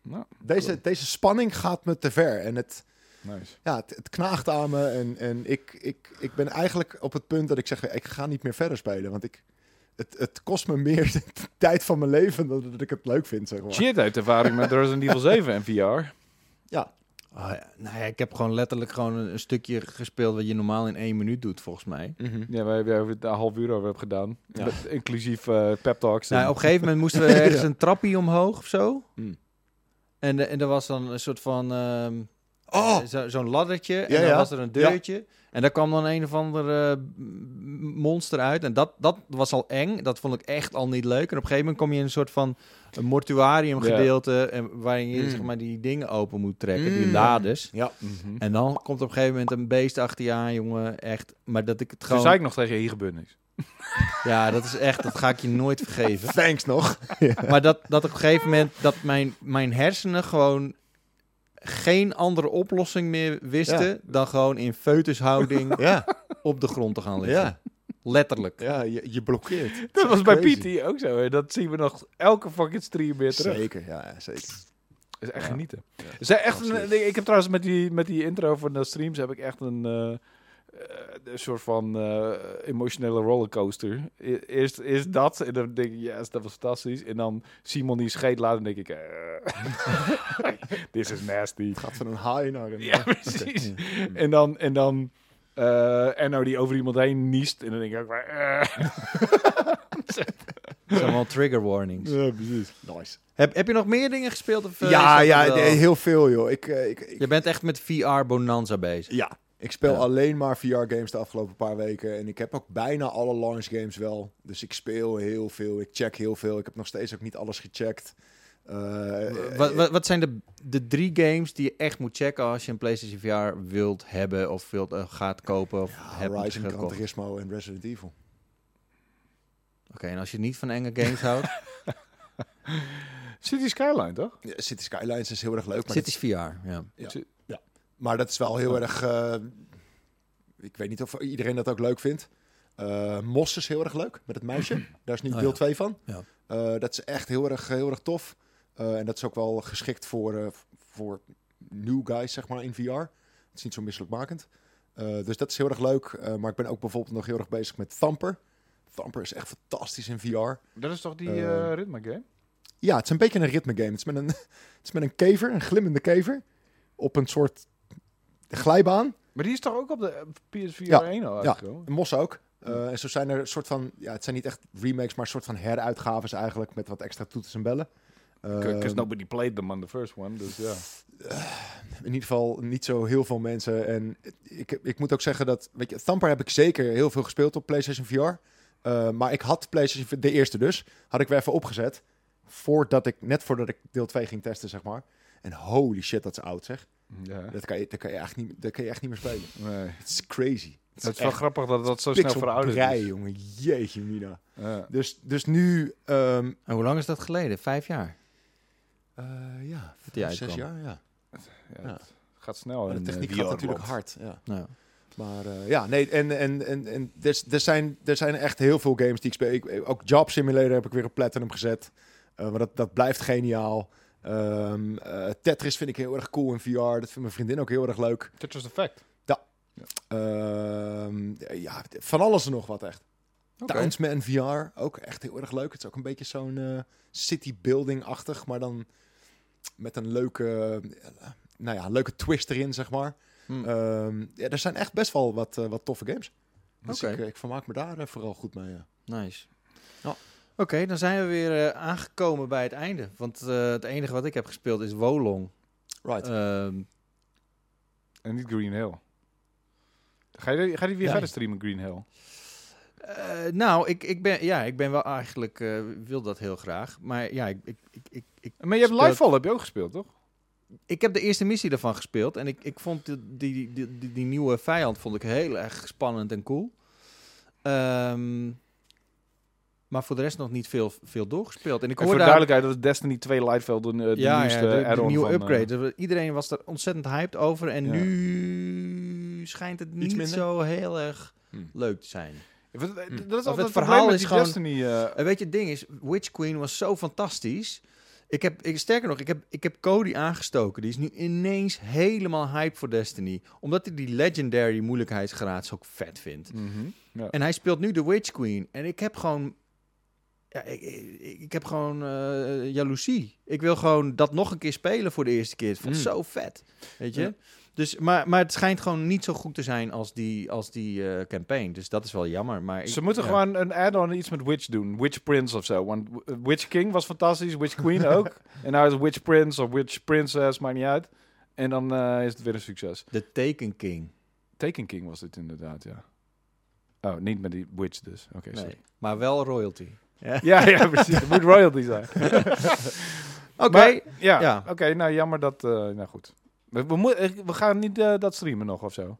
nou, Deze, deze spanning gaat me te ver. En het, nice. ja, het, het knaagt aan me. En, en ik, ik, ik ben eigenlijk op het punt dat ik zeg, ik ga niet meer verder spelen. Want ik, het, het kost me meer de tijd van mijn leven dan dat ik het leuk vind, zeg maar. Shit heeft ervaring met Resident Evil 7 en VR. Ja, Oh, ja. Nou ja, ik heb gewoon letterlijk gewoon een, een stukje gespeeld wat je normaal in één minuut doet, volgens mij. Ja, wij hebben het een half uur over hebben gedaan. Ja. Met- inclusief eh pep talks. en- Nou, op een gegeven moment moesten we ergens een trappie omhoog of zo. Mm. En, de- en er was dan een soort van... ehm, Oh. eh, zo- Zo'n laddertje. Ja, en dan ja. was er een deurtje. En daar kwam dan een of ander eh, monster uit. En dat, dat was al eng. Dat vond ik echt al niet leuk. En op een gegeven moment kom je in een soort van een mortuarium gedeelte. En waarin je Mm. zeg maar, die dingen open moet trekken. Die Mm. lades. ja. Mhm. En dan komt op een gegeven moment een beest achter je aan, jongen. Echt. Maar dat ik het Toen gewoon... zei ik nog tegen je, hier gebeurt niks. Ja, dat is echt... Dat ga ik je nooit vergeven. Thanks nog. Maar dat, dat op een gegeven moment dat mijn, mijn hersenen gewoon geen andere oplossing meer wisten Ja. dan gewoon in foetushouding Ja, op de grond te gaan liggen. ja. Letterlijk. ja je, je blokkeert. Dat was bij. PT ook zo. Hè. Dat zien we nog elke fucking stream weer terug. Zeker, ja, ja, zeker. Dat is echt Ja. genieten. Ze echt een, ik heb trouwens met die, met die intro van de streams heb ik echt een, eh, een soort van eh, emotionele rollercoaster. Eerst is dat en dan denk ik, yes, dat was fantastisch. En dan Simon die scheet laat en denk ik, eh, this is nasty. Het gaat van een high naar een... Ja, precies. En dan, en dan eh Enno die over iemand heen niest. En dan denk ik ook maar, eh. Dat zijn allemaal trigger warnings. Ja, precies. Nice. Heb, heb je nog meer dingen gespeeld? Of, eh, ja, ja, wel- nee, heel veel, joh. Ik, eh, ik, ik- Je bent echt met VR Bonanza bezig. ja, ik speel Ja. alleen maar VR-games de afgelopen paar weken. En ik heb ook bijna alle launch games wel. Dus ik speel heel veel, ik check heel veel. Ik heb nog steeds ook niet alles gecheckt. Eh, Wat, wat, wat zijn de, de drie games die je echt moet checken als je een PlayStation VR wilt hebben of wilt, eh, gaat kopen of hebt Horizon, Gran? Turismo en Resident Evil. Oké, en als je niet van enge games houdt, City Skyline, toch? Ja, City Skylines is heel erg leuk. Maar Cities VR. Ja. Ja. Maar dat is wel heel erg. eh, ik weet niet of iedereen dat ook leuk vindt. Eh Mos is heel erg leuk met het muisje. Daar is nu Oh, deel ja. 2 van. Ja. Eh, dat is echt heel erg, heel erg tof. Eh, en dat is ook wel geschikt voor, eh, voor new guys, zeg maar, in VR. Het is niet zo misselijkmakend. Eh, dus dat is heel erg leuk. Eh, maar ik ben ook bijvoorbeeld nog heel erg bezig met Thumper. Thumper is echt fantastisch in VR. Dat is toch die ritme game? Ja, het is een beetje een ritme game. Het is met een, het is met een kever, een glimmende kever. Op een soort glijbaan. Maar die is toch ook op de PSVR Ja, 1 al ja. En Mos ook. Eh, en zo zijn er een soort van, ja, het zijn niet echt remakes, maar een soort van heruitgaves eigenlijk met wat extra toetsen en bellen. Eh, Because nobody played them on the first one, dus ja. in ieder geval niet zo heel veel mensen. En ik, ik moet ook zeggen dat, weet je, Thumper heb ik zeker heel veel gespeeld op PlayStation VR. Eh, maar ik had PlayStation de eerste dus, had ik weer even opgezet. Voordat ik, net voordat ik deel 2 ging testen, zeg maar. En holy shit, dat is oud, zeg. Ja. Dat kan je, dat kan je, echt, niet, dat kan je echt niet meer spelen. Nee. Het is crazy. Het Het is wel grappig dat dat zo snel verouderd pikselbrei, is. jongen. Jeetje, Mina. Ja. Dus, dus nu, ehm, En hoe lang is dat geleden? Vijf jaar? eh, ja, vijf, zes jaar, ja. Ja, Ja. Het gaat snel. Maar de in, techniek eh, gaat natuurlijk hard, ja. Maar eh, ja, nee, en, en, en, en er, zijn, er zijn echt heel veel games die ik speel. Ik, ook Job Simulator heb ik weer op Platinum gezet. Eh, maar dat, dat blijft geniaal. Ehm, eh, Tetris vind ik heel erg cool in VR. Dat vindt mijn vriendin ook heel erg leuk. Tetris Effect. Ehm, ja, van alles en nog wat echt. Oké. Townsman VR, ook echt heel erg leuk. Het is ook een beetje zo'n eh, city building-achtig, maar dan met een leuke, eh, nou ja, leuke twist erin, zeg maar. hm. Ehm, ja, er zijn echt best wel wat, wat toffe games. Dus Oké. ik, ik vermaak me daar vooral goed mee. Ja. Nice. Ja. Oké, dan zijn we weer eh, aangekomen bij het einde. Want eh, het enige wat ik heb gespeeld is Wolong. Right. Ehm, En niet Green Hill. Ga je, ga je weer Ja. verder streamen, Green Hill? eh, nou, ik, ik, ben, ja, ik ben wel eigenlijk, eh, wil dat heel graag. Maar ja, ik, ik, ik, ik, ik, Maar je hebt Speelt- Livefall heb je ook gespeeld, toch? ik heb de eerste missie daarvan gespeeld. En ik, ik vond die, die, die, die, die nieuwe vijand vond ik heel erg spannend en cool. Ehm, maar voor de rest nog niet veel, veel doorgespeeld. En ik En hoor voor daar... duidelijkheid, dat is Destiny 2 Livefall de, de ja, nieuwste ja, de, nieuwe van, eh, upgrade. Dus Iedereen was er ontzettend hyped over. En Ja. nu schijnt het niet minder? zo heel erg Hmm. leuk te zijn. Ja, wat- Dat is altijd het het verhaal is gewoon- Destiny. eh, En weet je, het ding is, Witch Queen was zo fantastisch. Ik heb, ik, sterker nog, ik heb, ik heb Cody aangestoken. Die is nu ineens helemaal hype voor Destiny. Omdat hij die legendary moeilijkheidsgraad zo vet vindt. mhm, ja. En hij speelt nu de Witch Queen. En ik heb gewoon... Ja, ik, ik, ik heb gewoon eh jaloezie. Ik wil gewoon dat nog een keer spelen voor de eerste keer. Ik vond het Mm. zo vet. Weet je? Ja. Dus, maar, maar het schijnt gewoon niet zo goed te zijn als die, als die eh, campaign. Dus dat is wel jammer. Maar ik- Ze moeten ja. gewoon een add-on iets met Witch doen. Witch Prince of zo. Want w- Witch King was fantastisch. Witch Queen ook. En nou is het Witch Prince of Witch Princess, maakt niet uit. En dan eh, is het weer een succes. De Taken King. Taken King was dit inderdaad, ja. Oh, niet met die Witch dus. Oké, Nee, sorry. maar wel royalty. Ja. Ja, ja, precies. Het moet royalty zijn. Oké. Ja, Ja. oké. nou, jammer dat... eh, nou goed. We, we, eh, we gaan niet eh, dat streamen nog of zo.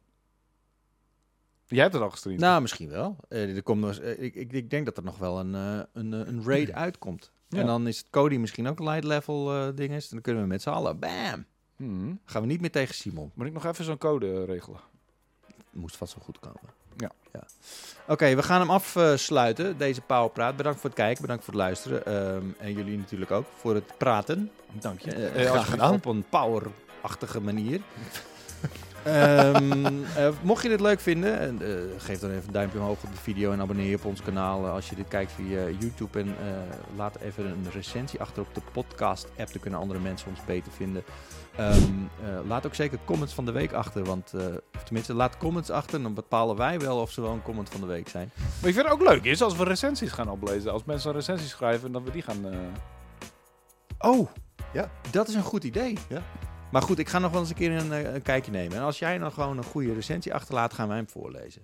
Jij hebt het al gestreamd. Nou, misschien wel. Er komt nog, ik, ik, ik denk dat er nog wel een, een, een raid uitkomt. Ja. En dan is het Cody misschien ook een light level ding is. Dan kunnen we met z'n allen, bam! Hmm. Gaan we niet meer tegen Simon. Moet ik nog even zo'n code regelen? Moest vast wel goed komen. Ja. Oké, we gaan hem afsluiten, deze Powerpraat. Bedankt voor het kijken, bedankt voor het luisteren. Ehm, en jullie natuurlijk ook voor het praten. Dank je. Graag als- gedaan. Op een powerachtige manier. Eh, mocht je dit leuk vinden, en, geef dan even een duimpje omhoog op de video en abonneer je op ons kanaal als je dit kijkt via YouTube. En laat even een recensie achter op de podcast-app, dan kunnen andere mensen ons beter vinden. Ehm, eh, laat ook zeker comments van de week achter, want, eh, of tenminste, laat comments achter, dan bepalen wij wel of ze wel een comment van de week zijn. Maar ik vind het ook leuk is als we recensies gaan oplezen. Als mensen een recensie schrijven, dat we die gaan... eh, Oh, Ja. dat is een goed idee. Ja. Maar goed, ik ga nog wel eens een keer een, een kijkje nemen. En als jij dan gewoon een goede recensie achterlaat, gaan wij hem voorlezen.